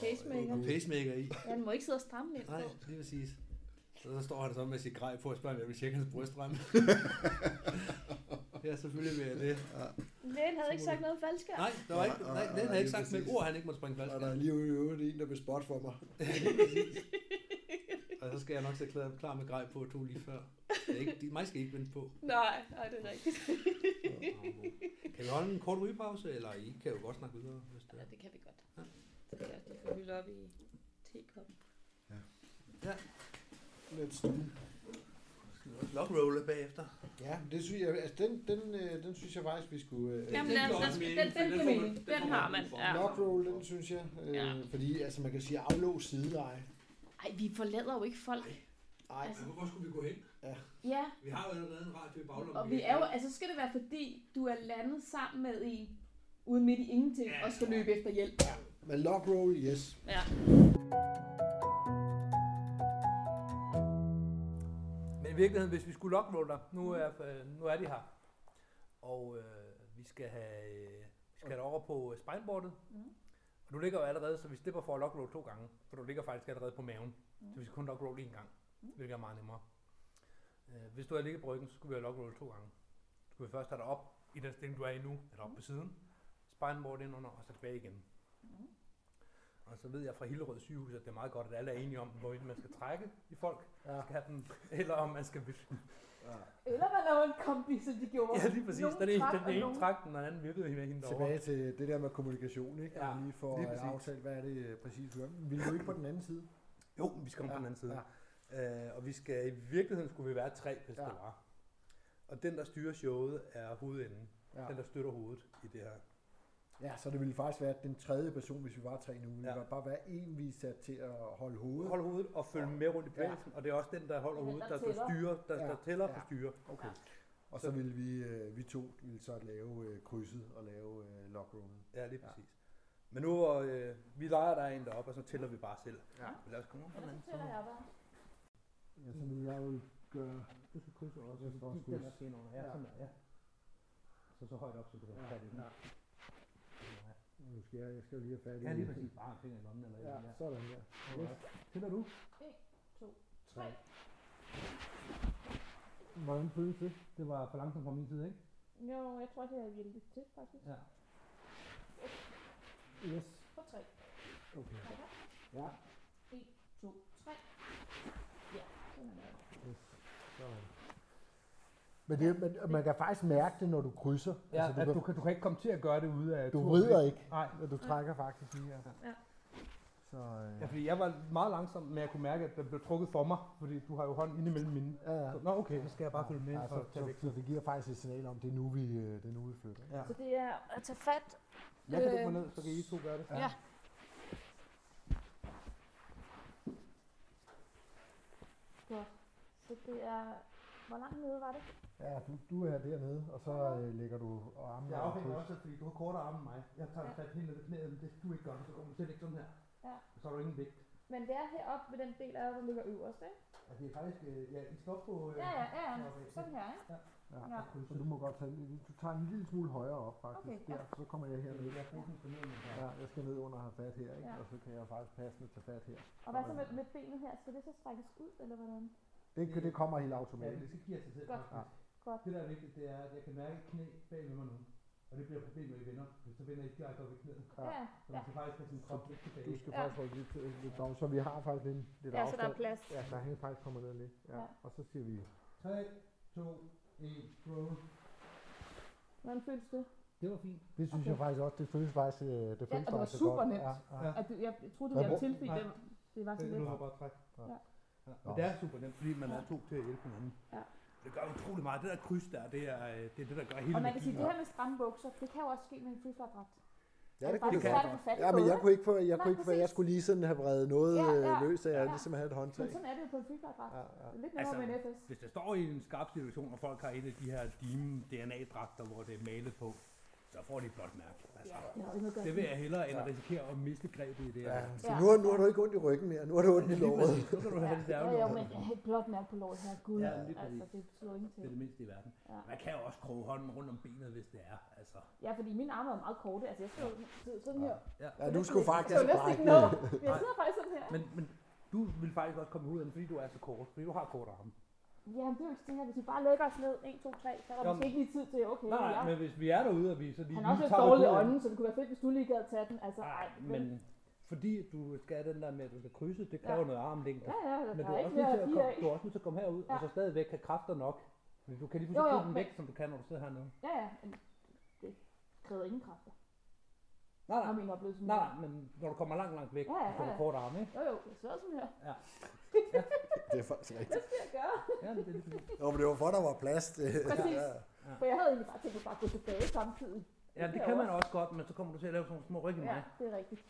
S2: Pacemaker.
S1: og, og pacemaker i.
S2: Ja, den må ikke sidde og stramme ind
S1: Nej, lige præcis. Så, så står han så med sit grej på og spørger, om jeg vil tjekke hans brystrem. ja, selvfølgelig vil jeg det.
S2: Lægen havde ikke sagt noget om faldskærm.
S1: Nej, der var ikke,
S3: Nej,
S1: nej, havde ikke sagt med ord, han ikke måtte springe
S3: Og der er lige i øvrigt en, der vil spot for mig.
S1: Og så skal jeg nok sætte klar, klar med grej på to lige før. Det er ikke, de, mig skal I ikke vente på.
S2: Nej, nej, det er rigtigt.
S1: Kan vi holde en kort rygepause, eller I kan jo godt snakke videre, hvis det
S2: Ja,
S1: er.
S2: det kan vi godt.
S1: Ja.
S2: Så kan jeg lige få op i tekoppen.
S3: Let's do.
S1: Lockrolle bagefter.
S3: Ja, det synes jeg, altså den, den, øh, den synes jeg faktisk, vi skulle... Øh,
S2: Jamen,
S1: den
S2: den, den, den, den, den
S1: den den
S2: har
S1: man.
S2: Ja.
S3: Lockroll, den synes jeg. Øh,
S2: Ja.
S3: Fordi altså, man kan sige aflås sideleje.
S2: Ej, vi forlader jo ikke folk.
S3: Ej,
S2: Altså-
S1: Hvor skulle vi gå hen?
S2: Ja,
S1: Vi har jo allerede en radio i baglommen.
S2: og vi er jo, altså så skal det være fordi, du er landet sammen med en ude midt i ingenting,
S1: Ja.
S2: og skal løbe efter hjælp.
S3: men lockroll, yes.
S2: Ja.
S1: Men i virkeligheden, hvis vi skulle lockroll dig, nu er, øh, nu er de her. Og øh, vi skal have, øh, vi skal have over på spineboardet.
S2: Mhm.
S1: Og du ligger jo allerede, så vi slipper for at lockroll to gange. For du ligger faktisk allerede på maven.
S2: Mhm.
S1: Så vi skal kun lockroll én gang,
S2: Mhm.
S1: hvilket er meget nemmere. Øh, hvis du har ligget på ryggen, så skulle vi have lockroll to gange. Så skulle vi først have dig op i den stilling, du er i nu, eller op på siden. Spineboard ind under, og så tilbage igen.
S2: Mhm.
S1: Og så ved jeg fra Hillerød sygehus, at det er meget godt, at alle er enige om, hvor man skal trække i folk.
S3: Ja.
S1: Skal have dem, eller om man skal
S2: Eller man laver en kombi, som de gjorde.
S1: Ja, lige præcis.
S2: Nogen
S1: Den ene,
S2: trak,
S1: den ene
S2: nogen-
S1: trak den, og den anden virkede med hende derovre.
S3: Tilbage til det der med kommunikation, ikke?
S1: Ja,
S3: lige for
S1: lige
S3: at aftale, hvad er det øh, præcis vi gør. Vil du ikke på den anden side?
S1: Jo, vi skal
S3: Ja,
S1: på den anden side.
S3: ja.
S1: Øh, og vi skal, i virkeligheden skulle vi være tre, hvis
S3: Ja.
S1: det var. Og den, der styrer showet, er hovedenden.
S3: Ja.
S1: Den, der støtter hovedet i det her.
S3: Ja, så det ville faktisk være den tredje person, hvis vi var tre nu. Det
S1: Ja.
S3: ville bare være en, vi er sat til at holde hovedet.
S1: Hold hovedet og følge med rundt i bevægelsen, og det er også den, der holder
S2: Den,
S1: hovedet,
S2: der
S1: der, der styrer, der,
S3: Ja.
S1: der tæller
S3: Ja.
S1: på styre.
S3: Okay.
S2: Ja.
S3: Og så ville vi, øh, vi to ville så lave øh, krydset og lave øh, lockroomen.
S1: Ja, lige
S3: Ja.
S1: præcis. Men nu hvor øh, vi leger, der er en deroppe, og så tæller vi bare selv.
S3: Ja.
S1: Men lad os komme på den anden
S2: så tæller jeg bare.
S3: Ja, så ville jeg jo gøre...
S1: Du skal krydse også.
S3: Jeg skal også
S1: Den er
S3: krydse.
S1: fin under. Ja,
S3: Ja.
S1: sådan der, ja. Så så højt op, så du kan
S3: Ja,
S1: den.
S3: ja. Nu skal jeg, jeg skal jo lige have fat i...
S1: Ja, lige præcis. Bare en finger i lommen eller et
S3: Ja,
S1: eller andet.
S3: sådan her.
S1: Alright. Tæller du?
S2: 2,
S3: Tre.
S1: Hvordan føles det? Det var for langsomt fra min side, ikke?
S2: Jo, jeg tror, det er hjælpet til, faktisk.
S1: Ja.
S3: Yes.
S2: På 3.
S3: Okay. Ja.
S2: 1, 2, 3. Ja, sådan er det.
S3: Yes. Sådan. Men, det, men man kan faktisk mærke det, når du krydser.
S1: Ja,
S3: altså,
S1: at
S3: du,
S1: du, kan, du kan ikke komme til at gøre det ude af
S3: du vrider ikke,
S1: Nej.
S3: du trækker faktisk lige her.
S2: Ja.
S3: Så, øh,
S1: Ja, fordi jeg var meget langsom, men jeg kunne mærke, at den blev trukket for mig, fordi du har jo hånden inde imellem mine.
S3: ja, ja.
S1: Så, Nå, okay, så skal jeg bare følge med
S3: ja, så, så, så, det giver faktisk et signal om, det er nu, vi, øh, det er nu, vi flytter.
S1: Ja.
S2: Så det er at tage fat.
S1: Jeg kan
S2: Øh,
S1: mig ned, så kan I to gøre det.
S2: Ja. ja. Godt. Så det er... Hvor langt nede var det?
S3: Ja, du, du er dernede, og så øh, lægger du armene
S1: Jeg
S3: over
S1: afhænger
S3: kryds.
S1: også, fordi du har kortere arme end mig. Jeg tager
S2: Ja.
S1: fat helt ned knæet, men det du ikke gøre, så kommer du til at ligge sådan her.
S2: Ja.
S1: Så har du ingen vægt.
S2: Men det er heroppe ved den del af der ligger øverst, ikke?
S1: Og det er faktisk, øh, ja, I står på... Øh,
S2: Ja, ja, ja. ja. Sådan her, ikke?
S3: Ja.
S2: Ja.
S3: Så du må godt tage, du tager en lille smule højere op faktisk.
S2: Okay, ja.
S3: Der, så kommer jeg herned.
S1: Jeg bruger den for ned, men
S3: Ja, jeg skal ned under og have fat her, ikke?
S2: Ja.
S3: og så kan jeg faktisk passende tage fat her.
S2: Og hvad så med, med benet her? Skal det så strækkes ud, eller hvordan?
S3: Det, det kommer helt
S1: Ja,
S3: automatisk.
S1: det skal give sig selv.
S2: Godt.
S1: faktisk.
S2: Godt.
S1: Det der er vigtigt, det er, at jeg kan mærke et knæ bag ved mig nu. Og det bliver et problem, når I vender. Hvis så vender I direkte op i knæet.
S3: Ja.
S2: Ja,
S1: Så
S2: ja.
S1: man skal faktisk have sin krop lidt tilbage.
S3: Du skal
S2: Ja.
S3: faktisk holde lidt, øh, lidt dog, så vi har faktisk lidt, lidt
S2: Ja, så der er
S3: afstand.
S2: plads.
S3: Ja, så han faktisk kommer ned lidt. Ja.
S2: Ja.
S3: Og så siger vi,
S1: 3, 2, 1, roll.
S2: Hvordan føles det?
S1: Det var fint.
S3: det synes
S2: Okay.
S3: jeg faktisk også, det føles faktisk, øh, det føles
S2: det var
S3: faktisk
S2: super
S3: godt.
S2: nemt.
S3: Ja, ja.
S1: Ja.
S2: At du, jeg, troede, det var
S3: brug-
S2: tilfælde.
S1: nej.
S2: Det, det var sådan
S1: Det
S2: lidt.
S1: er bare træk.
S3: Ja.
S2: Ja.
S1: Ja. Men det er super nemt, fordi man er to til at hjælpe hinanden.
S2: Ja.
S1: Det gør utrolig meget. Det der kryds der, det er øh, det, er det der gør hele
S2: Og man kan sige, det her med stramme bukser, det kan jo også ske med en freefly-dragt.
S3: Ja, det kunne
S2: faktisk
S1: det
S3: det
S1: kan.
S3: Ja, men jeg kunne ikke få, jeg
S2: Nej,
S3: kunne ikke få, jeg skulle lige sådan have vredet noget
S2: Ja,
S3: øh,
S2: ja,
S3: løs, så jeg
S2: ja.
S3: ligesom havde et håndtag.
S2: Men sådan er det jo på en freefly-dragt.
S3: Ja, ja.
S2: Lidt
S1: Altså,
S2: med en FS.
S1: Hvis det står i en skarp situation, og folk har et af de her Deem DNA-dragter, hvor det er malet på, så får de et blåt mærke. Altså,
S2: Ja, det
S1: det vil jeg hellere, end at
S3: Ja.
S1: risikere at miste grebet i det her.
S3: Ja, så
S2: Ja.
S3: nu, har- nu har du ikke ondt i ryggen mere, nu har du ondt i låret.
S1: Nu kan du have det
S2: Ja,
S1: ærgerligt.
S2: jo, men et blåt mærke på låret her, gud,
S1: Ja,
S2: altså, det slår
S1: Det er
S2: ingenting.
S1: det mindste i verden.
S2: Ja.
S1: Man kan jo også kroge hånden rundt om benet, hvis det er. Altså,
S2: ja, fordi mine arme er meget korte, altså jeg skal jo sidde sådan her.
S1: ja.
S3: Ja, du skulle faktisk brække.
S2: Jeg sidder faktisk sådan her.
S1: Men, men du vil faktisk også komme ud af den, fordi du er så kort. Fordi du har kort arme.
S2: Jamen, det er jo ikke her. Hvis vi bare lægger os ned, 1, 2, 3, så er der
S1: Jamen.
S2: måske ikke lige tid til, okay,
S1: Nej,
S2: ja.
S1: men hvis vi er derude, og vi så lige
S2: Han har også lidt dårlig ånden, så det kunne være fedt, hvis du lige gad tage den. Altså,
S1: Nej,
S2: ej,
S1: men fordi du skal den der med, at du skal krydse, det kræver
S2: Ja.
S1: noget armlængde.
S2: Ja, ja,
S1: Men du
S2: er
S1: er,
S2: ikke
S1: også nødt til
S2: at
S1: komme, du er også nødt til at komme herud,
S2: Ja.
S1: og så stadigvæk have kræfter nok. Fordi du kan lige pludselig
S2: jo,
S1: få den
S2: men-
S1: væk, som du kan, når du sidder hernede.
S2: Ja, ja, men det kræver ingen kræfter.
S1: Nej, nej,
S2: min oplevelse.
S1: nej, men når du kommer langt, langt væk,
S2: Ja, ja,
S1: så får du
S2: ja.
S1: kort arme, ikke?
S2: Jo, jo, jeg sidder sådan her.
S3: Det er faktisk rigtigt.
S2: Hvad skal jeg gøre?
S1: Ja, det er lidt
S3: Jo, men det var for, der var plads. Det.
S2: Præcis.
S3: Ja.
S2: For jeg havde egentlig bare tænkt mig bare at gå tilbage samtidig.
S1: Ja, det kan man også godt, men så kommer du til at lave sådan nogle små ryg i
S2: Ja,
S1: mig.
S2: det er rigtigt.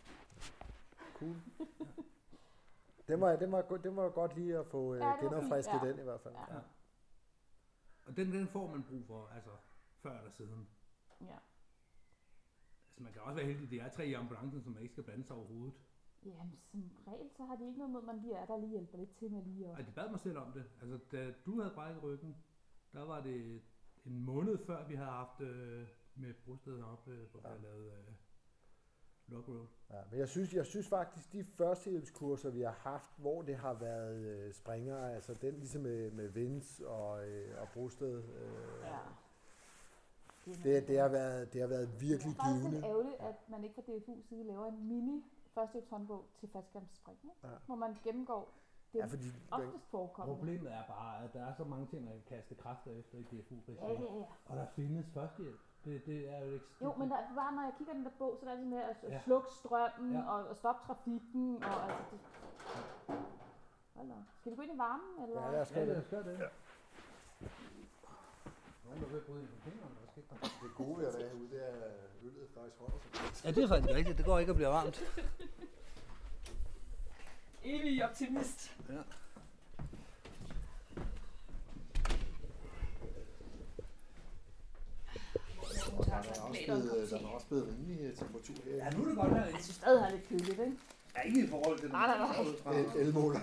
S3: Cool. Det var, det, var, go- det var godt lige at få øh,
S2: Ja, det
S3: genopfrisket
S2: ja.
S3: den i hvert fald.
S2: Ja.
S1: Ja. Og den, den får man brug for, altså før eller siden.
S2: Ja.
S1: Altså man kan også være heldig, at det er tre i ambulancen, som man ikke skal blande sig overhovedet.
S2: Jamen, som regel, så har de ikke noget mod, man lige er der lige hjælper lidt til med lige at...
S1: Og de bad mig selv om det. Altså da du havde brækket ryggen, der var det en måned før, vi havde haft øh, med brostedet op, øh, hvor vi havde lavet øh, Lock Road.
S3: Ja, men jeg synes, jeg synes faktisk, de førstehjælpskurser, vi har haft, hvor det har været øh, springere, altså den ligesom med, med Vince og, øh, og Brosted, øh,
S2: Ja.
S3: det, det, har været, det har været virkelig
S2: Det er faktisk
S3: givende.
S2: ærgerligt, at man ikke fra DFU side laver en mini førstehjælpshåndbog til faldskærmsspring?
S3: Ja.
S2: hvor man gennemgår det
S3: Ja, fordi
S2: oftest forekommende.
S1: Problemet er bare, at der er så mange ting, man kan kaste kræfter efter i DFU
S2: Ja, ja, ja.
S1: Og der findes førstehjælp. Det, det er jo ikke...
S2: Jo, men der er bare, når jeg kigger den der bog, så er der altid med at,
S1: Ja.
S2: slukke strømmen
S1: Ja.
S2: og, og stoppe trafikken. Og, altså, det... Hold da. Skal vi gå ind i varmen? Eller?
S3: Ja, lad os
S1: Ja,
S3: det.
S1: os gøre det. nogen, der vil bryde ind på fingrene. Hvad skete der?
S3: Det gode ved at være herude, det er, øllet faktisk holder sig.
S1: Ja, det er faktisk rigtigt. Det går ikke at blive varmt.
S2: Evig optimist.
S1: Ja.
S3: Der er også blevet, der er også blevet rimelig øh, temperatur her.
S1: Ja, nu er det godt her.
S2: Jeg synes stadig, har lidt køligt, ikke?
S1: Ja, ikke i forhold til den.
S2: Nej, nej, nej.
S3: El- Elmåler.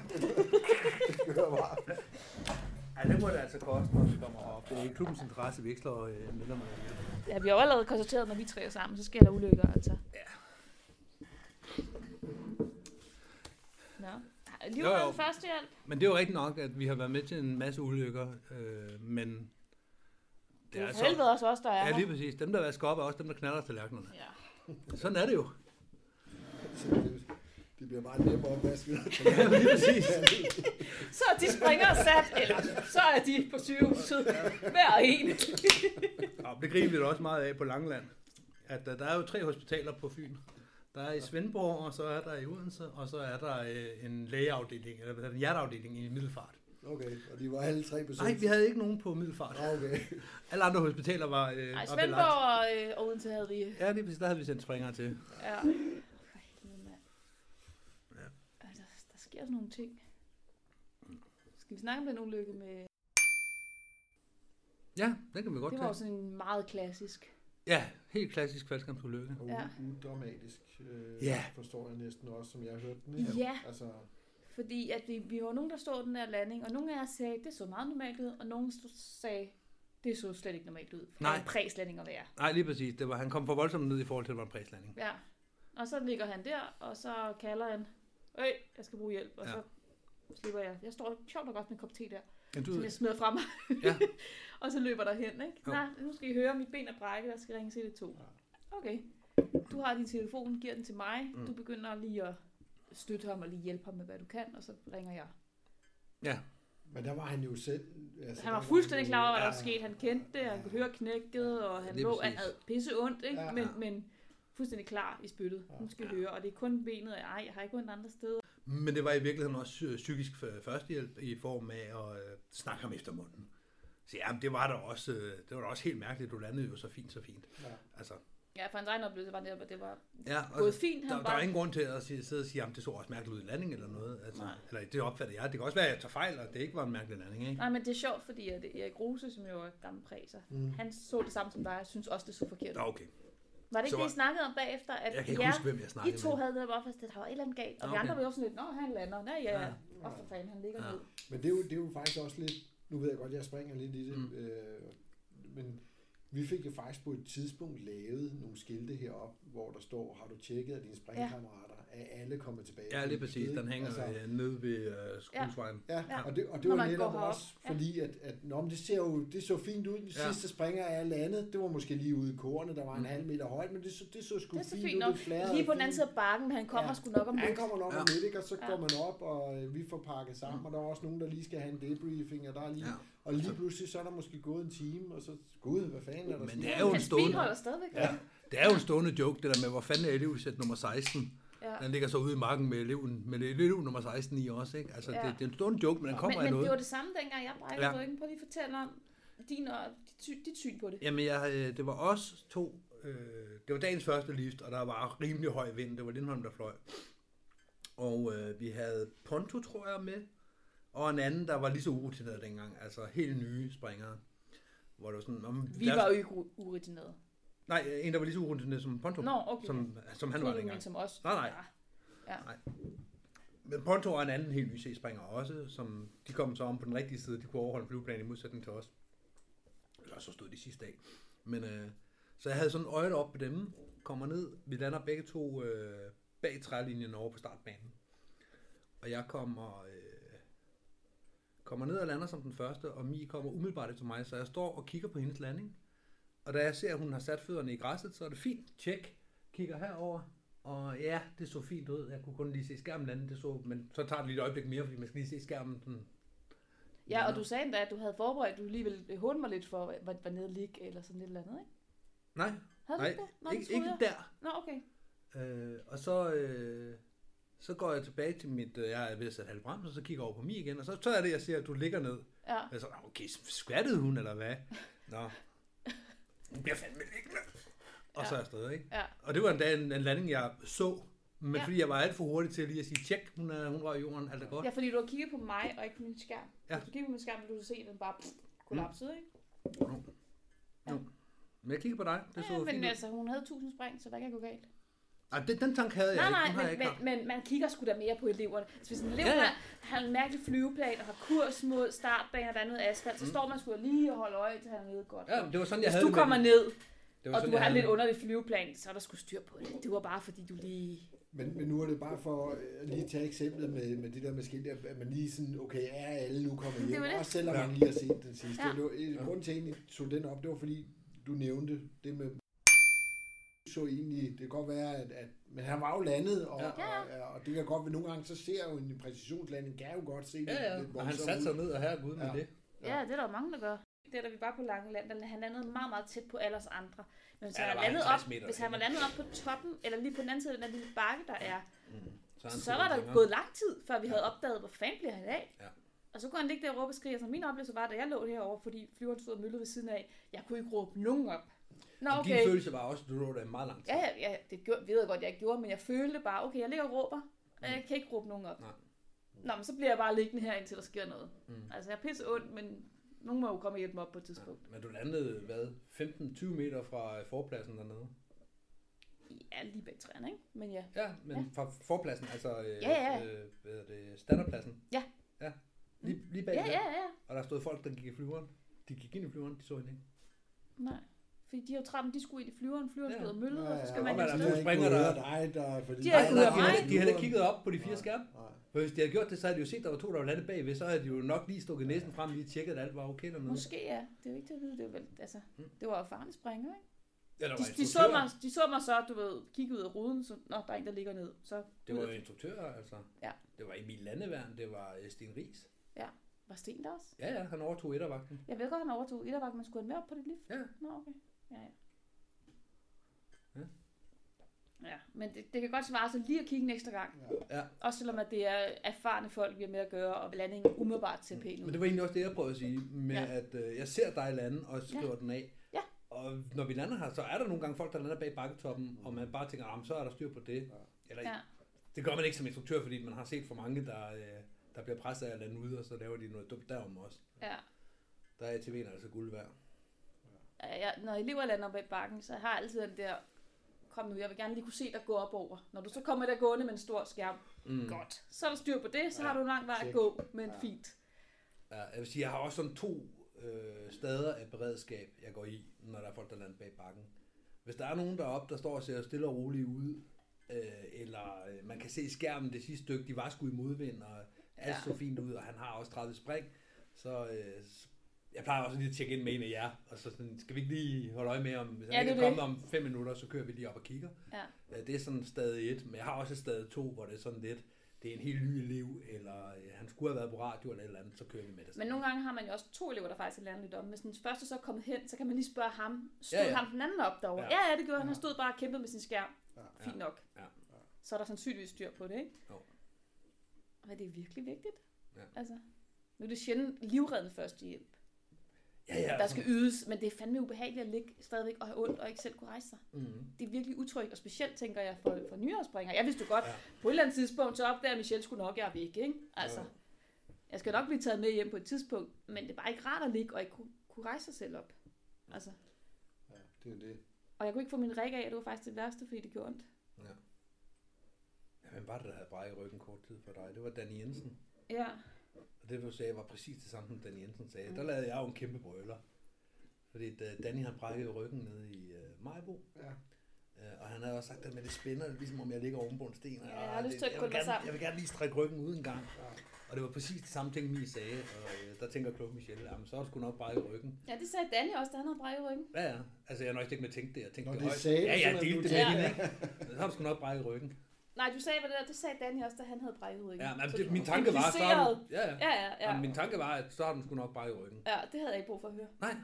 S3: det kører bare.
S1: Ja, det må det altså koste, når vi kommer op. Det er i klubbens interesse, vi ikke slår øh, medlemmer ihjel.
S2: Ja, vi har jo allerede konstateret, når vi tre er sammen, så sker der ulykker, altså.
S1: Ja.
S2: Nå.
S1: Jo,
S2: Livredden
S1: jo.
S2: førstehjælp.
S1: Men det er jo rigtigt nok, at vi har været med til en masse ulykker, øh, men
S2: Det er for helvede også os, der er
S1: Ja, lige præcis. Dem, der vasker op, er også dem, der knaller tallerkenerne.
S2: Ja.
S1: Sådan er det jo.
S3: Det, det bliver meget mere på opvasket.
S1: Ja, lige præcis.
S2: Så er de springer sat, eller så er de på sygehuset. Hver en.
S1: Og det griner vi da også meget af på Langeland. At uh, der er jo tre hospitaler på Fyn. Der er i Svendborg, og så er der i Odense, og så er der øh, en lægeafdeling, eller en hjerteafdeling i Middelfart.
S3: Okay, og de var alle tre besøgt.
S1: Nej, vi havde ikke nogen på Middelfart.
S3: Ah, okay.
S1: Alle andre hospitaler var øh,
S2: Nej, Svendborg og, øh, og Odense havde vi.
S1: Ja, lige præcis. Der havde vi sendt springere til.
S2: Ja. For helvede, mand.
S1: Ja.
S2: Ja, Der, der sker sådan nogle ting. Skal vi snakke om den ulykke med...
S1: Ja, den kan vi godt
S2: Det var jo
S1: tage.
S2: sådan en meget klassisk.
S1: Ja, helt klassisk faldskærmsulykke.
S3: Og
S2: Ja.
S3: udramatisk, øh,
S1: Ja.
S3: forstår jeg næsten også, som jeg har hørt den. Ikke?
S2: Ja.
S3: Altså,
S2: Fordi at vi, vi var nogen, der stod den der landing, og nogle af os sagde, det så meget normalt ud, og nogen stod, sagde, det så slet ikke normalt ud. For
S1: Nej.
S2: Nej. en præslanding at være.
S1: Nej, lige præcis. Det var, han kom for voldsomt ned i forhold til, at det var en præslanding.
S2: Ja. Og så ligger han der, og så kalder han, Øj, jeg skal bruge hjælp, og
S1: Ja.
S2: så slipper jeg. Jeg står sjovt nok også med en kop te der,
S1: Men du,
S2: som jeg smider fra mig.
S1: Ja.
S2: og så løber der hen, ikke?
S1: Jo.
S2: Nej, nu skal I høre, mit ben er brækket, jeg skal ringe til det to. Okay. Du har din telefon, giver den til mig.
S1: Mm.
S2: Du begynder lige at støtte ham og lige hjælpe ham med, hvad du kan, og så ringer jeg.
S1: ja,
S3: men der var han jo selv... Altså,
S2: Han var fuldstændig
S3: jo-
S2: klar over, hvad der
S3: Ja.
S2: var sket. Han kendte det, han kunne høre knækket, og han lå, han havde pisse ondt, ikke?
S3: Ja.
S2: Men, men fuldstændig klar i spyttet. Nu skal I høre, og det er kun benet, og ej, jeg har ikke ondt andre steder.
S1: Men det var i virkeligheden også øh, psykisk f- førstehjælp i form af at øh, snakke ham efter munden. Så ja, det var da også, øh, det var da også helt mærkeligt. Du landede jo så fint, så fint.
S3: Ja.
S1: Altså,
S2: Ja, for hans egen oplevelse var det, at det var
S1: ja,
S2: gået fint. Han
S1: der, der
S2: bare,
S1: var ingen grund til at sige, sidde og sige, at det så også mærkeligt ud i landing eller noget. Altså,
S2: Nej.
S1: eller det opfatter jeg. Det kan også være, at jeg tager fejl, og det ikke var en mærkelig landing. Ikke?
S2: Nej, men det er sjovt, fordi at Erik Rose, som jo er gammel præser,
S3: Mm.
S2: han så det samme som dig, og synes også, det så forkert ud.
S1: Okay.
S2: Var det ikke
S1: Så
S2: det, I snakkede om bagefter? At
S1: Jeg kan ikke
S2: ja,
S1: huske, hvem jeg
S2: I
S1: snakkede
S2: to
S1: med.
S2: havde det der bare fast, at der var et eller andet galt. Og
S1: Nå,
S2: vi andre
S1: okay.
S2: var jo sådan lidt, nå, han lander. Nej, ja,
S1: Ja.
S2: Og for fanden, han ligger
S1: Ja.
S2: ned.
S3: Men det er, jo, det er jo faktisk også lidt... Nu ved jeg godt, jeg springer lidt i det.
S1: Mm.
S3: Mm. Øh, men vi fik jo faktisk på et tidspunkt lavet nogle skilte herop, hvor der står, har du tjekket, at dine springkammerater er alle kommet tilbage?
S1: Ja, lige præcis. Den hænger
S3: Altså,
S1: altså, nede ved uh, skruesvejen.
S3: Ja,
S2: Ja.
S3: og det, og det
S2: Når
S3: var netop også
S2: Ja.
S3: fordi, at, at nå, men det ser jo det så fint ud. Den
S1: Ja.
S3: sidste springer er landet. Det var måske lige ude i kornet, der var en
S1: Mm.
S3: halv meter højt, men det så, det så sgu
S2: Det er så
S3: fint,
S2: fint
S3: ud.
S2: nok.
S3: Det flærede
S2: Lige på den anden side af bakken, men han kommer
S3: Ja.
S2: sgu nok om
S3: Han
S2: lidt.
S3: kommer nok
S1: Ja.
S3: om lidt, ikke? og så
S2: Ja.
S3: går man op, og øh, vi får pakket sammen, og der er også nogen, der lige skal have en debriefing, og der er lige,
S1: Ja.
S3: og lige pludselig så er der måske gået en time, og så, gud, hvad fanden er der
S1: Men det er jo en stående...
S2: stadigvæk.
S3: Ja.
S1: Det er jo en stående joke, det der med, hvor fanden er elevsæt nummer 16?
S2: Ja.
S1: Den ligger så ude i marken med eleven, med elev nummer 16 i også, ikke? Altså,
S2: Ja.
S1: det, det, er en stående joke, men den kommer
S2: men,
S1: af
S2: men det
S1: noget.
S2: var det samme, dengang jeg brækkede
S1: Ja.
S2: ryggen. Prøv lige at fortælle om din og dit, dit syn på det.
S1: Jamen, jeg, øh, det var os to. Øh, det var dagens første lift, og der var rimelig høj vind. Det var Lindholm, der fløj. Og øh, vi havde Ponto, tror jeg, med. Og en anden, der var lige så urutineret dengang. Altså helt nye springere. Hvor det var sådan... Om,
S2: Vi var jo ikke urutineret.
S1: Nej, en, der var lige så urutineret som Ponto.
S2: Nå, okay.
S1: Som, som han var dengang.
S2: som os.
S1: Nej, nej.
S2: Ja.
S1: Men Ponto og en anden helt ny C-springer også, som de kom så om på den rigtige side, de kunne overholde flyveplanen i modsætning til os. Eller så stod de sidste dag. Men øh, så jeg havde sådan øjet op på dem, kommer ned, vi lander begge to øh, bag trælinjen over på startbanen. Og jeg kommer, øh, kommer ned og lander som den første, og Mi kommer umiddelbart efter mig, så jeg står og kigger på hendes landing. Og da jeg ser, at hun har sat fødderne i græsset, så er det fint, tjek, kigger herover, og ja, det så fint ud. Jeg kunne kun lige se skærmen lande, det så, men så tager det lige et øjeblik mere, fordi man skal lige se skærmen. Sådan.
S2: Ja, og du sagde endda, at du havde forberedt, du lige ville håne mig lidt for, hvad var nede lig eller sådan et eller andet, ikke?
S1: Nej,
S2: Havde
S1: nej,
S2: du ikke det? Nå,
S1: ikke, ikke
S2: jeg.
S1: der.
S2: Nå, okay.
S1: Øh, og så, øh, Så går jeg tilbage til mit, øh, jeg er ved at sætte halv bremse, og så kigger over på mig igen, og så tør jeg det, jeg siger, at du ligger ned.
S2: Ja.
S1: Jeg så, okay, skvattede hun, eller hvad? Nå, hun bliver fandme liggende. Og så er jeg afsted, ikke?
S2: Ja.
S1: Og det var en, dag, en, en landing, jeg så, men
S2: Ja.
S1: ja. fordi jeg var alt for hurtig til lige at sige, tjek, hun, er, hun røg i jorden, alt er godt.
S2: Ja, fordi du har kigget på mig, og ikke på min skærm.
S1: Ja.
S2: Hvis du kigger på min skærm, vil du se, at den bare pff, kollapsede, ikke?
S1: Men jeg kigger på dig, det så
S2: Ja, men
S1: fint
S2: altså, hun havde 1000 spring, så hvad kan gå galt?
S1: Ej, den, den tank havde jeg
S2: Nej,
S1: ikke,
S2: nej,
S1: den har jeg
S2: men,
S1: ikke
S2: men, men man kigger sgu da mere på eleverne. Så hvis en elev
S1: Ja,
S2: ja,
S1: ja.
S2: har en mærkelig flyveplan og har kurs mod startbanen og der er noget asfalt, så
S1: Mm.
S2: står man sgu lige og holder øje til han er nede godt.
S1: Ja, men det var sådan, jeg
S2: hvis
S1: havde
S2: du
S1: det
S2: kommer
S1: den.
S2: ned,
S1: Det var
S2: og
S1: sådan,
S2: du har en lidt
S1: det.
S2: underlig flyveplan, så er der sgu styr på det. Det var bare fordi, du lige...
S3: Men, men nu er det bare for at lige tage eksemplet med, med det der med skilt, at man lige sådan, okay, er alle nu kommet
S2: Det
S3: hjem?
S2: det.
S3: Også selvom
S1: Ja.
S3: man lige har set den sidste.
S2: Ja.
S3: Det var, ja. Grunden til, at jeg tog den op, det var fordi, du nævnte det med så egentlig, det kan godt være, at, at men han var jo landet, og,
S1: Ja.
S3: ja. og, og, det kan godt være, nogle gange, så ser jo en præcisionslanding, kan jo godt se
S1: Ja, ja,
S3: lidt
S1: og han satte sig
S3: ud.
S1: ned, og her Gud med
S3: Ja.
S1: det.
S2: Ja, det er der mange, der gør. Det er da vi var på Langeland, der han landede meget, meget tæt på alle os andre. Men hvis
S1: Ja,
S2: ja,
S1: der
S2: han landet
S1: 50
S2: op,
S1: meter
S2: hvis han var landet op på toppen, eller lige på den anden side af den der lille bakke, der er,
S1: Så, han
S2: så
S1: tog
S2: var der gået lang tid, før vi
S1: Ja.
S2: havde opdaget, hvor fanden bliver han af.
S1: Ja.
S2: Og så kunne han ligge der og råbe og skrige, så min oplevelse var, da jeg lå herovre, fordi flyveren stod og møllede ved siden af, jeg kunne ikke råbe nogen op. Nå,
S1: Og
S2: okay.
S1: Din følelse var også, at du lå der i meget lang tid.
S2: Ja, ja, ja, det gjorde, ved jeg godt, jeg ikke gjorde, men jeg følte bare, okay, jeg ligger og råber, og jeg kan ikke råbe nogen op.
S1: Nej.
S2: Nå, men så bliver jeg bare liggende her, indtil der sker noget.
S1: Mm.
S2: Altså, jeg er pisse ondt, men nogen må jo komme og hjælpe mig op på et tidspunkt.
S1: Men du landede, hvad, 15-20 meter fra øh, forpladsen dernede?
S2: Ja, lige bag træerne, ikke? Men ja.
S1: Ja, men
S2: Ja.
S1: fra forpladsen, altså øh,
S2: Ja, ja.
S1: Øh, hvad hedder det, standardpladsen?
S2: Ja.
S1: Ja, lige, lige bag
S2: Ja,
S1: den.
S2: ja, ja.
S1: Og der stod folk, der gik i flyveren. De gik ind i flyveren, de så hende ikke.
S2: Nej. Fordi de har jo trappen, de skulle ind i flyveren, flyveren
S1: Ja.
S2: stod og møllede, og så skal
S1: ja.
S2: man
S1: er
S2: afsted.
S1: springer
S3: ikke
S1: der-
S3: dig, der, fordi
S2: De har ikke
S1: Nej,
S2: hørt
S1: de, havde, ikke kigget op på de fire
S3: Nej,
S1: skærme.
S3: nej.
S1: For hvis de havde gjort det, så havde de jo set, at der var to, der var landet bagved. Så havde de jo nok lige stukket næsen frem, lige tjekket, at alt var okay dernede.
S2: Måske ja, det er jo ikke til at vide, det var vel, altså,
S1: Mm.
S2: det var jo farlige springer, ikke?
S1: Ja, der var
S2: De, de, så mig, de så mig så, du ved, kigge ud af ruden, så, nå, der er en, der ligger ned. Så
S1: Det var jo instruktører, altså.
S2: Ja.
S1: Det var Emil Landeværn, det var øh, Sten Ries.
S2: Var Sten der også?
S1: Ja, ja, han overtog ettervagten.
S2: Jeg ved godt, han overtog Ittervagt, men skulle han med op på det lift?
S1: Ja.
S2: Nå, okay. Ja, ja.
S1: Ja.
S2: Ja, men det, det kan godt svare sig lige at kigge en ekstra gang.
S1: Ja.
S2: Også selvom at det er erfarne folk, vi har med at gøre, og landingen umiddelbart til pænt
S1: Men
S2: ud.
S1: det var egentlig også det, jeg prøvede at sige, med
S2: Ja.
S1: at øh, jeg ser dig lande, og skriver ja. den af.
S2: Ja.
S1: Og når vi lander her, så er der nogle gange folk, der lander bag bakketoppen, og man bare tænker, "Ah, men så er der styr på det. Eller,
S2: Ja.
S1: Det gør man ikke som instruktør, fordi man har set for mange, der, øh, der bliver presset af at lande ude, og så laver de noget dumt derom også.
S2: Ja.
S1: Der er ATV'en altså guld værd.
S2: Ja, jeg, når elever lander bag bakken, så har jeg altid den der, kom nu, jeg vil gerne lige kunne se dig gå op over. Når du så kommer der gående med en stor skærm,
S1: Mm.
S2: godt. Så er der styr på det, så
S1: Ja,
S2: har du en lang vej at gå, men
S3: Ja.
S2: fint.
S1: Ja, jeg vil sige, jeg har også sådan to øh, steder af beredskab, jeg går i, når der er folk, der lander bag bakken. Hvis der er nogen deroppe, der står og ser stille og roligt ud, øh, eller øh, man kan se skærmen det sidste stykke, de var sgu i modvind, og alt
S2: Ja.
S1: så fint ud, og han har også 30 spring, så øh, jeg plejer også lige at tjekke ind med en af jer, og så sådan, skal vi ikke lige holde øje med, om hvis han
S2: Ja,
S1: ikke
S2: det
S1: er
S2: er
S1: kommet om fem minutter, så kører vi lige op og kigger.
S2: Ja.
S1: Ja, det er sådan stadig et, men jeg har også et stadig to, hvor det er sådan lidt, det er en helt ny elev, eller øh, han skulle have været på radio eller et eller andet, så kører vi med det.
S2: Men nogle gange har man jo også to elever, der faktisk lært lidt om. Hvis den første så er kommet hen, så kan man lige spørge ham. Stod
S1: Ja,
S2: ja,
S1: ja.
S2: ja. ham den anden op derovre?
S1: Ja.
S2: Ja, ja, det gjorde han. Han stod bare og kæmpede med sin skærm.
S3: Ja.
S2: Fint nok.
S1: Ja.
S2: Så er der sandsynligvis styr på det, ikke?
S1: Jo.
S2: Og det er virkelig vigtigt.
S1: Ja.
S2: Altså, nu er det sjældent livreddende førstehjælp,
S1: Ja, ja.
S2: der skal ydes, men det er fandme ubehageligt at ligge stadigvæk og have ondt og ikke selv kunne rejse sig.
S1: Mm.
S2: Det er virkelig utrygt, og specielt tænker jeg for, for nyere springere. Jeg vidste jo godt,
S1: Ja.
S2: ja. på et eller andet tidspunkt, så opdager Michelle skulle nok, jeg er væk, ikke? Altså,
S1: Jo.
S2: jeg skal nok blive taget med hjem på et tidspunkt, men det er bare ikke rart at ligge og ikke kunne, kunne rejse sig selv op. Altså,
S3: Ja, det er det.
S2: og jeg kunne ikke få min ræk af, og det var faktisk det værste, fordi det gjorde ondt.
S1: Ja. ja. Hvem var det, der havde brækket ryggen kort tid for dig? Det var Danny Jensen.
S2: Ja,
S1: Og det, du sagde, var præcis det samme, som Danny Jensen sagde. Der lavede jeg jo en kæmpe brøler. Fordi da Danny han brækkede ryggen nede i uh, Majbo.
S3: Ja.
S1: Uh, og han havde også sagt det med, det spænder, ligesom om jeg ligger oven på en sten.
S2: Ja, jeg har lyst
S1: det-
S2: til at
S1: gerne,
S2: sammen.
S1: Jeg vil gerne lige strække ryggen ud en gang.
S3: Ja.
S1: Og det var præcis de samme ting, Mie sagde. Og uh, der tænker klog Michelle, jamen så er du sgu nok brækket ryggen.
S2: ja det sagde Danny også, da han havde brækket ryggen.
S1: Ja, ja. Altså, jeg har nok ikke med at tænke det. Jeg tænkte
S3: Nå,
S1: det,
S3: det
S1: højt.
S3: sagde
S1: Ja, ja, delte
S3: du
S1: det med hende, ikke? Så har du sgu nok brækket ryggen.
S2: Nej, du sagde, hvad det der, det sagde Danny også, da han havde brækket ryggen.
S1: Ja, men
S2: Så
S1: det, min tanke var, så har du, ja, ja.
S2: Ja, ja, ja.
S1: Jamen, min tanke var, at så har den sgu nok brækket ryggen.
S2: Ja, det havde jeg ikke brug for at høre.
S1: Nej.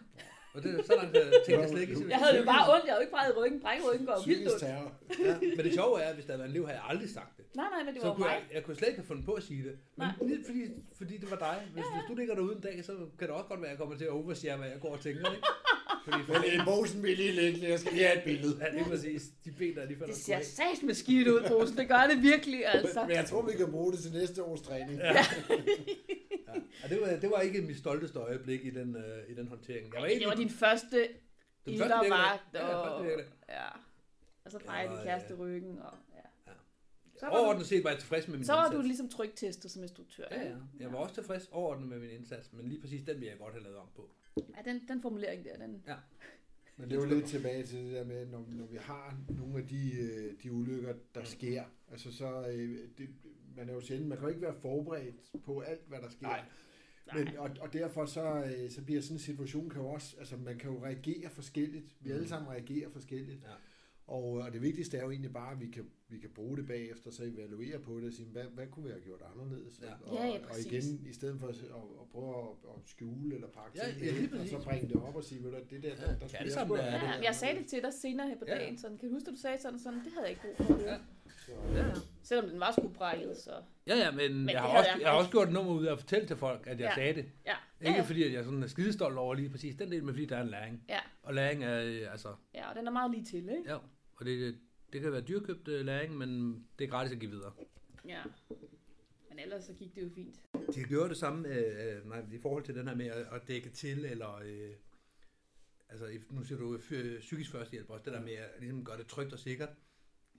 S1: Og det, så langt øh, tænkte jeg slet ikke.
S2: Jeg havde jo bare ondt, jeg havde jo ikke i ryggen. Brækkeryggen går jo vildt ondt.
S1: Ja, men det sjove er, at hvis der havde været en elev, havde jeg aldrig sagt det.
S2: Nej, nej, men det
S1: Så
S2: var
S1: kunne
S2: mig.
S1: jeg, jeg kunne slet ikke have fundet på at sige det. Men
S2: Nej.
S1: lidt fordi, fordi det var dig. Hvis, hvis du ligger derude en dag, så kan det også godt være, at jeg kommer til at overshare, hvad jeg går og tænker. Ikke? Fordi for
S3: Men en Bosen vil lige ligge, jeg skal lige have et billede.
S1: Ja, det er præcis. De ben der, de falder
S2: Det ser sat med skidt ud, Bosen. Det gør det virkelig, altså.
S3: Men jeg tror, vi kan bruge det til næste års træning.
S1: Ja. ja. Og det, var, det var ikke mit stolteste øjeblik i den, øh, i den håndtering. Jeg var
S2: Ej, det var din første ildervagt.
S1: Ja,
S2: og, ja. Og så
S1: var,
S2: din kæreste ryggen, og ja.
S1: Ja.
S2: Så
S1: Overordnet set var jeg tilfreds med min
S2: så var
S1: indsats.
S2: du ligesom trygtestet som instruktør.
S1: Ja, ja. Jeg var også tilfreds overordnet med min indsats, men lige præcis den vil jeg godt have lavet om på.
S2: Ja, den, den formulering der, den...
S3: Men det er jo lidt tilbage til det der med, når, når vi har nogle af de, øh, de ulykker, der sker, altså så, øh, det, man er jo sjældent, man kan jo ikke være forberedt på alt, hvad der sker.
S1: Nej.
S3: Men, og, og derfor så, øh, så bliver sådan en situation kan jo også, altså man kan jo reagere forskelligt. Vi alle sammen reagerer forskelligt.
S1: Ja.
S3: Og, og det vigtigste er jo egentlig bare, at vi kan, vi kan bruge det bagefter, så evaluere på det og sige, hvad, hvad kunne vi have gjort anderledes?
S1: Ja.
S3: Og,
S2: Ja, ja,
S3: og igen, i stedet for at, at, at prøve at, at skjule eller pakke
S1: Ja, ja,
S3: ind, og så bringe det op og sige, ved du, det der, der,
S1: Ja,
S3: der
S1: kan
S3: skulle jeg sgu
S2: Ja, jeg sagde det til dig senere her på
S1: Ja.
S2: dagen, sådan, kan du huske, at du sagde sådan, sådan, det havde jeg ikke brug for at høre.
S1: Ja.
S3: Så,
S1: Ja, ja.
S2: Selvom den var skubrækket, så...
S1: Ja, ja, men,
S2: Men
S1: jeg, har også,
S2: jeg
S1: jeg har også gjort et nummer ud af at fortælle til folk, at jeg
S2: Ja.
S1: sagde det.
S2: Ja,
S1: Ikke
S2: ja,
S1: fordi, at jeg sådan er skidestolt over lige præcis den del, men fordi der er en læring.
S2: Ja.
S1: Og læring er, øh, altså,
S2: ja, og den er meget lige til, ikke?
S1: ja, og det, det kan være dyrkøbt øh, læring, men det er gratis at give videre.
S2: Ja. Men ellers så gik det jo fint.
S1: De gjorde det samme øh, nej, i forhold til den her med at, dække til, eller øh, altså nu siger du øh, psykisk førstehjælp også, det der med at ligesom gøre det trygt og sikkert.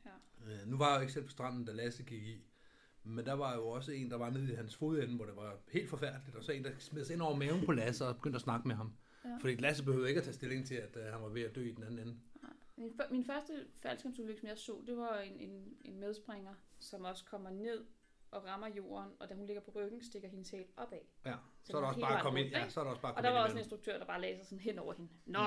S2: Ja.
S1: Øh, nu var jeg jo ikke selv på stranden, da Lasse gik i, men der var jo også en, der var nede i hans fodende, hvor det var helt forfærdeligt, og så en, der smed sig ind over maven på Lasse og begyndte at snakke med ham.
S2: Ja.
S1: Fordi Lasse behøvede ikke at tage stilling til, at øh, han var ved at dø i den anden ende.
S2: Min, min første faldskærmsulykke, som jeg så, det var en, en, en medspringer, som også kommer ned og rammer jorden, og da hun ligger på ryggen, stikker hendes hæl opad.
S1: Ja,
S2: Så
S1: så er der også bare kommet ind, ja, så er der også bare
S2: Og der var også en instruktør, der bare lagde sig sådan hen over hende. Nå,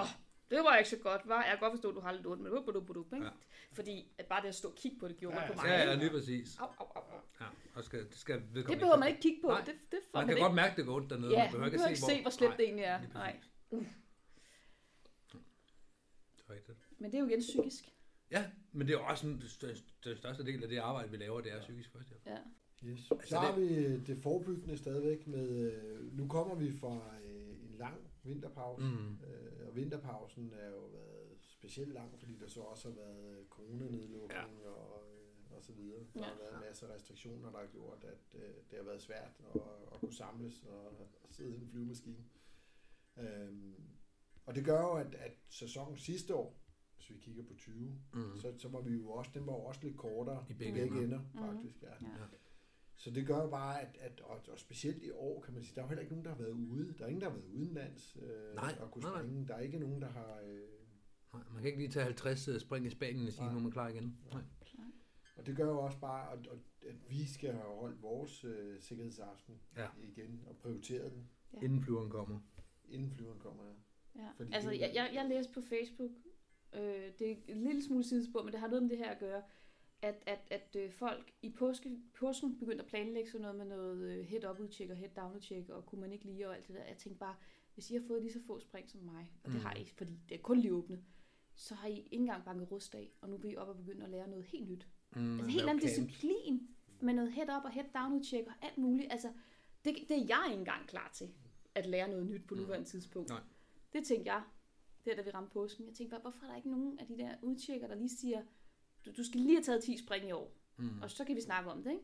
S2: det var ikke så godt, var. Jeg kan godt forstå, at du har lidt ondt, men bup, bup, ikke?
S1: Ja.
S2: Fordi at bare det at stå og kigge på det, gjorde
S3: Ja,
S2: ja, på mig.
S1: Ja, ja, lige præcis.
S2: Au, au, au, au.
S1: Ja, og skal, det skal
S2: Det behøver man ikke kigge på.
S1: Nej.
S2: Det, det får
S1: Man
S2: man,
S1: kan godt mærke, det går ondt dernede.
S2: Ja,
S1: man behøver ikke
S2: behøver ikke se, hvor slemt det egentlig er. Nej.
S1: Det er rigtigt.
S2: Men det er jo igen psykisk.
S1: Ja, men det er jo også den største, den største del af det arbejde, vi laver, det er psykisk førstehjælp.
S2: Ja.
S3: Yes.
S1: Altså,
S3: Så har vi øh, det forebyggende stadigvæk med, øh, nu kommer vi fra øh, en lang vinterpause,
S1: Mm.
S3: og vinterpausen er jo været specielt lang, fordi der så også har været coronanedlukning ja. og, og så videre. Der
S2: Ja.
S3: har været en masse restriktioner, der har gjort, at det har været svært at, at kunne samles og, og sidde i en flyvemaskine. Øhm, og det gør jo, at, at sæsonen sidste år, hvis vi kigger på 20,
S1: Mm.
S3: så, så var vi jo også, den var jo også lidt kortere
S1: I begge
S3: begge
S1: ender.
S3: ender, faktisk. Ja.
S2: Ja.
S3: Så det gør jo bare, at, at og, og specielt i år, kan man sige, der er jo heller ikke nogen, der har været ude. Der er ingen, der har været udenlands øh,
S1: Nej,
S3: og kunne
S1: nej, nej.
S3: springe. Der er ikke nogen, der har... Øh,
S1: Nej, man kan ikke lige tage 50 øh, spring i Spanien og sige,
S3: Nej.
S1: nu er man klar igen. Nej.
S3: og det gør jo også bare, at, at, at vi skal have holdt vores øh, sikkerhedsaften
S1: Ja.
S3: igen og prioriteret den,
S2: Ja.
S1: Inden flyveren kommer.
S3: inden flyveren kommer.
S2: Ja.
S3: Fordi
S2: Altså,
S3: det-
S2: jeg, jeg, jeg læste på Facebook, øh, det er en lille smule sidespor, men det har noget med det her at gøre, at, at, at øh, folk i påske, påsken begyndte at planlægge sådan noget med noget øh, head-up udtjek og head-down udtjek, og kunne man ikke lige og alt det der. Jeg tænkte bare, hvis I har fået lige så få spring som mig, og det
S1: Mm.
S2: har I, fordi det er kun lige åbnet, så har I ikke engang banket rust af, og nu vil I op og begynde at lære noget helt nyt.
S1: Mm,
S2: Altså helt anden disciplin med noget head-up og head-down udtjek og alt muligt. Altså, det, det er jeg ikke engang klar til, at lære noget nyt på
S1: Mm.
S2: nuværende tidspunkt.
S1: Nej.
S2: Det tænkte jeg, der da vi ramte påsken. Jeg tænkte bare, hvorfor er der ikke nogen af de der udtjekker, der lige siger, du, du skal lige have taget 10 spring i år,
S1: Mm.
S2: og så kan vi snakke om det, ikke?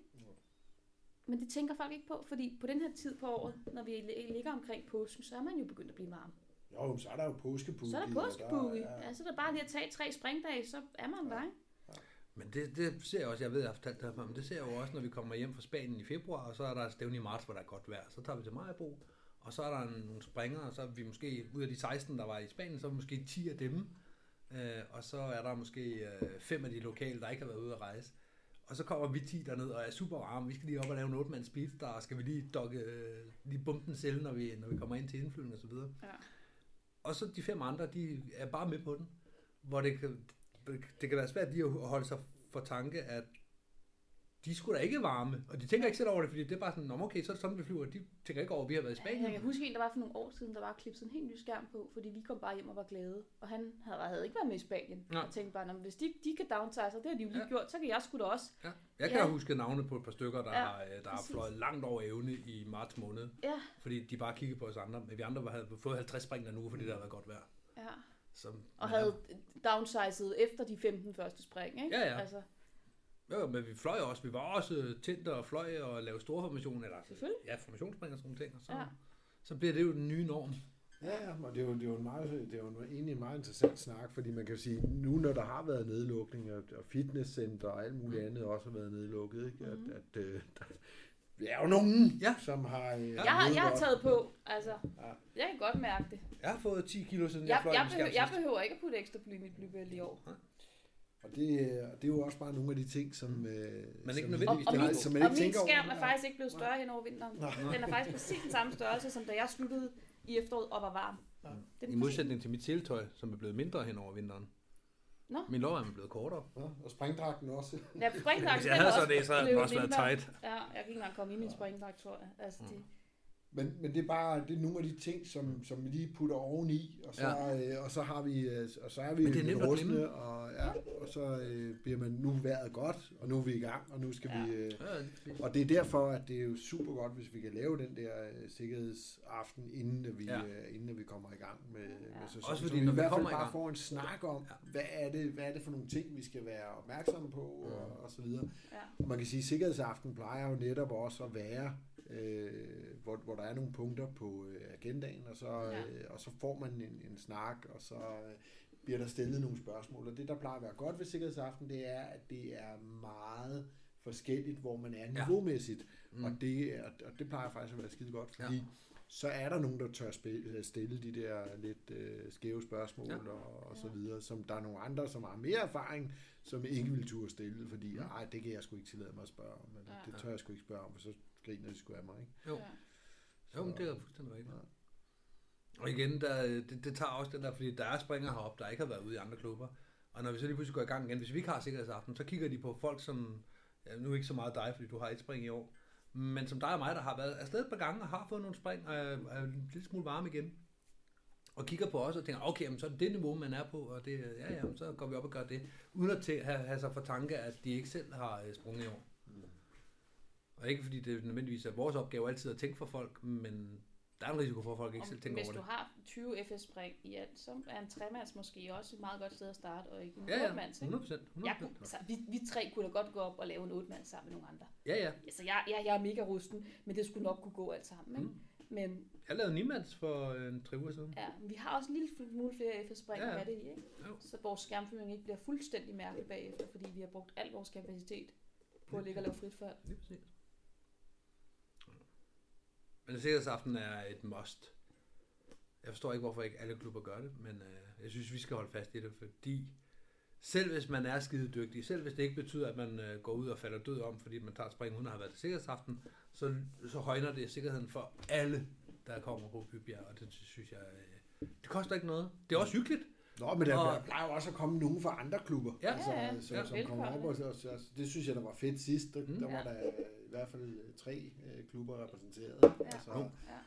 S2: Men det tænker folk ikke på, fordi på den her tid på året, når vi lig- ligger omkring påsken, så er man jo begyndt at blive varm.
S3: Jo, så er der jo påskeboogie.
S2: Så er der
S3: og
S2: påskeboogie.
S3: ja.
S2: Ja, så er der bare lige at tage tre springdage, så er man der, ikke?
S1: Men det, det ser jeg også, jeg ved, jeg har fortalt det her før, men det ser jeg jo også, når vi kommer hjem fra Spanien i februar, og så er der et stævne i marts, hvor der er godt vejr. Så tager vi til Majbo, og så er der nogle springer, og så er vi måske, ud af de 16, der var i Spanien, så er vi måske 10 af dem. Øh, og så er der måske øh, fem af de lokale, der ikke har været ude at rejse. Og så kommer vi 10 derned og er super varme. Vi skal lige op og lave en 8-mands speedstar, og skal vi lige, dokke, øh, lige bumpe den selv, når vi, når vi kommer ind til indflyvning og så videre.
S2: Ja.
S1: Og så de fem andre, de er bare med på den. Hvor det kan, det kan være svært lige at holde sig for tanke, at de skulle da ikke varme, og de tænker ikke selv over det, fordi det er bare sådan, "Nå, okay, så er det sådan, vi flyver. De tænker ikke over, at vi har været i Spanien.
S2: Jeg kan huske en, der var for nogle år siden, der var klippet sådan en helt ny skærm på, fordi vi kom bare hjem og var glade. Og han havde, havde ikke været med i Spanien.
S1: Nej.
S2: Og tænkte bare, "Nå, men hvis de, de kan downsize, og det har de jo lige
S1: Ja.
S2: gjort, så kan jeg sgu da også.
S1: Ja. Jeg kan
S2: Ja.
S1: huske navne på et par stykker, der,
S2: Ja,
S1: har, øh, der har fløjet langt over evne i marts måned,
S2: Ja,
S1: fordi de bare kiggede på os andre. Men vi andre havde fået 50 spring der nu, fordi det havde været godt vejr.
S2: ja.
S1: Så,
S2: Og havde downsized efter de 15 første spring, ikke?
S1: Ja, ja.
S2: Altså,
S1: Jo, men vi fløj også. Vi var også tændt og fløj og lavede store formationer. Eller,
S2: Selvfølgelig.
S1: Ja, formationsspring og sådan nogle ting. Og så,
S2: Ja.
S1: så bliver det jo den nye norm.
S3: Ja, ja, og det er jo, det er jo, en meget, det er jo en, egentlig en meget interessant snak, fordi man kan sige, nu når der har været nedlukning, og, og fitnesscenter og alt muligt andet også har været nedlukket, ikke? At, at, øh, der, vi er jo nogen,
S1: Ja.
S3: som har... Øh,
S2: jeg, har, jeg har taget på, altså.
S3: Ja.
S2: Jeg kan godt mærke det.
S1: Jeg har fået 10 kilo, siden jeg,
S2: Jeg,
S1: fløj
S2: jeg, behøver, jeg behøver ikke at putte ekstra bly i mit blybælte i år.
S3: Og det, øh, og det er jo også bare nogle af de ting, som... Øh,
S1: Men ikke
S3: som,
S1: nødvendigvis
S2: Og, og,
S1: er
S2: min,
S3: som man
S2: og
S3: ikke
S2: min skærm
S3: over.
S2: er faktisk ikke blevet større hen over vinteren. Den er faktisk præcis den samme størrelse, som da jeg sluttede i efteråret og var varm.
S3: Ja.
S2: Det er
S1: I
S2: den
S1: modsætning til mit seletøj, som er blevet mindre hen over vinteren.
S2: Nå.
S1: Min lårarm er blevet kortere.
S3: Ja, og springdragten også.
S2: Ja, springdragt,
S1: Hvis jeg havde så det, så den også været tight.
S2: Ja, jeg kan ikke engang komme ind i en springdragt, tror jeg. Altså, det,
S3: Men, men det er bare det er nogle af de ting, som, som vi lige putter oveni, og så, ja. øh, og så har vi øh, og så er vi
S1: Men det er nemt
S3: rustne, og, ja, og så øh, bliver man nu været godt, og nu er vi i gang, og nu skal
S2: Ja.
S3: vi øh,
S1: Ja,
S3: og det er derfor, at det er jo super godt, hvis vi kan lave den der øh, sikkerhedsaften, inden at vi,
S1: Ja.
S3: ja. øh, inden at vi kommer i gang med, ja. med sæsonen.
S1: Også
S3: Så
S1: fordi,
S3: vi
S1: når
S3: i
S1: vi
S3: hvert fald
S1: i
S3: bare får en snak om,
S1: Ja.
S3: ja. hvad, er det, hvad er det for nogle ting, vi skal være opmærksomme på, og, og så videre.
S2: ja.
S3: Man kan sige, at sikkerhedsaften plejer jo netop også at være, øh, hvor, hvor der er nogle punkter på øh, agendaen, og så,
S2: Ja.
S3: øh, og så får man en, en snak, og så øh, bliver der stillet nogle spørgsmål. Og det, der plejer at være godt ved sikkerhedsaften, det er, at det er meget forskelligt, hvor man er niveaumæssigt.
S1: Mm.
S3: Mm. Og, det, og det plejer faktisk at være skide godt, fordi
S1: Ja.
S3: ja. så er der nogen, der tør spille, stille de der lidt øh, skæve spørgsmål
S1: Ja.
S3: ja. og, og så videre, som der er nogle andre, som har mere erfaring, som ikke vil turde stille, fordi
S1: Mm.
S3: ej, det kan jeg sgu ikke tillade mig at spørge om, men
S2: Ja.
S3: det tør jeg sgu ikke spørge om, for så griner de sgu af mig, ikke?
S1: Jo.
S2: Ja.
S1: Jo, men det er fuldstændig rigtigt.
S3: Ja.
S1: Og igen, der, det, det tager også den der, fordi der er springer herop, der ikke har været ude i andre klubber. Og når vi så lige pludselig går i gang igen, hvis vi ikke har sikkerhedsaften, så kigger de på folk, som, ja, nu ikke så meget dig, fordi du har et spring i år, men som dig og mig, der har været afsted et par gange og har fået nogle spring, og er, er en lille smule varme igen. Og kigger på os og tænker, okay, men så er det det niveau, man er på, og det, ja, ja, så går vi op og gør det. Uden at have, have sig for tanke, at de ikke selv har øh, sprunget i år. Og ikke fordi det nødvendigvis er vores opgave altid at tænke for folk, men der er en risiko for, at folk ikke selv tænker
S2: hvis
S1: over
S2: du
S1: det.
S2: har 20 FS-spring i alt, så er en tremands måske også et meget godt sted at starte, og ikke en
S1: Ja, ja,
S2: otte-mands, ikke?
S1: 100 procent.
S2: Jeg kunne, altså, vi, vi tre kunne da godt gå op og lave en 8 sammen med nogle andre.
S1: Ja, ja.
S2: Altså, jeg, jeg, jeg er mega rusten, men det skulle nok kunne gå alt sammen, ikke?
S1: Mm.
S2: Men
S1: Jeg lavede Niemands for øh, en tre uger siden.
S2: ja, vi har også en lille smule flere FS-spring
S1: Ja,
S2: ja,
S1: ja.
S2: det i, ikke?
S1: Jo.
S2: Så vores skærmføring ikke bliver fuldstændig mærkelig bagefter, fordi vi har brugt al vores kapacitet på at ligge og lave frit fald.
S1: Lige præcis. Men sikkerhedsaften er et must. Jeg forstår ikke, hvorfor ikke alle klubber gør det, men øh, jeg synes, vi skal holde fast i det, fordi selv hvis man er skide dygtig, selv hvis det ikke betyder, at man øh, går ud og falder død om, fordi man tager et spring uden at have været til sikkerhedsaften, så, så højner det sikkerheden for alle, der kommer på Bybjerg, og det synes jeg, øh, det koster ikke noget. Det er også hyggeligt.
S3: Nå, men der,
S1: Og-
S3: plejer jo også at komme nogen fra andre klubber,
S1: Ja.
S3: altså,
S2: Ja, ja.
S3: som,
S1: Ja.
S3: som kommer op. Og, og, og, det synes jeg, der var fedt sidst. Der,
S1: Mm.
S3: der var
S2: Ja.
S3: der i hvert fald øh, tre øh, klubber repræsenteret.
S2: Ja.
S3: Altså.
S2: Ja.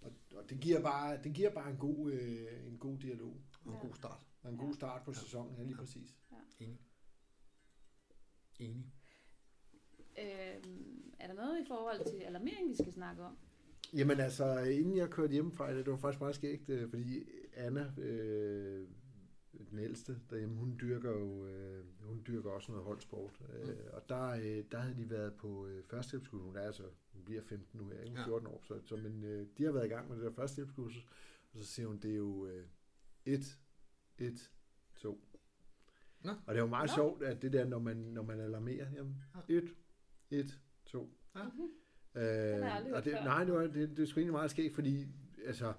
S3: og, og det giver bare, det giver bare en, god, øh, en god dialog.
S1: Og en
S2: Ja.
S1: god start.
S3: Og en god start på sæsonen, ja lige præcis.
S1: Enig. Enig.
S2: Øhm, er der noget i forhold til alarmering, vi skal snakke om?
S3: Jamen altså, inden jeg kørte hjemmefra, det, det var faktisk meget skægt, øh, fordi Anna, øh, den ældste derhjemme, hun dyrker jo øh, hun dyrker også noget holdsport. Øh,
S1: Mm.
S3: og der, øh, der havde de været på øh, førstehjælpskursus. Hun er altså, hun bliver 15 nu her, ikke? Hun
S1: Ja.
S3: 14 år. Så, så men, øh, de har været i gang med det der førstehjælpskursus. Og så siger hun, det er jo 1, 1, 2.
S1: Nå.
S3: Og det er jo meget
S2: Nå.
S3: sjovt, at det der, når man, når man alarmerer, jamen, 1, 1, 2.
S1: Ja.
S2: Mhm.
S3: Øh, og det, nej, det, var, det, det er sgu egentlig meget skægt, fordi altså,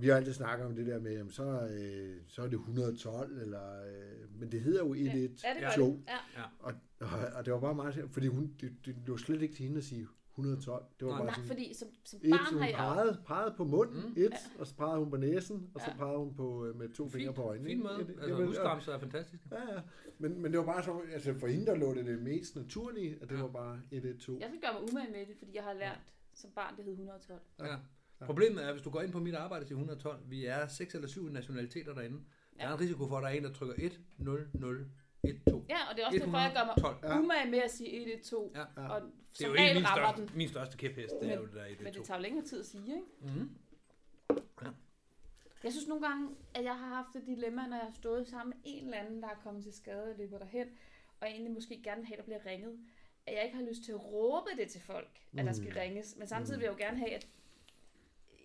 S3: vi har altid snakket om det der med, jamen, så, øh, så er det 112, eller, øh, men det hedder jo 1,
S2: Ja,
S3: 1,
S2: ja, det gør
S3: 2.
S2: det. Ja.
S3: Og, og, og, det var bare meget sjovt, fordi hun, det, det lå slet ikke til hende at sige 112. Det var
S1: Nej,
S3: bare
S2: Nej,
S3: sådan,
S2: fordi som, som
S3: et,
S2: barn
S3: hun
S2: har jeg...
S3: pegede, pegede på munden,
S1: Mm.
S3: et, og så pegede hun på næsen, og så
S2: Ja.
S3: pegede hun på, øh, med to fingre på øjnene.
S1: Fin
S3: ikke?
S1: måde. Altså,
S3: jamen,
S1: huskamser er fantastiske.
S3: Ja, ja. Men, men det var bare så, altså for hende, der lå det det mest naturlige, at det
S1: Ja.
S3: var bare 112.
S2: Jeg skal gøre mig umage med det, fordi jeg har lært som barn, det hed 112.
S1: Ja. Problemet er, hvis du går ind på mit arbejde til 112, vi er seks eller syv nationaliteter derinde. Der er
S2: Ja.
S1: en risiko for, at der er en, der trykker 1, 0, 0, 1, 2.
S2: Ja, og det er også derfor, jeg gør mig
S1: 112.
S3: Ja.
S2: umage med at sige 112.
S1: Ja.
S3: Ja.
S2: Og
S1: Det er jo ikke min største,
S2: den.
S1: min største kæphest, det er
S2: Men-
S1: jo det der 1,
S2: Men
S1: 1, 2.
S2: det tager jo længere tid at sige, ikke?
S1: Mm.
S2: Jeg synes nogle gange, at jeg har haft et dilemma, når jeg har stået sammen med en eller anden, der er kommet til skade og løber derhen, og egentlig måske gerne vil have, at der bliver ringet. At jeg ikke har lyst til at råbe det til folk, at der skal
S3: Mm.
S2: ringes. Men samtidig vil jeg jo gerne have, at...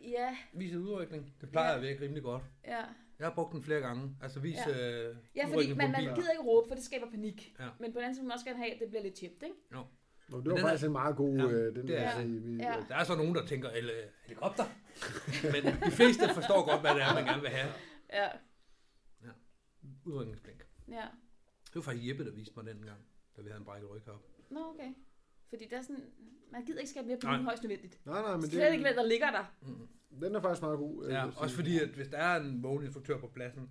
S2: Ja,
S1: Vis udrykning. Det plejer
S2: Ja.
S1: at virke rimelig godt.
S2: ja.
S1: Jeg har brugt den flere gange. Altså vis
S2: Ja.
S1: øh,
S2: Ja, fordi man, man gider ikke råbe, for det skaber panik.
S1: Ja.
S2: Men på den anden side man også gerne have, at det bliver lidt chipt, ikke?
S3: Nå, det var
S1: den
S3: faktisk
S1: er-
S3: en meget god,
S1: Ja,
S3: øh, den
S1: det er
S3: der, vi,
S2: Ja.
S1: Der er så nogen, der tænker, eller helikopter. Men de fleste forstår godt, hvad det er, man gerne vil have.
S2: Ja.
S1: Udrykningsblink.
S2: Ja.
S1: Det var faktisk Jeppe, der viste mig den gang, da vi havde en brækket ryg heroppe.
S2: Nå, okay. Fordi der er sådan... Man gider ikke skabe mere
S1: Nej.
S2: panik højst nødvendigt.
S3: Nej, nej, men
S2: Slet ikke,
S3: det,
S2: hvad der ligger der.
S3: den er faktisk meget god. øh,
S1: Ja,
S3: jeg
S1: også fordi, at hvis der er en vågen instruktør på pladsen,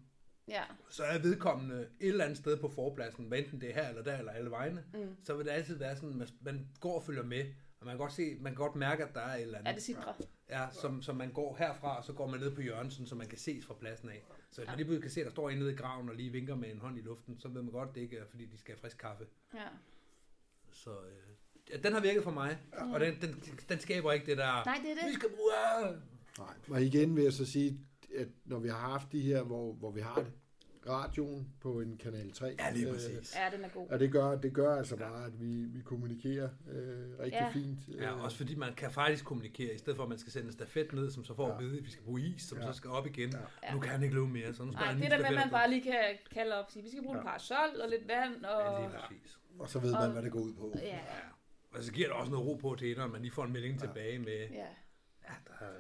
S2: Ja.
S1: så er vedkommende et eller andet sted på forpladsen, hvad enten det er her eller der eller alle vegne,
S2: Mm.
S1: så vil det altid være sådan, man, man går og følger med, og man kan godt se, man kan godt mærke, at der er et eller
S2: Er
S1: andet,
S2: det sidre?
S1: ja, som, som man går herfra, og så går man ned på Jørgensen, så man kan ses fra pladsen af. Så hvis
S2: Ja.
S1: man lige kan se, at der står en nede i graven og lige vinker med en hånd i luften, så ved man godt, at det ikke er, fordi de skal have frisk kaffe.
S2: Ja.
S1: Så øh, den har virket for mig, og den, den, den skaber ikke det der,
S2: Nej, det er
S1: vi
S2: det.
S1: skal bruge... ah."
S3: Nej, og igen vil jeg så sige, at når vi har haft de her, hvor, hvor vi har det, radioen på en kanal 3.
S1: Ja, lige
S3: øh,
S1: præcis.
S2: Ja, den er god.
S3: Og det gør, det gør altså bare, at vi, vi kommunikerer øh, rigtig
S2: Ja.
S3: fint.
S1: Ja,
S3: øh,
S1: også fordi man kan faktisk kommunikere, i stedet for at man skal sende en stafet ned, som så får
S3: Ja.
S1: at vide, at vi skal bruge is, som
S3: Ja.
S1: så skal op igen.
S3: Ja.
S1: Nu kan han ikke løbe mere, så nu skal
S2: Nej, det
S1: en
S2: der med, at man bare lige kan kalde op og sige, vi skal bruge en
S3: Ja.
S2: parasol og lidt vand, og...
S1: Ja, lige præcis.
S3: Og så ved man, hvad det går ud på.
S2: Ja,
S1: Ja. Og så giver det også noget ro på til, når man lige får en melding
S3: Ja.
S1: tilbage med,
S2: ja.
S1: ja, der er,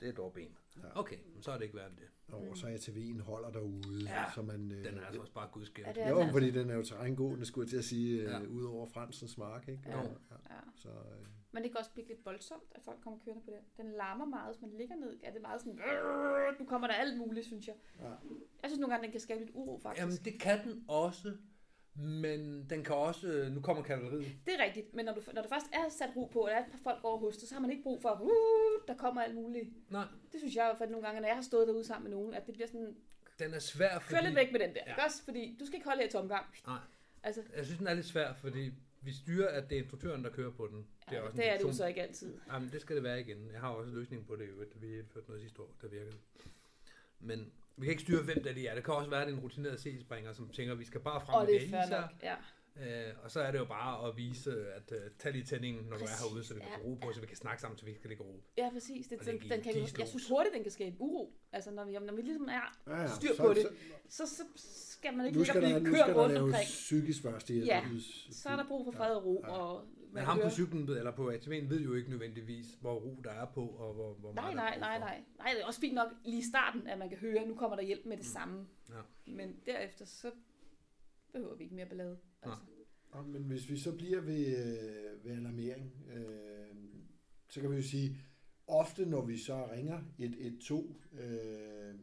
S1: det er dog ben.
S3: Ja.
S1: Okay, men så er det ikke værd det.
S3: Og så ATV'en holder derude.
S1: Ja,
S3: så man, øh,
S1: Den er altså også bare gudskæld.
S2: Ja, det er
S3: Jo,
S2: den
S3: fordi
S2: altså.
S3: den er jo terrængående, skulle jeg til at sige, øh,
S1: Ja.
S3: ud over Fransens mark, ikke?
S2: Ja.
S3: Og-
S2: ja.
S3: Så, øh,
S2: Men det kan også blive lidt voldsomt, at folk kommer kørende på den. Den larmer meget, hvis man ligger ned. Er det meget sådan... Nu kommer der alt muligt, synes jeg.
S3: Ja.
S2: Jeg synes nogle gange, den kan skabe lidt uro, faktisk.
S1: Jamen, det kan den også, men den kan også, øh, nu kommer kavaleriet.
S2: Det er rigtigt, men når, du, når der først er sat ro på, og der er et par folk over hos dig, så har man ikke brug for, uh, der kommer alt muligt.
S1: Nej,
S2: Det synes jeg fald nogle gange, når jeg har stået derude sammen med nogen, at det bliver sådan,
S1: den er svær, fordi...
S2: kør lidt væk med den der,
S1: Ja.
S2: ikke også? Fordi du skal ikke holde her i tomgang.
S1: Nej.
S2: Altså,
S1: Jeg synes, den er lidt svær, fordi vi styrer, at det er instruktøren, der kører på den.
S2: det er,
S1: også
S2: det, er det jo så ikke altid.
S1: Jamen, det skal det være igen. Jeg har også en løsning på det, jo. Vi indførte noget sidste år, der virkede. Men vi kan ikke styre, hvem der lige er. Det kan også være, at det er en rutineret C-springer, som tænker, at vi skal bare frem
S2: Og det er
S1: det
S2: nok, ja.
S1: Øh, og så er det jo bare at vise, at uh, tag lige tændingen, når du er
S2: Præcis.
S1: herude, så vi kan
S2: Ja,
S1: ro på, så vi kan snakke sammen, så vi skal ligge ro.
S2: Ja, præcis. Det, den,
S1: det
S2: den kan, jeg synes hurtigt, den kan skabe uro. Altså, når vi, når vi ligesom er,
S3: ja, ja.
S2: Styr
S3: så,
S2: på det.
S3: Så,
S2: så, skal man ikke
S3: nu
S2: ligge og
S3: skal, der,
S2: blive
S3: nu
S2: kørt
S3: skal der
S2: rundt
S3: laves
S2: omkring.
S3: psykisk førstehjælp.
S2: Ja, Så er der brug for fred og ro.
S3: Ja.
S2: Og
S1: Men ham på cyklen, ved- eller på ATV'en, ved jo ikke nødvendigvis, hvor ro der er på, og hvor, hvor
S2: Nej,
S1: meget der er
S2: nej, nej, nej. Nej, det er også fint nok lige i starten, at man kan høre, at nu kommer der hjælp med det samme.
S1: Ja.
S2: Men derefter, så behøver vi ikke mere ballade. Altså.
S3: Og, men hvis vi så bliver ved, øh, ved alarmering, øh, så kan vi jo sige, ofte når vi så ringer 112, øh,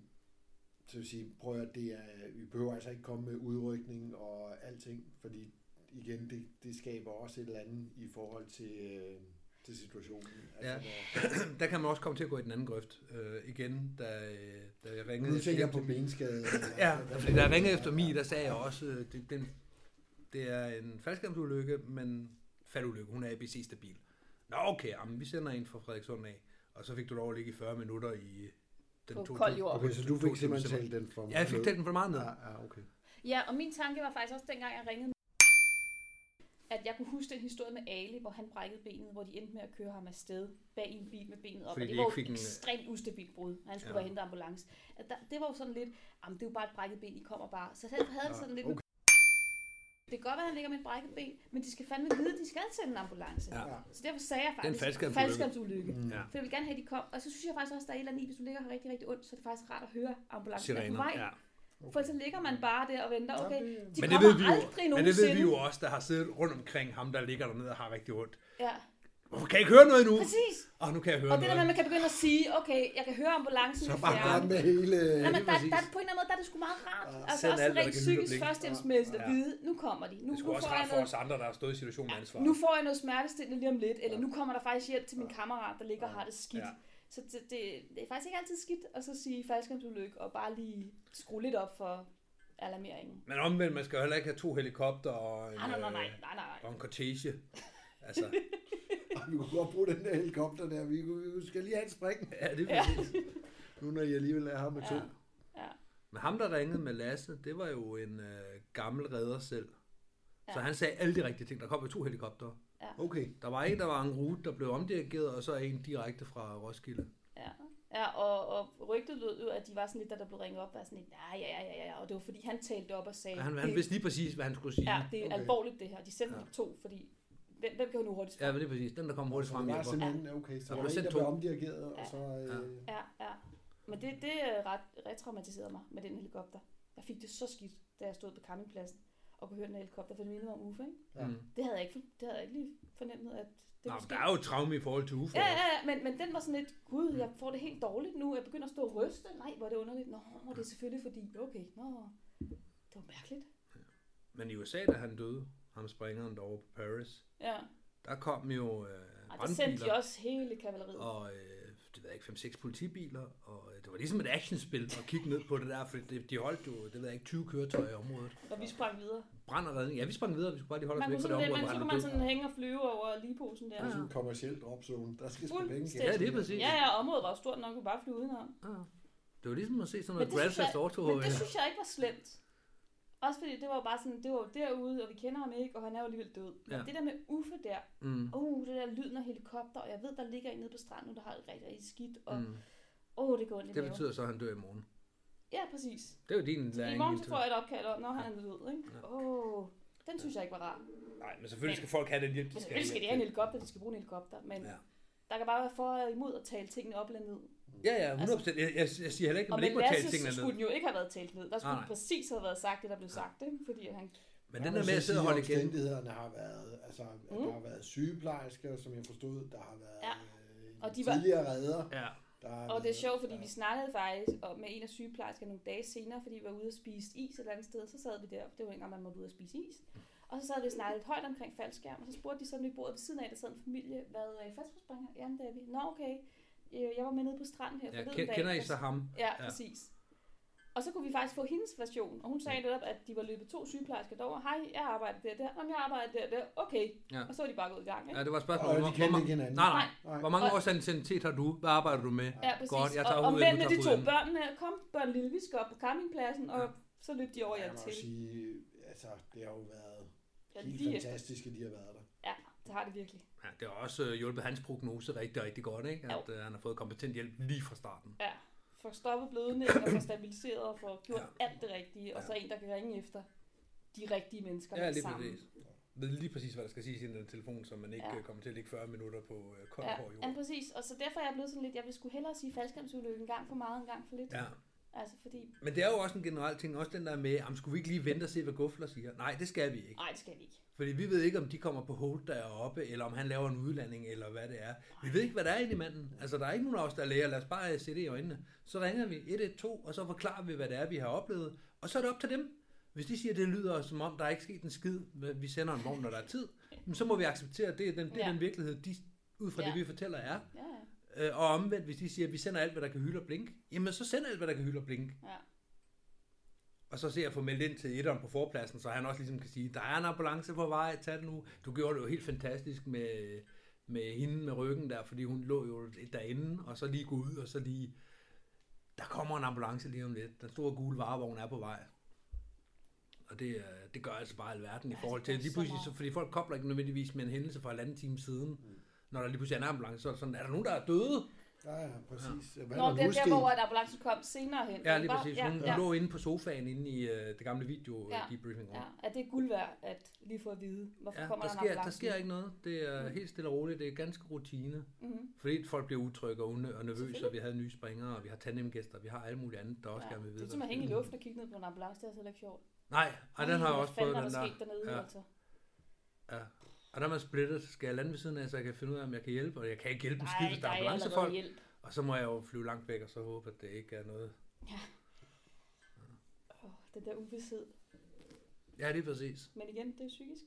S3: så vil sige, prøv at det er, vi behøver altså ikke komme med udrykning og alting, fordi igen, det, det skaber også et eller andet i forhold til, øh, til situationen.
S1: Ja.
S3: Altså,
S1: Der kan man også komme til at gå i den anden grøft øh, igen, da, øh, da jeg
S3: hvor,
S1: ringede.
S3: nu tænker jeg
S1: efter-
S3: på benskade.
S1: Ja, fordi da jeg ringede efter mig, der sagde jeg også, øh, det, den, det er en faldskærmsulykke, men faldulykke, hun er ABC stabil. Nå okay, jamen, vi sender en fra Frederikssund af, og så fik du lov at ligge i 40 minutter i den
S2: På
S1: to-
S2: kold jord.
S3: Okay, så du fik simpelthen talt den for
S1: Ja, jeg fik talt den for meget ned.
S3: Ja, ja, okay.
S2: Ja, og min tanke var faktisk også dengang, jeg ringede, at jeg kunne huske den historie med Ali, hvor han brækkede benet, hvor de endte med at køre ham afsted bag i en bil med benet op.
S1: Fordi
S2: og
S1: de
S2: det var jo et
S1: en-
S2: ekstremt ustabilt brud. Han skulle
S1: Ja.
S2: ja. være hentet ambulance. At der, det var jo sådan lidt, jamen det er jo bare et brækket ben, I kommer bare. Så han havde det sådan lidt,
S3: okay.
S2: det kan godt være, at han ligger med et brækket ben, men de skal fandme vide, at de skal sende en ambulance.
S1: Ja.
S3: Ja.
S2: Så derfor sagde jeg
S1: en
S2: faktisk,
S1: faldskærmsulykke.
S2: faldskærmsulykke.
S3: Mm.
S1: Ja.
S2: For jeg vil gerne have, at de kom. Og så synes jeg faktisk også, at der er et eller andet i, hvis du ligger her rigtig, rigtig ondt, så er det faktisk rart at høre ambulancen er på vej.
S1: ja.
S2: For så ligger man bare der og venter, okay,
S3: Ja, det-
S2: de
S1: Men det,
S2: kommer
S1: ved vi jo,
S2: aldrig
S1: men det ved vi jo også, der har siddet rundt omkring ham, der ligger dernede og har rigtig ondt.
S2: Ja,
S1: Hvorfor kan jeg ikke høre noget endnu?
S2: Præcis.
S1: Åh, nu kan jeg høre
S2: Og det der med,
S1: noget.
S2: at man kan begynde at sige, okay, jeg kan høre ambulancen
S3: Så bare godt med hele...
S2: Nej, men
S1: er
S2: der,
S1: præcis.
S2: der, på en eller anden måde, der er det sgu meget rart.
S3: Ja,
S2: altså også
S1: alt, der
S2: rent
S1: og
S2: psykisk førstehjælpsmæssigt at
S1: Ja.
S2: vide, nu kommer de. Nu,
S1: Det
S2: nu
S1: skulle også
S2: får jeg
S1: rart for
S2: noget,
S1: os andre, der har stået i situationen med ansvar.
S2: nu får jeg noget smertestillende lige om lidt, eller nu kommer der faktisk hjælp til min kammerat, der ligger og har det skidt.
S1: Ja.
S2: Så det, det, det er faktisk ikke altid skidt at så sige faldskærmsulykke og bare lige skrue lidt op for alarmeringen.
S1: Men omvendt, man skal heller ikke have to helikopter og en,
S2: Nej, nej, nej, nej,
S1: øh,
S2: nej, nej.
S1: og en cortege. Altså,
S3: Ej, vi kunne godt bruge den der helikopter der. Vi, kunne, vi skal lige have et spring.
S1: ja, det er
S2: Ja.
S3: Nu når I alligevel er her med to.
S2: Ja. Ja.
S1: Men ham, der ringede med Lasse, det var jo en øh, gammel redder selv. Ja. Så
S2: Ja.
S1: han sagde alle de rigtige ting. Der kom jo to helikopter.
S3: Okay.
S1: Der var en, der var en rute, der blev omdirigeret, og så en direkte fra Roskilde.
S2: Ja, ja og, og rygtet lød jo, at de var sådan lidt, da der blev ringet op, var sådan lidt, ja, ja, ja, ja, ja, og det var fordi, han talte op og sagde,
S1: Og han, han vidste lige præcis, hvad han skulle sige.
S2: ja, det er
S3: Okay.
S2: alvorligt det her. De sendte
S1: Ja.
S2: ja. to, fordi hvem, hvem kan jo nu hurtigt
S1: Ja,
S2: svare?
S1: men det er præcis. Den, der kom hurtigt
S3: Så
S1: frem
S3: det var
S1: hjælper.
S3: simpelthen, okay, så
S1: Der
S3: der
S1: blev
S3: var en, der
S1: to.
S3: blev omdirigeret, og
S2: Ja.
S3: så... Øh,
S2: Ja, ja. Men det, det er ret retraumatiserede mig med den helikopter. Jeg fik det så skidt, da jeg stod på campingpladsen og kunne høre den helikopter, for det mindede mig om Uffe, ikke?
S3: Ja.
S1: Mm.
S2: Det havde jeg ikke, det havde jeg ikke lige fornemmet, at det
S1: Nå,
S2: var
S1: men der er jo traume i forhold til UFO.
S2: Ja, ja, ja, men, men den var sådan lidt, gud, jeg får det helt dårligt nu, jeg begynder at stå og ryste. Nej, hvor er det underligt. Nå, det er selvfølgelig fordi, okay, nå, det var mærkeligt.
S1: Men i USA, da han døde, ham springeren derovre på Paris,
S2: Ja,
S1: der kom jo øh,
S2: og der sendte de
S1: brandbiler
S2: også hele kavaleriet.
S1: og øh, ved jeg ikke, 5-6 politibiler, og øh, det var ligesom et actionspil at kigge ned på det der, for det, de holdt jo, det ved jeg ikke, 20 køretøjer i området.
S2: Og vi sprang videre.
S1: Brand og redning. Ja, vi sprang videre, vi skulle bare lige holde
S2: Man
S1: os væk fra det
S2: sådan,
S1: område,
S2: man,
S1: hvor
S2: så kunne man sådan hænge og flyve over ligeposen der.
S3: Det er sådan en kommersiel dropzone. Der skal sgu penge.
S1: Ja, det er præcis.
S2: Ja, ja, området var stort nok, vi kunne bare flyve udenom.
S1: Ja. Det var ligesom at se sådan
S2: Men
S1: noget Grand Theft Auto.
S2: men det synes jeg ikke var slemt. Også fordi det var bare sådan, det var jo derude, og vi kender ham ikke, og han er jo alligevel død. Men
S1: Ja.
S2: det der med Uffe der,
S1: Mm,
S2: uh, det der lyden af helikopter, og jeg ved, der ligger en nede på stranden, der har det rigtig, rigtig skidt, og
S1: mm.
S2: åh, det går ondt i
S1: Det betyder så, at han dør i morgen.
S2: Ja, præcis.
S1: Det er jo din
S2: Så
S1: læring.
S2: I morgen så får jeg et opkald når han er død, ikke?
S1: Ja.
S2: Åh, oh, den synes jeg ikke var rar.
S1: Nej, men selvfølgelig skal folk have den hjælp, de
S2: Men
S1: skal
S2: selvfølgelig skal de have en helikopter, de skal bruge en helikopter, men
S1: Ja.
S2: der kan bare være for og imod at tale tingene op eller ned.
S1: Ja, ja, 100 Jeg, jeg, jeg siger heller ikke, at man
S2: med
S1: ikke må tale tingene ned.
S2: skulle den jo ikke have været talt ned. Der skulle
S1: Nej, nej.
S2: præcis have været sagt det, der blev sagt, ikke? Fordi han...
S1: Men den der med at sidde og holde igen.
S3: Omstændighederne har været, altså, mm. der har været sygeplejersker, som jeg forstod, der har været
S2: Ja.
S3: øh,
S2: Og de var-
S3: tidligere redder.
S1: Ja,
S3: Der
S2: Og det er sjovt, fordi
S3: ja.
S2: vi snakkede faktisk med en af sygeplejerskerne nogle dage senere, fordi vi var ude og spise is et eller andet sted. Så sad vi der, det var engang, man måtte ud og spise is. Og så sad vi og snakkede lidt højt omkring faldskærm, og så spurgte de sådan ved bordet ved siden af, der sad en familie, hvad er faldskærmspringer? Jamen, det er vi. Nå, okay. Øh, Jeg var med nede på stranden her
S1: ja
S2: forleden
S1: ken-
S2: dag.
S1: kender I så ham?
S2: Ja,
S1: Ja.
S2: præcis. Og så kunne vi faktisk få hendes version, og hun sagde netop, at de var løbet to sygeplejersker derover. Hej, jeg arbejder der der. Jamen, jeg arbejder der der. Okay.
S1: Ja.
S2: Og så var de bare gået i gang, ikke?
S1: Ja, det var et spørgsmål.
S3: Og de kendte ikke hinanden.
S1: nej, nej.
S3: Nej.
S1: Hvor mange
S2: Og-
S1: års anciennitet har du? Hvad arbejder du med?
S2: Ja, præcis.
S1: Godt, jeg tager
S2: og, og mændene,
S1: du
S2: de to
S1: hovedet
S2: børnene, kom, børn lille, vi skal op på campingpladsen, og
S1: Ja.
S2: så løb de over
S3: jeg
S2: jer
S3: må
S2: til.
S3: jo sige, altså, det har jo været
S2: Ja,
S3: helt fantastisk, at de har været
S2: det har det virkelig.
S1: Ja, det har også øh, hjulpet hans prognose rigtig, rigtig godt, ikke? At øh, han har fået kompetent hjælp lige fra starten.
S2: Ja, for stoppet blødningen, og for stabiliseret, og for gjort
S1: Ja.
S2: alt det rigtige, og
S1: Ja.
S2: så en, der kan ringe efter de rigtige mennesker
S1: Ja, lige
S2: samme.
S1: præcis. Ved lige præcis, hvad der skal siges i den telefon, så man ikke
S2: Ja.
S1: ja. kommer til at ligge 40 minutter på øh, kold
S2: Ja,
S1: hård jord.
S2: ja, præcis. Og så derfor er jeg blevet sådan lidt, jeg vil skulle hellere sige faldskærmsulykke en gang for meget, en gang for lidt.
S1: Ja.
S2: Altså fordi,
S1: Men det er jo også en generel ting, også den der med, om skulle vi ikke lige vente og se, hvad Guffler siger? Nej, det skal vi ikke.
S2: nej, det skal vi ikke.
S1: Fordi vi ved ikke, om de kommer på hold deroppe, eller om han laver en udlanding, eller hvad det er. Vi ved ikke, hvad der er i manden. Altså, der er ikke nogen af os, der er læger. Lad os bare øh, se det i øjnene. Så ringer vi 112, og så forklarer vi, hvad det er, vi har oplevet. Og så er det op til dem. Hvis de siger, at det lyder som om, der er ikke sket en skid, vi sender en vogn, når der er tid, så må vi acceptere, at det er den, det er
S2: Ja.
S1: den virkelighed, de, ud fra
S2: Ja.
S1: det, vi fortæller, er.
S2: Ja.
S1: Øh, Og omvendt, hvis de siger, at vi sender alt, hvad der kan hylde og blinke, jamen så send alt, hvad der kan hylde og blinke.
S2: ja.
S1: Og så ser jeg få meldt ind til etteren på forpladsen, så han også ligesom kan sige, der er en ambulance på vej, tag den nu. Du gjorde det jo helt fantastisk med, med hende med ryggen der, fordi hun lå jo derinde, og så lige gå ud, og så lige, der kommer en ambulance lige om lidt. Den store gule varevogn er på vej. Og det, øh, det gør altså bare alverden i forhold til, lige pludselig, så, fordi folk kobler ikke nødvendigvis med en hændelse fra en anden time siden. Når der lige pludselig er en ambulance, så er sådan, er der nogen, der er døde?
S3: Ja, ja, præcis. Hvad
S2: Nå,
S3: er
S2: det
S3: der
S2: er der, hvor at ambulancen kom senere hen.
S1: Ja, lige præcis.
S2: Ja,
S1: Hun,
S2: ja,
S1: hun lå inde på sofaen inde i øh, det gamle video
S2: Ja.
S1: ja. debriefing
S2: ja, at det er guld værd at lige få at vide, hvorfor
S1: Ja,
S2: kommer
S1: der
S2: der, en
S1: sker,
S2: ambulance.
S1: der sker ikke noget. Det er helt stille og roligt. Det er ganske rutine.
S2: Mm-hmm.
S1: Fordi folk bliver utrygge og og nervøse, og vi havde nye springere, og vi har tandemgæster, vi har alle mulige andet, der også
S2: Ja,
S1: gerne vil
S2: det
S1: vide.
S2: er som at
S1: hvad-
S2: hænge i luften og kigge ned på en ambulance, det er heller ikke sjovt.
S1: Nej, ej, den har jeg
S2: Hvad
S1: også
S2: fanden
S1: prøvet,
S2: er
S1: den
S2: der
S1: der.
S2: sket dernede,
S1: Ja.
S2: altså?
S1: Ja. Og når man splitter, så skal jeg lande ved siden af, så jeg kan finde ud af, om jeg kan hjælpe, og jeg kan ikke hjælpe en skid, hvis
S2: der
S1: er
S2: er
S1: ambulancefolk. Og så må jeg jo flyve langt væk, og så håbe, at det ikke er noget.
S2: Oh, den der uvidshed.
S1: Ja, lige præcis.
S2: Men igen, det er psykisk.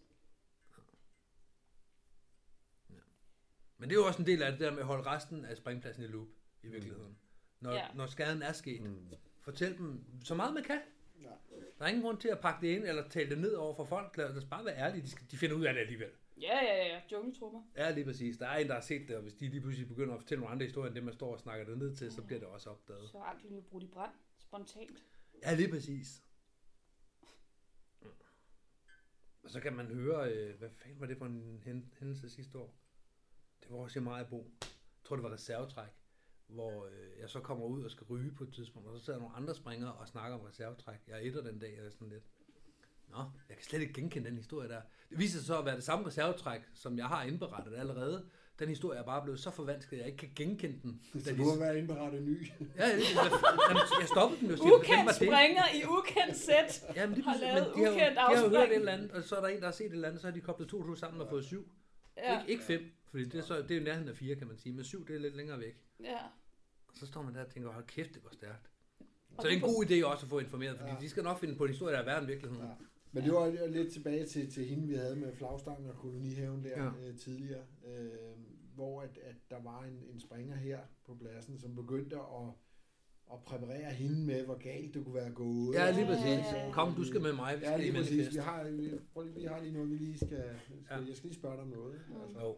S1: Men det er jo også en del af det der med at holde resten af springpladsen i loop, i virkeligheden. Når,
S2: Ja.
S1: når skaden er sket.
S3: Mm.
S1: Fortæl dem så meget man kan.
S3: Ja.
S1: Der er ingen grund til at pakke det ind, eller tale det ned over for folk. Lad os bare være ærlige. De, skal, de finder ud af det alligevel.
S2: Ja, ja, ja. Jungletrummer.
S1: Ja, lige præcis. Der er en, der har set det, og hvis de lige pludselig begynder at fortælle nogle andre historier, end det man står og snakker det ned til, så bliver det også opdaget.
S2: Så er jo brudt i brand. Spontant.
S1: Ja, lige præcis. Og så kan man høre, øh, hvad fanden var det for en hændelse sidste år? Det var også i Majbo. Jeg tror, det var reservetræk, hvor øh, jeg så kommer ud og skal ryge på et tidspunkt, og så sidder nogle andre springere og snakker om reservetræk. Jeg er etter den dag, og er sådan lidt, Nå, jeg kan slet ikke genkende den historie der. Det viser sig så at være det samme reservetræk, som jeg har indberettet allerede. Den historie er bare blevet så forvansket, at jeg ikke kan genkende den.
S3: Så du har været indberettet ny.
S1: Ja, det, jamen, jeg stoppede den jo. siger,
S2: Ukendt
S1: det?
S2: springer i ukendt sæt.
S1: Jamen, lige
S2: har
S1: præcis, men
S2: lavet
S1: de har,
S2: ukendt
S1: de har jo hørt
S2: afspring.
S1: et eller andet, og så er der en, der har set et eller andet, så har de koblet to to sammen og fået syv. Ja.
S2: Ja,
S1: Ikke, ikke fem, fordi det er, så, det er jo nærheden af fire, kan man sige, men syv, det er lidt længere væk.
S2: ja.
S1: Og så står man der og tænker, hold kæft, det var stærkt. Så det er en god idé også at få informeret, fordi
S3: Ja.
S1: de skal nok finde på en historie, der er værre end virkeligheden.
S3: Ja. Men det var lidt tilbage til, til hende, vi havde med flagstangen og kolonihaven der
S1: Ja.
S3: ja. øh, tidligere, øh, hvor at, at der var en, en springer her på pladsen, som begyndte at, at præparere hende med, hvor galt det kunne være gået.
S1: Ja, lige
S2: Ja,
S1: præcis.
S2: ja, ja.
S1: Kom, du skal med mig, vi
S3: Ja,
S1: skal i
S3: lige præcis. Vi har, vi, prøv lige, vi har lige noget, vi lige skal... skal
S1: Ja.
S3: Jeg skal lige spørge dig om noget.
S2: Mm.
S3: Altså.
S1: Jo.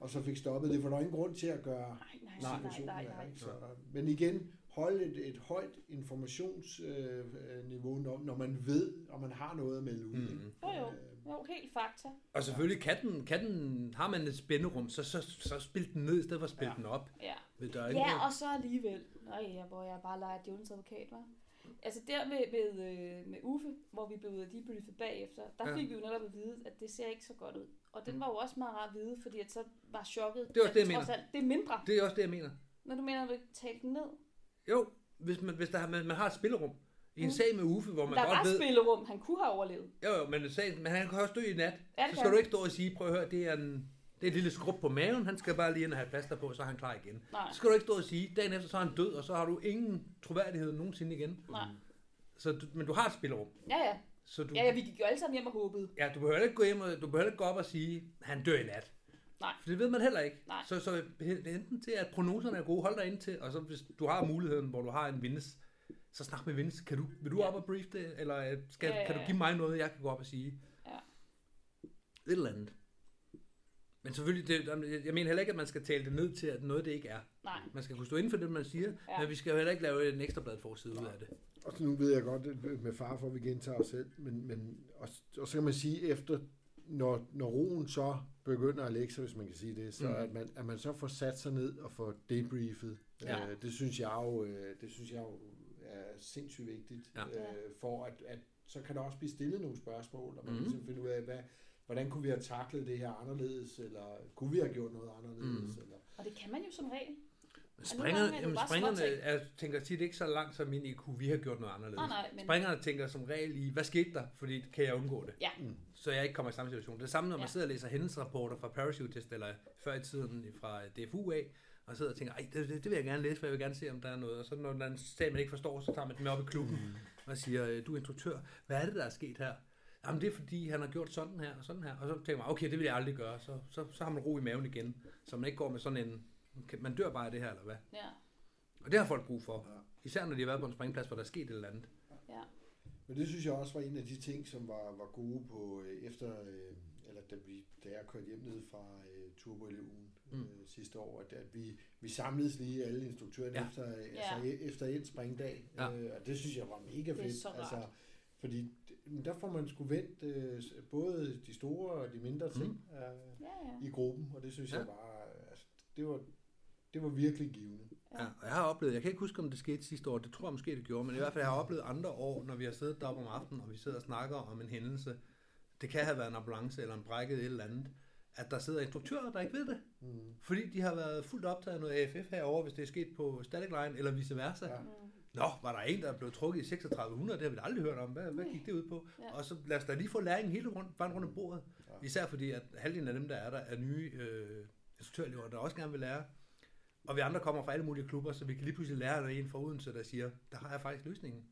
S3: Og så fik stoppet det, for der er ingen grund til at gøre
S2: Nej, nej,
S1: Nej.
S2: nej,
S3: situationen
S2: nej, nej.
S3: Så, men igen, hold et, et højt informationsniveau, når, når man ved, og man har noget at melde ud.
S1: Mm.
S2: Jo, jo.
S3: Øh,
S2: Jo, helt fakta.
S1: Og selvfølgelig kan den, kan den, har man et spænderum, så, så, så spil den ned, i stedet for at spille
S3: Ja.
S1: den op.
S2: Ja.
S1: Der er ikke
S2: Ja, og så alligevel. Nej, ja, hvor jeg bare leger Jones advokat, var. Altså der med, med, øh, med Uffe, hvor vi blev debriefet bagefter, der
S1: Ja.
S2: fik vi jo netop at vide, at det ser ikke så godt ud. Og den var jo også meget rart at vide, fordi at så var chokket.
S1: Det er også det, jeg mener.
S2: Alt, det er mindre.
S1: Det er også det, jeg mener.
S2: Når du mener, at vi talte den ned.
S1: Jo, hvis man, hvis der, man, man har et spillerum. I en
S2: Mm.
S1: sag med Uffe, hvor man
S2: der
S1: godt
S2: var
S1: ved...
S2: spillerum, han kunne have overlevet.
S1: Jo, jo, men, en sag, men han kan også dø i nat.
S2: Ja,
S1: så skal du ikke stå og sige, prøv at høre, det er, en, det er et lille skrub på maven, han skal bare lige ind og have plaster på, så er han klar igen.
S2: Nej,
S1: Så skal du ikke stå og sige, dagen efter så er han død, og så har du ingen troværdighed nogensinde igen.
S2: nej.
S1: Så du, men du har et spillerum.
S2: Ja, ja.
S1: Så du,
S2: Ja, ja, vi gik jo alle sammen hjem og håbede.
S1: ja, du behøver ikke gå hjem og, du behøver ikke gå op og sige, han dør i nat.
S2: Nej.
S1: For det ved man heller ikke.
S2: Nej.
S1: Så, så det enten til, at prognoserne er gode, hold dig ind til, og så hvis du har muligheden, hvor du har en vindes, så snak med vindes. Kan du, vil du
S2: Ja.
S1: op og brief det, eller øh, skal,
S2: Ja, ja,
S1: kan du
S2: ja.
S1: give mig noget, jeg kan gå op og sige?
S2: Ja.
S1: Et eller andet. Men selvfølgelig, det, jeg mener heller ikke, at man skal tale det ned til, at noget det ikke er.
S2: Nej.
S1: Man skal kunne stå inden for det, man siger,
S2: Ja.
S1: ja. men vi skal jo heller ikke lave en ekstra blad forside ud af det.
S3: Og så nu ved jeg godt, med far for, at vi gentager os selv, men, men og, og så kan man sige, efter når, når roen så begynder at lægge sig, hvis man kan sige det, så mm. at, man, at man så får sat sig ned og får debriefet,
S1: Ja.
S3: øh, det synes jeg jo, øh, det synes jeg jo er sindssygt vigtigt,
S1: Ja.
S3: øh, for at, at så kan der også blive stillet nogle spørgsmål, og man mm. ligesom finde ud af, hvad, hvordan kunne vi have taklet det her anderledes, eller kunne vi have gjort noget anderledes, mm. eller
S2: Og det kan man jo som regel.
S1: Springerne,
S2: det
S1: jamen, springerne jeg tænker tit ikke så langt som min IQ, vi har gjort noget anderledes.
S2: Nej, nej, men...
S1: Springerne tænker som regel i, hvad skete der, fordi kan jeg undgå det?
S2: Ja.
S3: Mm.
S1: Så jeg ikke kommer i samme situation. Det er samme, når man
S2: Ja.
S1: sidder og læser hændelsesrapporter fra Parachute Test, eller før i tiden fra DFU af, og sidder og tænker, ej, det, det, det vil jeg gerne læse, for jeg vil gerne se, om der er noget. Og så når der er en sag, man ikke forstår, så tager man den med op i klubben og siger, øh, du er instruktør, hvad er det, der er sket her? Jamen det er fordi, han har gjort sådan her og sådan her. Og så tænker man, okay, det vil jeg aldrig gøre. Så, så, så har man ro i maven igen. Så man ikke går med sådan en, man dør bare af det her, eller hvad?
S2: Ja,
S1: Og det har folk brug for.
S3: Ja.
S1: Især når de har været på en springplads, hvor der er sket et eller andet.
S2: ja.
S3: Men det synes jeg også var en af de ting, som var, var gode på øh, efter, øh, eller da, vi, da jeg kørte hjem ned fra øh, Turbo ugen øh,
S1: Mm.
S3: sidste år, at, at vi, vi samledes lige alle instruktørerne
S1: Ja.
S3: efter, øh,
S2: Ja.
S3: altså, e- efter en springdag.
S1: Ja.
S3: Øh, og det synes jeg var mega
S2: Det er
S3: fedt.
S2: så rart.
S3: altså, fordi det- der får man sgu vendt øh, både de store og de mindre ting
S1: Mm.
S3: øh,
S2: Ja, ja.
S3: i gruppen, og det synes
S1: Ja.
S3: jeg var, altså, det var, det var virkelig givende.
S1: Ja, og jeg har oplevet, jeg kan ikke huske, om det skete sidste år, det tror jeg måske, det gjorde, men i hvert fald, jeg har oplevet andre år, når vi har siddet deroppe om aftenen, og vi sidder og snakker om en hændelse. Det kan have været en ambulance eller en brækket et eller andet, at der sidder instruktører, der ikke ved det.
S3: Mm.
S1: Fordi de har været fuldt optaget af noget AFF herover, hvis det er sket på static line, eller vice versa.
S3: Ja.
S2: Mm.
S1: Nå, var der en, der blev trukket i 3600? Det har vi da aldrig hørt om. Hvad, hvad gik det ud på?
S2: Ja.
S1: Og så lad os da lige få læringen hele rundt, bare rundt om bordet.
S3: Ja.
S1: Især fordi, at halvdelen af dem, der er der, er nye øh, instruktørelever, der også gerne vil lære. Og vi andre kommer fra alle mulige klubber, så vi kan lige pludselig lære, er en fra Odense, der siger, der har jeg faktisk løsningen.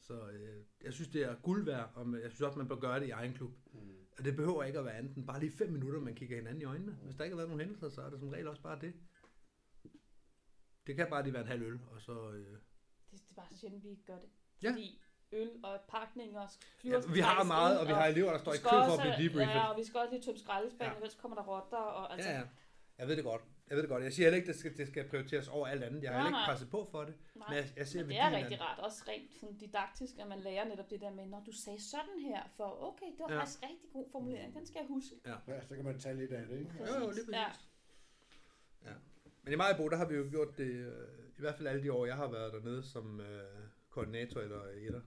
S1: Så øh, jeg synes, det er guld værd, og jeg synes også, man bør gøre det i egen klub.
S3: Mm.
S1: Og det behøver ikke at være andet end bare lige fem minutter, man kigger hinanden i øjnene. Hvis der ikke har været nogen hændelser, så er det som regel også bare det. Det kan bare lige være en halv øl, og så... Øh,
S2: Det, det er bare så sjældent, vi ikke gør det.
S1: Ja.
S2: Fordi øl og pakninger
S1: ja, vi har meget, og vi har elever, der står i kø for at blive debriefet.
S2: Ja, og vi skal også lige tømme skraldespanden, ja. ellers kommer der rotter. Og, altså,
S1: Ja, ja. Jeg ved det godt. Jeg ved det godt. Jeg siger heller ikke, at det skal, det skal prioriteres over alt andet. Jeg har
S2: Nej,
S1: heller ikke presset på for det.
S2: Nej.
S1: Men jeg, jeg ser
S2: Men det er rigtig rart, også rent sådan didaktisk, at man lærer netop det der med, når du sagde sådan her, for okay, det var
S1: Ja.
S2: ja. faktisk rigtig god formulering, den skal jeg huske.
S3: Ja, så kan man tage lidt af det, ikke?
S1: Jo, jo, lige præcis.
S2: Ja.
S1: Ja. Men i Majbo, der har vi jo gjort det, øh, i hvert fald alle de år, jeg har været dernede som øh, koordinator eller etter.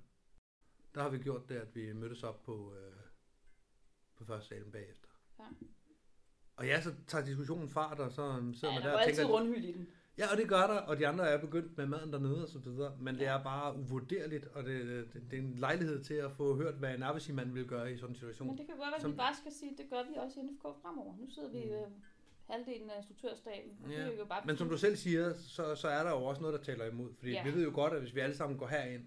S1: Der har vi gjort det, at vi mødtes op på, øh, på første salen bagefter.
S2: Ja.
S1: Og ja, så tager diskussionen fart, og så sidder
S2: Ja,
S1: man
S2: der
S1: der og
S2: altid
S1: tænker...
S2: rundhyld i den.
S1: Ja, og det gør der, og de andre er begyndt med maden dernede og så videre, men det er bare uvurderligt, og det, det, det er en lejlighed til at få hørt, hvad en arbejdsmand vil gøre i sådan en situation.
S2: Men det kan godt være, at
S1: Som-
S2: vi bare skal sige, at det gør vi også i NFK fremover. Nu sidder vi øh, halvdelen af instruktørstaben. det
S1: Ja.
S2: er jo bare
S1: Men som du selv siger, så, så er der jo også noget, der taler imod. Fordi
S2: Ja.
S1: vi ved jo godt, at hvis vi alle sammen går herind,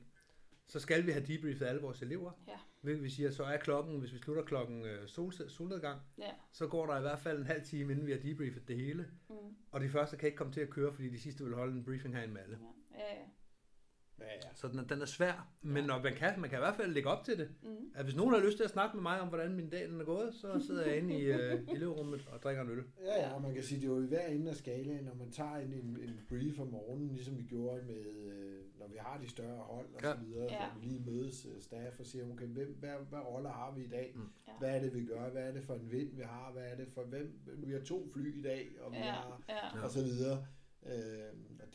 S1: så skal vi have debriefet alle vores elever.
S2: Ja.
S1: Hvilket vi siger, så er klokken, hvis vi slutter klokken øh, sol, solnedgang,
S2: Ja.
S1: så går der i hvert fald en halv time, inden vi har debriefet det hele.
S2: Mm.
S1: Og de første kan ikke komme til at køre, fordi de sidste vil holde en briefing herinde med alle.
S2: Ja, ja, ja.
S3: Ja, ja.
S1: Så den er, den er svær, men når man kan, man kan i hvert fald lægge op til det.
S2: Mm.
S1: At hvis nogen har lyst til at snakke med mig om, hvordan min dag den er gået, så sidder jeg inde i øh, elevrummet og drikker en øl.
S3: Ja, ja, og man kan sige, det er jo i hver ende af skalaen, når man tager en, en, en brief om morgenen, ligesom vi gjorde med, øh, når vi har de større hold og
S1: Ja.
S3: så videre,
S2: Ja.
S3: hvor vi lige mødes øh, staff og siger, okay, hvem, hvad, hvad roller har vi i dag?
S1: Mm.
S2: Ja.
S3: Hvad er det, vi gør? Hvad er det for en vind, vi har? Hvad er det for hvem? Vi har to fly i dag, og vi
S2: Ja,
S3: har
S2: ja.
S3: og så videre. Øh,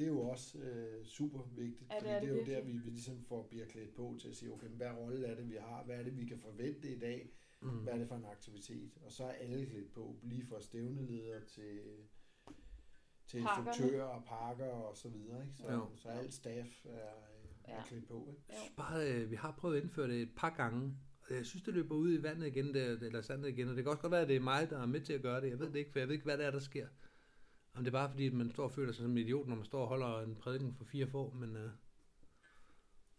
S3: det er jo også øh, super vigtigt,
S2: Ja, det
S3: fordi
S2: er
S3: det,
S2: det
S3: er jo der, vi, vi ligesom får, bliver klædt på til at sige, okay, hvad rolle er det, vi har? Hvad er det, vi kan forvente i dag?
S1: Mm.
S3: Hvad er det for en aktivitet? Og så er alle klædt på, lige fra stævneleder til, til
S2: Pakkerne.
S3: instruktører og pakker og så videre. Ikke? Så,
S1: Jo.
S3: så alt staff er, er
S2: Ja.
S3: klædt på. Ikke?
S1: Bare, øh, vi har prøvet at indføre det et par gange. Og Jeg synes, det løber ud i vandet igen, det, eller sandet igen. Og det kan også godt være, at det er mig, der er med til at gøre det. Jeg ved det ikke, for jeg ved ikke, hvad det er, der sker. Om det er bare fordi, at man står og føler sig som en idiot, når man står og holder en prædiken for fire få, men øh,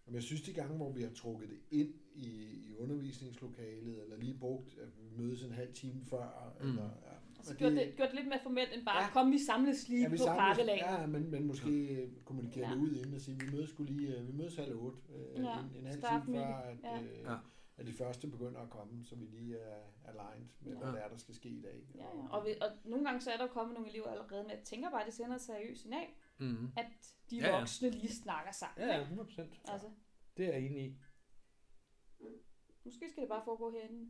S3: Men jeg synes, de gange, hvor vi har trukket det ind i, i undervisningslokalet, eller lige brugt, at vi mødes en halv time før,
S1: Mm.
S3: eller, ja,
S2: Og så
S3: og
S2: gjorde det, gjorde det lidt mere formelt end bare,
S3: Ja.
S2: kom vi samles lige
S3: Ja, vi
S2: på parkelagen.
S3: ja, men, men måske ja. kommunikere
S2: Ja.
S3: det ud inden og sige, vi mødes skulle lige, øh, vi mødes halv otte, øh,
S2: Ja,
S3: en, en halv time før,
S2: det.
S3: at,
S2: Ja.
S3: øh,
S1: Ja.
S3: At de første begynder at komme, så vi lige er aligned med, hvad
S1: Ja.
S3: det er, der skal ske i dag.
S2: Ja, ja. Og, vi, og nogle gange så er der kommet nogle elever allerede med, at tænker bare, at det sender et seriøst signal,
S1: mm.
S2: at de
S1: Ja, ja.
S2: voksne lige snakker sammen.
S1: ja, ja,
S2: ikke?
S1: 100 procent.
S2: Altså,
S1: Det er jeg enig i.
S2: måske skal det bare foregå herinde.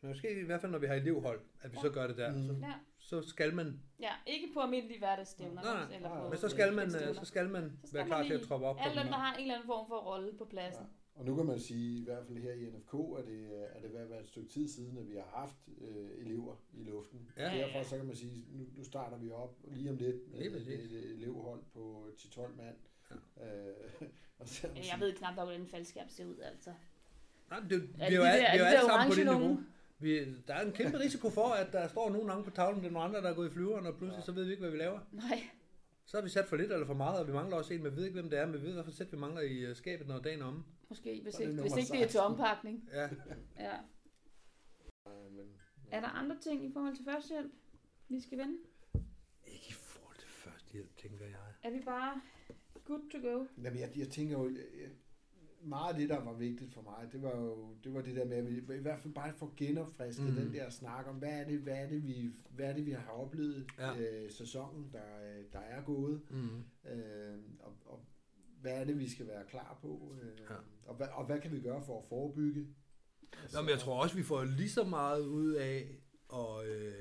S1: Men måske i hvert fald, når vi har elevhold, at vi
S2: Ja.
S1: så gør det der.
S3: Mm.
S1: Så,
S2: Ja,
S1: så skal man,
S2: ja ikke på almindelige hverdagsstævner.
S1: Nej, nej.
S2: Eller på,
S1: men så skal man, øh, så skal man
S2: Så skal
S1: være
S2: man
S1: klar til at
S2: lige-
S1: troppe op.
S2: Alle dem, der har en eller anden form for rolle på pladsen.
S3: Og nu kan man sige, i hvert fald her i NFK, at det, er det ved at være et stykke tid siden, at vi har haft øh, elever i luften.
S1: Ja,
S3: derfor
S2: ja.
S3: så kan man sige, nu, nu starter vi op lige om lidt med
S1: Lige
S3: et, et, et elevhold på 10-12 mand. Ja. Øh, og så,
S2: Jeg ved knap nok, hvordan en faldskærm ser ud, altså.
S1: Nej, det, vi
S2: Er
S1: jo, al- alle sammen på det niveau. Vi, der er en kæmpe risiko for, at der står nogen gange på tavlen, det er nogle andre, der er gået i flyveren, og pludselig
S3: Ja.
S1: så ved vi ikke, hvad vi laver.
S2: Nej.
S1: Så har vi sat for lidt eller for meget, og vi mangler også en, men vi ved ikke, hvem det er, men vi ved, hvilket sæt vi mangler i øh, skabet, når dagen er omme.
S2: Måske, hvis, ikke, hvis ikke det er til
S3: 16.
S2: ompakning.
S1: Ja.
S2: Ja.
S3: men,
S2: Er der andre ting i forhold til førstehjælp, vi skal vende?
S1: Ikke i forhold til førstehjælp, tænker jeg.
S2: Er vi bare good to go?
S3: Jamen, jeg, jeg tænker jo, meget af det, der var vigtigt for mig, det var jo det, var det der med, at vi i hvert fald bare få genopfrisket mm. den der snak om, hvad er det, hvad er det, vi, hvad er det, vi har oplevet
S1: Ja.
S3: øh, sæsonen, der, øh, der er gået,
S1: Mm.
S3: øh, og, og hvad er det, vi skal være klar på, øh,
S1: Ja.
S3: og, hvad, og hvad kan vi gøre for at forebygge? Altså,
S1: Nå, men jeg tror også, vi får lige så meget ud af at øh,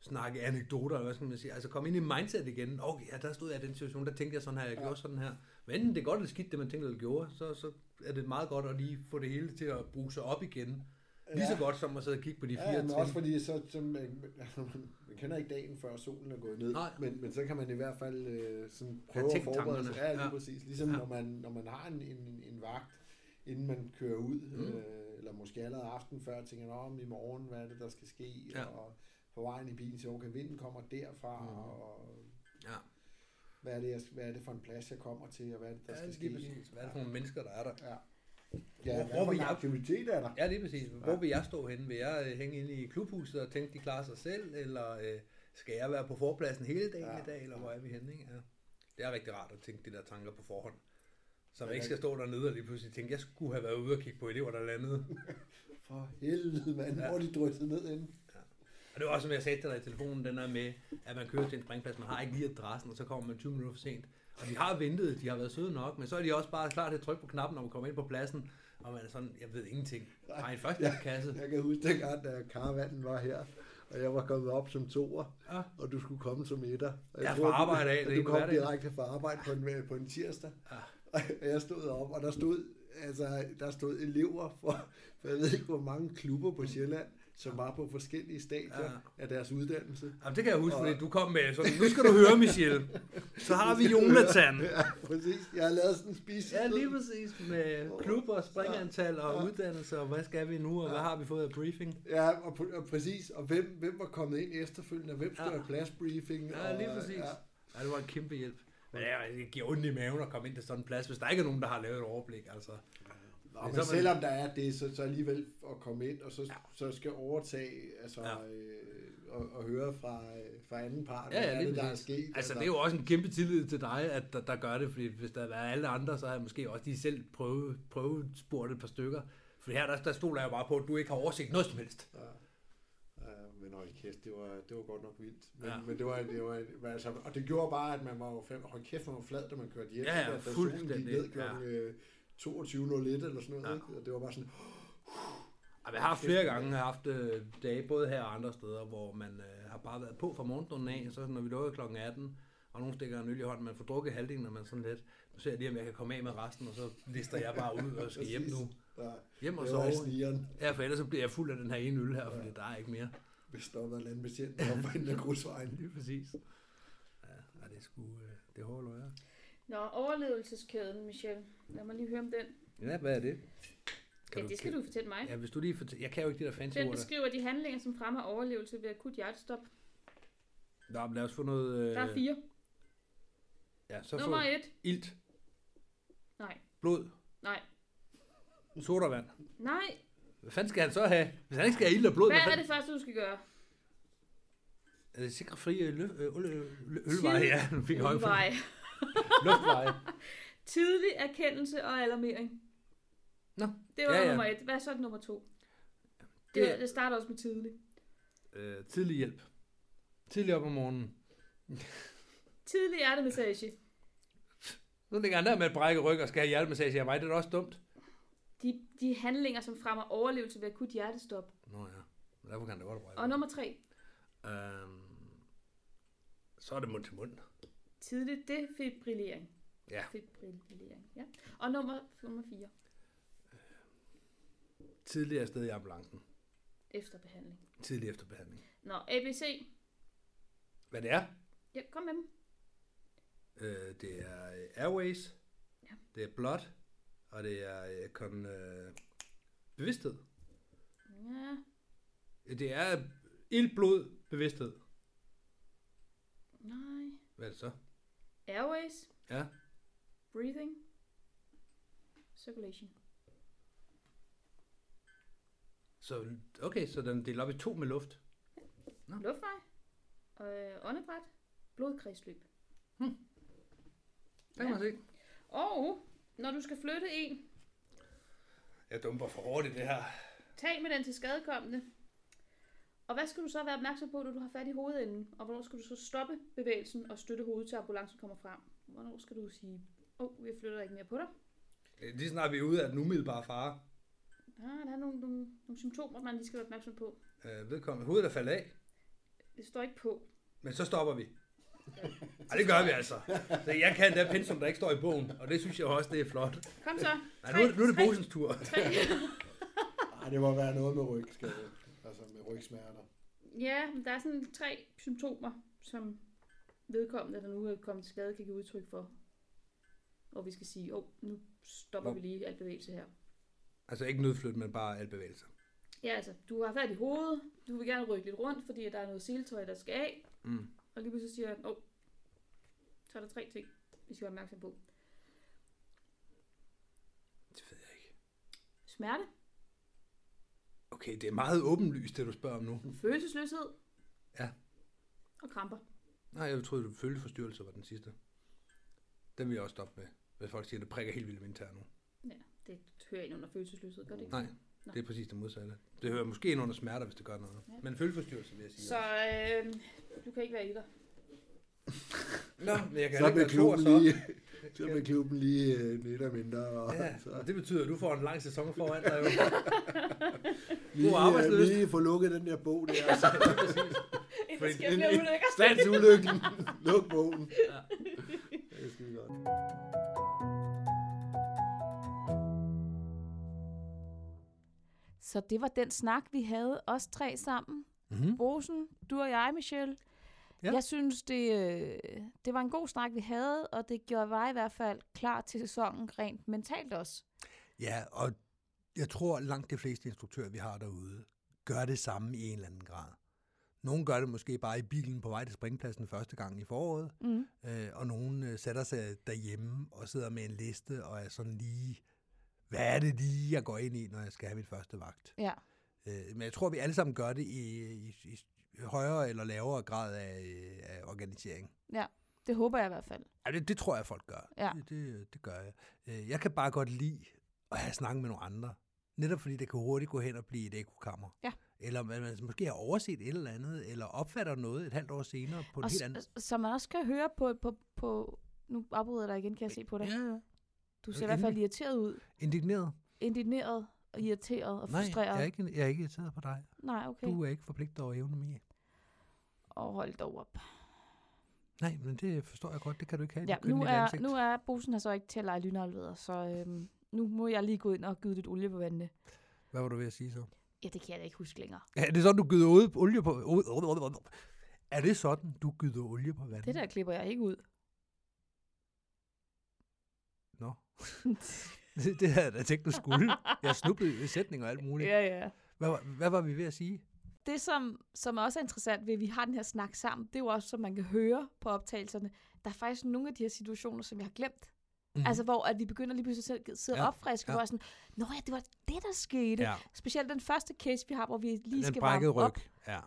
S1: snakke anekdoter, eller hvad skal man sige, altså komme ind i mindset igen. Okay, ja, der stod jeg i den situation, der tænkte jeg sådan her, jeg
S3: Ja.
S1: gjorde sådan her. Men enten det er godt eller skidt, det man tænkte eller gjorde, så, så er det meget godt at lige få det hele til at bruge sig op igen. Lige så
S3: Ja.
S1: godt som at sidde og kigge på de fire
S3: Ja, men
S1: trin.
S3: også fordi så, så man, kender ikke dagen før solen er gået ned,
S1: Nej.
S3: men, men så kan man i hvert fald øh, sådan prøve at forberede sig. Ja, lige
S1: Ja.
S3: præcis. Ligesom
S1: Ja.
S3: når, man, når man har en, en, en vagt, inden man kører ud,
S1: Mm.
S3: øh, eller måske allerede aften før, tænker om i morgen, hvad er det, der skal ske,
S1: Ja.
S3: og på vejen i bilen, så okay, vinden kommer derfra,
S1: Mm.
S3: og
S1: Ja.
S3: hvad er, det, jeg, hvad er det for en plads, jeg kommer til, og hvad er det, der
S1: Ja,
S3: skal ske.
S1: præcis. Hvad er det for nogle mennesker, der er der?
S3: Ja.
S1: Hvor-
S3: Ja,
S1: hvor
S3: hvad for
S1: vil jeg-
S3: aktivitet er der?
S1: Ja, lige præcis. Hvor
S3: Ja.
S1: vil jeg stå henne? Vil jeg øh, hænge inde i klubhuset og tænke, de klarer sig selv? Eller øh, skal jeg være på forpladsen hele dagen
S3: Ja.
S1: i dag? Eller hvor er vi henne? Ikke? Ja. Det er rigtig rart at tænke de der tanker på forhånd. Så man
S3: Ja,
S1: ikke skal stå dernede og lige pludselig tænke, jeg skulle have været ude og kigge på elever, der landede.
S3: For helvede, mand,
S1: Ja.
S3: hvor er de drysset ned inde.
S1: Og det var også, som jeg sagde til dig i telefonen, den er med, at man kører til en springplads, man har ikke lige adressen, og så kommer man 20 minutter for sent. Og de har ventet, de har været søde nok, men så er de også bare klar til at trykke på knappen, når man kommer ind på pladsen, og man er sådan, jeg ved ingenting. Har en første
S3: Ja.
S1: kasse.
S3: Jeg kan huske dengang, da karavanen var her, og jeg var kommet op som toer,
S1: Ja.
S3: og du skulle komme som etter. Og jeg
S1: Ja, fra arbejde af,
S3: du
S1: ikke
S3: kom direkte fra arbejde på en, på en tirsdag.
S1: Ja.
S3: Og jeg stod op, og der stod, altså, der stod elever for, for jeg ved ikke, hvor mange klubber på Sjælland, som var på forskellige stadier
S1: Ja.
S3: af deres uddannelse.
S1: Jamen, det kan jeg huske,
S3: Og-
S1: fordi du kom med sådan, nu skal du høre, Michelle. Så har vi Jonathan.
S3: Ja, præcis. Jeg har lavet sådan en spise.
S1: Ja, lige præcis. Med klubber, springantal og
S3: Ja.
S1: uddannelse, og hvad skal vi nu, og hvad
S3: Ja.
S1: har vi fået af briefing?
S3: Ja, og, og præcis. Og hvem, hvem var kommet ind efterfølgende? Hvem skulle
S1: Ja.
S3: have pladsbriefing?
S1: Ja, lige
S3: og,
S1: præcis.
S3: Ja,
S1: Ja, det var en kæmpe hjælp. Men det giver ondt i maven at komme ind til sådan en plads, hvis der ikke er nogen, der har lavet et overblik. Altså.
S3: Nå,
S1: Men
S3: men
S1: så er man-
S3: selvom der er det, så, så alligevel at komme ind, og så, ja. så skal overtage, altså,
S1: Ja.
S3: ja. øh, og, og høre fra, øh, fra anden part,
S1: Ja,
S3: hvad
S1: ja,
S3: er
S1: lige
S3: det, der er sket.
S1: Altså, det er jo også en kæmpe tillid til dig, at der, der gør det, fordi hvis der var alle andre, så havde måske også de selv prøvet, prøvet spurgt et par stykker. For her, der, der stoler jeg jo bare på, at du ikke har oversigt noget som helst.
S3: Ja. Ja, men hold kæft, det var, det var godt nok vildt. Men,
S1: Ja.
S3: ja. men det var, det var men altså, og det gjorde bare, at man var jo fem, hold kæft, man var flad, da man kørte hjem.
S1: Ja, ja,
S3: Da- da solen gik ned klokken øh, 22.01 eller sådan noget,
S1: Ja.
S3: ikke? og det var bare sådan,
S1: jeg har haft flere gange haft øh, dage, både her og andre steder, hvor man øh, har bare været på fra morgenstunden af, så når vi lukker klokken 18, og nogen stikker en øl i hånden, man får drukket halvdelen, og man sådan lidt, nu ser jeg lige, om jeg kan komme af med resten, og så lister jeg bare ud og skal hjem nu.
S3: ja,
S1: Hjem og
S3: var
S1: sove. Ja, for ellers så bliver jeg fuld af den her ene øl her, fordi der er ikke mere.
S3: hvis der var landbetjent op på enden af grusvejen.
S1: Lige præcis. Ja, det er sgu, øh, det er hårdt løjer.
S2: Nå, overlevelseskæden, Michelle. Lad mig lige høre om den.
S1: Ja, hvad er det?
S2: ja, det skal du fortælle mig.
S1: Ja, hvis du lige fortæller, jeg kan jo ikke de der fancy
S2: Den beskriver de handlinger, som fremmer overlevelse ved akut hjertestop.
S1: Nå, men lad os få noget... Øh,
S2: Der er fire.
S1: Ja, så
S2: Nummer
S1: få
S2: et.
S1: ilt,
S2: Nej.
S1: blod,
S2: Nej.
S1: sodavand.
S2: Nej.
S1: Hvad fanden skal han så have? Hvis han ikke skal have ild og blod,
S2: Hvad er
S1: fanden-
S2: det første, du skal gøre?
S1: Er det sikre frie øl, øl, øl, øl, ølveje? Ja, nu fik jeg højt. Luftveje.
S2: Tidlig erkendelse og alarmering.
S1: Nå.
S2: Det var
S1: Ja,
S2: ja, nummer et. Hvad er så nummer to? Det,
S1: Det-
S2: det starter også med tidlig.
S1: Øh, tidlig hjælp. Tidlig op om morgenen.
S2: Tidlig hjertemassage.
S1: Nu ligger han der med et brækket ryg og skal have hjertemassage af mig. Det er da også dumt.
S2: De, de handlinger, som fremmer overlevelse ved akut hjertestop.
S1: Nå ja. Men Derfor kan da godt brække.
S2: Og nummer tre.
S1: Øhm, så er det mund til mund.
S2: Tidlig defibrillering.
S1: Ja.
S2: Defibrillering, ja. Og nummer, nummer fire.
S1: Tidligere sted i ambulancen.
S2: Efter behandling.
S1: Tidlig efter behandling.
S2: Nå, ABC.
S1: Hvad det er?
S2: Ja, kom med dem.
S1: Øh, det er øh, Airways.
S2: Ja.
S1: Det er Blood. Og det er øh, kon, øh, bevidsthed.
S2: Ja.
S1: Det er ild, blod, bevidsthed.
S2: Nej.
S1: Hvad er det så?
S2: Airways.
S1: Ja.
S2: Breathing. Circulation.
S1: Så, okay, så den deler op i to med luft. Nå.
S2: Luftvej. Øh, åndedræt. Blodkredsløb.
S1: Det kan man se.
S2: Og når du skal flytte en,
S1: Jeg dumper for i det her.
S2: tal med den til skadekommende. Og hvad skal du så være opmærksom på, når du har fat i hovedenden? Og hvornår skal du så stoppe bevægelsen og støtte hovedet til ambulancen kommer frem? Hvornår skal du sige, åh, oh, vi flytter ikke mere på dig?
S1: Øh, Lige snart vi er ude af den umiddelbare fare.
S2: Ah, der er nogle, nogle, nogle symptomer, man lige skal være opmærksom på.
S1: Øh, vedkommende hovedet er faldet af,
S2: Det står ikke på.
S1: men så stopper vi. Ej, det gør vi altså. Så jeg kan det pensum, der ikke står i bogen, og det synes jeg også, det er flot.
S2: Kom så.
S1: Nej, nu, er- nu er det Bosens tur.
S3: Ej, det må være noget med rygskade. Altså med rygsmerter.
S2: Ja, men der er sådan tre symptomer, som vedkommende, der nu er kommet til skade, kan give udtryk for. Og vi skal sige, åh, oh, nu stopper
S5: Hvor-
S2: vi lige al bevægelse her.
S5: Altså ikke nødflyt, men bare al bevægelser.
S2: Ja, altså, du har fat i hovedet, du vil gerne rykke lidt rundt, fordi der er noget seletøj, der skal af,
S5: Mm.
S2: og lige pludselig siger han, åh, oh, så er der tre ting, vi skal være opmærksom på.
S5: Det ved jeg ikke.
S2: Smerte,
S5: Okay, det er meget åbenlyst, det du spørger om nu.
S2: følelsesløshed
S5: Ja.
S2: og kramper.
S5: Nej, jeg troede, du følgeforstyrrelser var den sidste. Den vil jeg også stoppe med, hvis folk siger, at det prikker helt vildt i min tær nu.
S2: Ja, det hører ind under følelsesløshed, gør det ikke?
S5: Nej,
S2: Nå.
S5: det er præcis det modsatte. Det hører måske ind under smerter, hvis det gør noget.
S2: Ja.
S5: Men følgeforstyrrelser vil jeg sige.
S2: Så øh, du kan ikke være etter.
S5: Nå, men jeg kan
S3: Så
S5: og
S3: klubben
S5: så.
S3: lige, så bliver klubben lige øh, lidt af mindre. Og,
S5: Ja,
S3: så,
S5: og det betyder, at du får en lang sæson foran dig jo.
S3: lige,
S5: arbejdsløst.
S3: øh, lige få lukket den der bog der. Så,
S2: Inden
S5: Fordi-
S2: sker flere ulykker.
S3: Stands ulykken. Luk bogen. Ja. Det er skide godt.
S2: Så det var den snak, vi havde, os tre sammen.
S1: Mm-hmm.
S2: Brosen, du og jeg, Michelle.
S1: Ja.
S2: Jeg synes, det, øh, det var en god snak, vi havde, og det gjorde mig i hvert fald klar til sæsonen rent mentalt også.
S1: Ja, og jeg tror, langt de fleste instruktører, vi har derude, gør det samme i en eller anden grad. Nogle gør det måske bare i bilen på vej til springpladsen første gang i foråret,
S2: Mm.
S1: øh, og nogle øh, sætter sig derhjemme og sidder med en liste og er sådan lige, hvad er det lige, jeg går ind i, når jeg skal have min første vagt?
S2: Ja.
S1: Øh, men jeg tror, vi alle sammen gør det i, i, i højere eller lavere grad af, øh, af organisering.
S2: Det håber jeg i hvert fald.
S1: Ja, det, det tror jeg, folk gør.
S2: Ja.
S1: Det, det, det gør jeg. Øh, Jeg kan bare godt lide at have snakket med nogle andre. Netop fordi det kan hurtigt gå hen og blive et ekokammer.
S2: Ja.
S1: Eller man, man måske har overset et eller andet, eller opfatter noget et halvt år senere på en helt anden...
S2: som man også kan høre på, på, på nu afbryder jeg dig igen, kan jeg se på dig.
S1: Ja, ja.
S2: Du ser i hvert fald irriteret ud.
S1: Indigneret?
S2: Indigneret og irriteret og
S1: Nej,
S2: frustreret.
S1: jeg er, ikke, jeg er ikke irriteret på dig.
S2: Nej, okay.
S1: Du er ikke forpligtet over evne mig.
S2: Og hold dog op.
S1: Nej, men det forstår jeg godt. Det kan du ikke have.
S2: Ja, nu er,
S1: ansigt.
S2: nu er Bosen her så ikke til at lege lynalveder, så øhm, nu må jeg lige gå ind og gyde lidt olie på vandene.
S1: Hvad var du ved at sige så?
S2: Ja, det kan jeg da ikke huske længere.
S1: Ja, er det sådan, du gyder olie på... Er det sådan, du gyder olie på vandet?
S2: Det der klipper jeg ikke ud.
S1: Nå. det, det havde jeg da tænkt, du skulle. Jeg snublede i sætninger og alt muligt.
S2: ja, ja.
S1: Hvad, hvad var vi ved at sige?
S2: Det, som, som også er interessant ved, at vi har den her snak sammen, det er jo også, som man kan høre på optagelserne, der er faktisk nogle af de her situationer, som jeg har glemt.
S1: Mm-hmm.
S2: Altså, hvor at vi begynder lige pludselig selv at sidde
S1: Ja,
S2: opfriske,
S1: ja.
S2: hvor sådan, Nå ja, det var det, der skete.
S1: ja,
S2: Specielt den første case, vi har, hvor vi lige
S1: den
S2: skal varme op.
S1: ryg. Ja. Er det,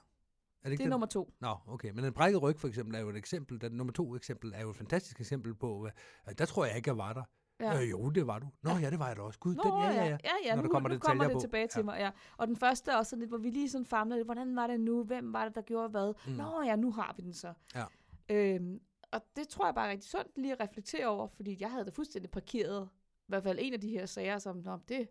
S2: Det
S1: ikke
S2: er
S1: den?
S2: nummer to.
S1: Nå, okay. Men den brækkede ryg for eksempel er jo et eksempel. Den nummer to eksempel er jo et fantastisk eksempel på, hvad, der tror jeg ikke, jeg var der. Ja. Øh, jo, det var du. Nå, ja, det var jeg da også. Gud,
S2: Nå,
S1: den, ja, ja, ja.
S2: ja, ja
S1: Når
S2: nu,
S1: der kommer
S2: nu kommer det
S1: på.
S2: tilbage til
S1: Ja.
S2: mig. Ja. Og den første er også sådan lidt, hvor vi lige sådan famlede lidt, hvordan var det nu? Hvem var det, der gjorde hvad?
S1: Mm.
S2: Nå ja, nu har vi den så.
S1: Ja.
S2: Øhm, og det tror jeg bare er rigtig sundt lige at reflektere over, fordi jeg havde da fuldstændig parkeret, i hvert fald en af de her sager, som, Nå, det,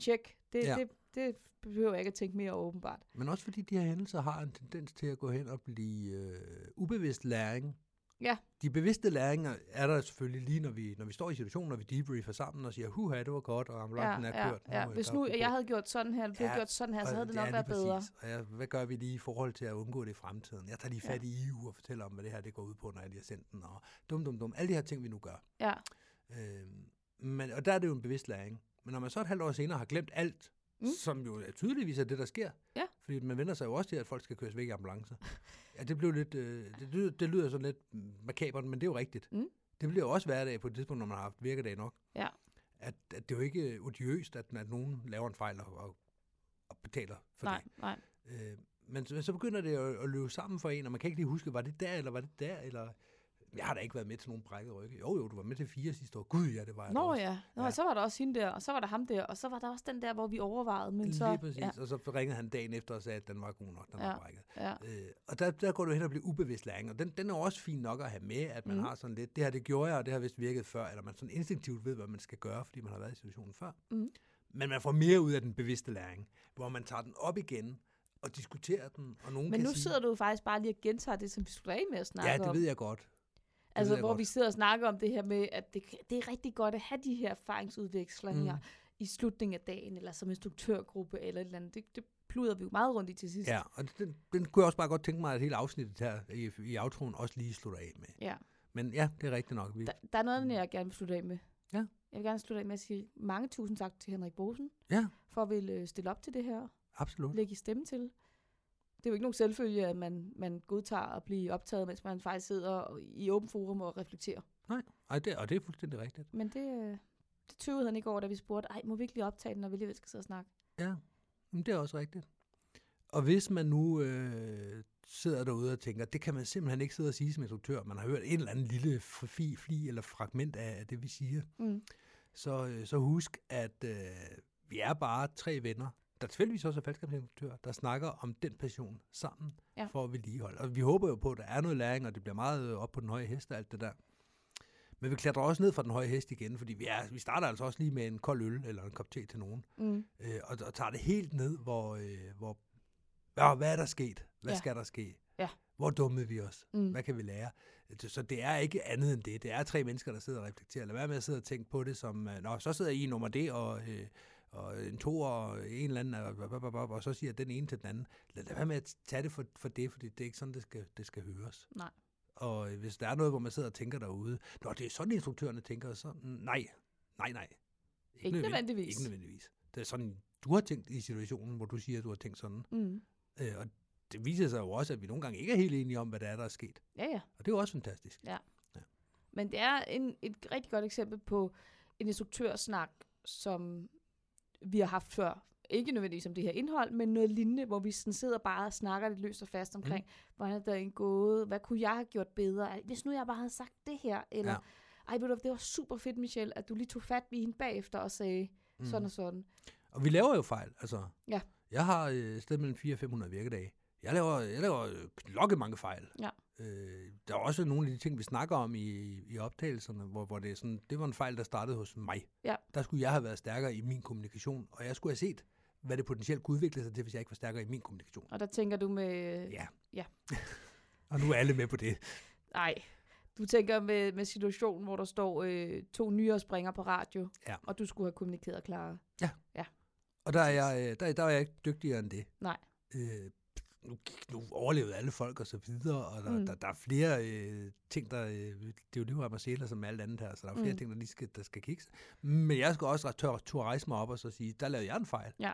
S2: tjek, det,
S1: Ja.
S2: det, det behøver jeg ikke at tænke mere åbenbart.
S1: Men også fordi de her hændelser har en tendens til at gå hen og blive øh, ubevidst læring.
S2: Ja.
S1: De bevidste læringer er der selvfølgelig lige, når vi, når vi står i situationen, når vi debriefer sammen og siger, huha, det var godt, og ambulancen
S2: ja,
S1: er
S2: ja,
S1: kørt.
S2: ja.
S1: Øh,
S2: Hvis nu
S1: er ro på."
S2: jeg havde gjort sådan her, eller du
S1: Ja,
S2: gjort sådan her, så havde det nok været bedre.
S1: Og ja, hvad gør vi lige i forhold til at undgå det i fremtiden? Jeg tager lige fat i EU og fortæller om, hvad det her det går ud på, når jeg lige har sendt den. Og dum, dum, dum. Alle de her ting, vi nu gør.
S2: Ja,
S1: Øh, men, og der er det jo en bevidst læring. Men når man så et halvt år senere har glemt alt, mm. Som jo tydeligvis er det, der sker.
S2: Ja.
S1: Fordi man vender sig jo også til, at folk skal køres væk i ambulancer. Ja, det blev lidt, øh, det, lyder, det lyder sådan lidt makabert, men det er jo rigtigt.
S2: Mm.
S1: Det bliver jo også hverdag på et tidspunkt, når man har haft virkedag nok.
S2: Ja.
S1: At, at det er jo ikke odiøst, at, at nogen laver en fejl og, og, betaler for
S2: nej,
S1: det.
S2: nej.
S1: Øh, men, så- så begynder det at, at løbe sammen for en, og man kan ikke lige huske, var det der, eller var det der, eller... Jeg har da ikke været med til nogen brækket rygge. Jo, jo, du var med til fire sidste år. Gud, ja, det var jeg
S2: Nå
S1: også.
S2: ja. Nå,
S1: Ja.
S2: så var der også hende der, og så var der ham der, og så var der også den der, hvor vi overvejede, men så...
S1: Lige præcis.
S2: Ja,
S1: Og så ringede han dagen efter og sagde, at den var god nok, den
S2: Ja.
S1: var brækket.
S2: ja.
S1: Øh, og der, der går du hen og bliver ubevidst læring, og den, den er også fin nok at have med, at man mm. Har sådan lidt, det her det gjorde jeg, og det har vist virket før, eller man sådan instinktivt ved, hvad man skal gøre, fordi man har været i situationen før.
S2: Mhm.
S1: Men man får mere ud af den bevidste læring, hvor man tager den op igen og diskuterer den, og nogen
S2: Men
S1: kan
S2: nu
S1: sige,
S2: sidder du jo faktisk bare lige og gentager det, som vi skulle af med at snakke
S1: ja, det
S2: om.
S1: ved jeg godt.
S2: Altså, hvor
S1: godt.
S2: vi sidder og snakker om det her med, at det, det er rigtig godt at have de her erfaringsudvekslinger
S1: Mm.
S2: mm. i slutningen af dagen, eller som instruktørgruppe, eller et eller andet. Det, det pluder vi jo meget rundt i til sidst.
S1: Ja, og den, den kunne jeg også bare godt tænke mig, at hele afsnittet her i, i outroen også lige slutter af med.
S2: ja.
S1: Men ja, det er rigtigt nok. Vi,
S2: Der, der er noget, jeg gerne vil slutte af med.
S1: Ja.
S2: Jeg vil gerne slutte af med at sige mange tusind tak til Henrik Bosen,
S1: ja,
S2: for at ville øh, stille op til det her,
S1: absolut.
S2: lægge stemme til. Det er jo ikke nogen selvfølge, at man, man godtager at blive optaget, mens man faktisk sidder i åben forum og reflekterer.
S1: Nej, ej, det, og det er fuldstændig rigtigt.
S2: Men det, øh, det tøvede han ikke over, da vi spurgte, ej, må vi ikke lige optage den, når vi alligevel skal sidde og snakke?
S1: Ja, men det er også rigtigt. Og hvis man nu øh, sidder derude og tænker, det kan man simpelthen ikke sidde og sige som instruktør, man har hørt en eller anden lille fli, fli eller fragment af det, vi siger,
S2: Mm.
S1: så, øh, så husk, at øh, vi er bare tre venner, der tilfældigvis også er faldskabsinstruktører, der snakker om den passion sammen
S2: Ja.
S1: for at vedligeholde. Og vi håber jo på, at der er noget læring, og det bliver meget øh, op på den høje hest og alt det der. Men vi klatrer også ned fra den høje hest igen, fordi vi, er, vi starter altså også lige med en kold øl eller en kop te til nogen,
S2: Mm.
S1: øh, og, og tager det helt ned, hvor, øh, hvor ja, hvad er der sket? Hvad
S2: Ja.
S1: skal der ske?
S2: Ja.
S1: Hvor dummede vi os?
S2: Mm.
S1: Hvad kan vi lære? Så det er ikke andet end det. Det er tre mennesker, der sidder og reflekterer. Lad være med at sidde og tænke på det som, øh, nå, så sidder I i nummer D, og, øh, og en to og en eller anden, og, så siger den ene til den anden. Lad, lad være med at tage det for, for det, fordi det er ikke sådan, det skal, det skal høres.
S2: Nej.
S1: Og hvis der er noget, hvor man sidder og tænker derude, nå, det er sådan, instruktørerne tænker, så nej, nej, nej.
S2: Ikke
S1: nødvendig-
S2: nødvendigvis.
S1: Ikke nødvendigvis. Det er sådan, du har tænkt i situationen, hvor du siger, at du har tænkt sådan.
S2: Mm.
S1: Øh, og det viser sig jo også, at vi nogle gange ikke er helt enige om, hvad der er, der er sket.
S2: Ja, ja.
S1: Og det er jo også fantastisk.
S2: Men det er en, et rigtig godt eksempel på en instruktørsnak, som vi har haft før. Ikke nødvendigvis om det her indhold, men noget lignende, hvor vi sådan sidder bare og snakker lidt løst og fast omkring, mm. hvordan er dagen gået, hvad kunne jeg have gjort bedre, hvis nu jeg bare havde sagt det her, eller,
S1: Ja.
S2: ej, ved du, det var super fedt, Michelle, at du lige tog fat i hende bagefter og sagde mm. sådan og sådan.
S1: Og vi laver jo fejl. Altså,
S2: Ja.
S1: Jeg har øh, et sted mellem 400 og 500 virkedage. Jeg laver, jeg laver øh, klokke mange fejl.
S2: Ja.
S1: Øh, der er også nogle af de ting, vi snakker om i, i optagelserne, hvor, hvor det, er sådan, det var en fejl, der startede hos mig.
S2: Ja.
S1: Der skulle jeg have været stærkere i min kommunikation, og jeg skulle have set, hvad det potentielt kunne udvikle sig til, hvis jeg ikke var stærkere i min kommunikation.
S2: Og der tænker du med,
S1: Ja.
S2: Ja.
S1: og nu er alle med på det.
S2: nej, du tænker med, med situationen, hvor der står øh, to nyere springer på radio,
S1: Ja.
S2: og du skulle have kommunikeret klarere.
S1: Og der er, jeg, øh, der, der er jeg ikke dygtigere end det.
S2: Nej.
S1: Øh, nu, nu overlevede alle folk og så videre, og der, mm. Der, der er flere øh, ting, der... Øh, det er jo det, var Marcela som alt andet her, så der er flere mm. Ting, der lige skal, der skal kigges. Men jeg skal også tør, tør rejse mig op og så sige, der lavede jeg en fejl.
S2: Ja.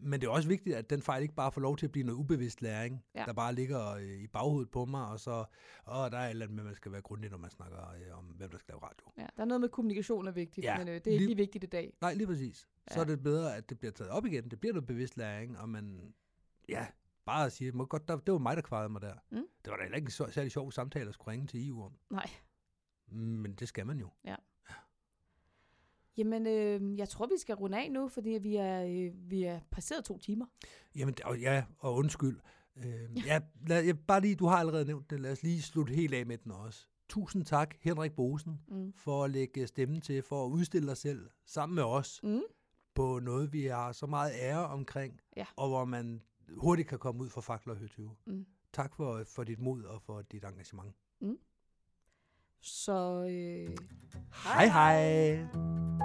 S1: Men det er også vigtigt, at den fejl ikke bare får lov til at blive noget ubevidst læring, ja. Der bare ligger øh, i baghovedet på mig, og så, åh, der er et eller andet med, at man skal være grundig, når man snakker øh, om, hvem der skal lave radio.
S2: Ja, der er noget med kommunikation er vigtigt,
S1: Ja,
S2: men øh, det er ikke
S1: lige-
S2: lige vigtigt i dag.
S1: Nej, lige præcis. Så
S2: Ja.
S1: er det bedre, at det bliver taget op igen. Det bliver noget bevidst læring, og man, ja, bare at sige, må godt, der, det var mig, der kvarede mig der.
S2: Mm.
S1: Det var da heller ikke en særlig sjov samtale at skulle ringe til EU om.
S2: Nej.
S1: Men det skal man jo.
S2: Jamen, øh, jeg tror, vi skal runde af nu, fordi vi er, øh, vi er passeret to timer.
S1: Jamen, og, ja, og undskyld. Øh, ja, lad, jeg, bare lige, du har allerede nævnt det. Lad os lige slutte helt af med den også. Tusind tak, Henrik Bosen,
S2: Mm.
S1: for at lægge stemmen til, for at udstille dig selv sammen med os
S2: Mm.
S1: på noget, vi har så meget ære omkring,
S2: Ja.
S1: og hvor man hurtigt kan komme ud for fakler og høtyve.
S2: Mm.
S1: Tak for, for dit mod og for dit engagement.
S2: Så øh,
S1: Hej hej!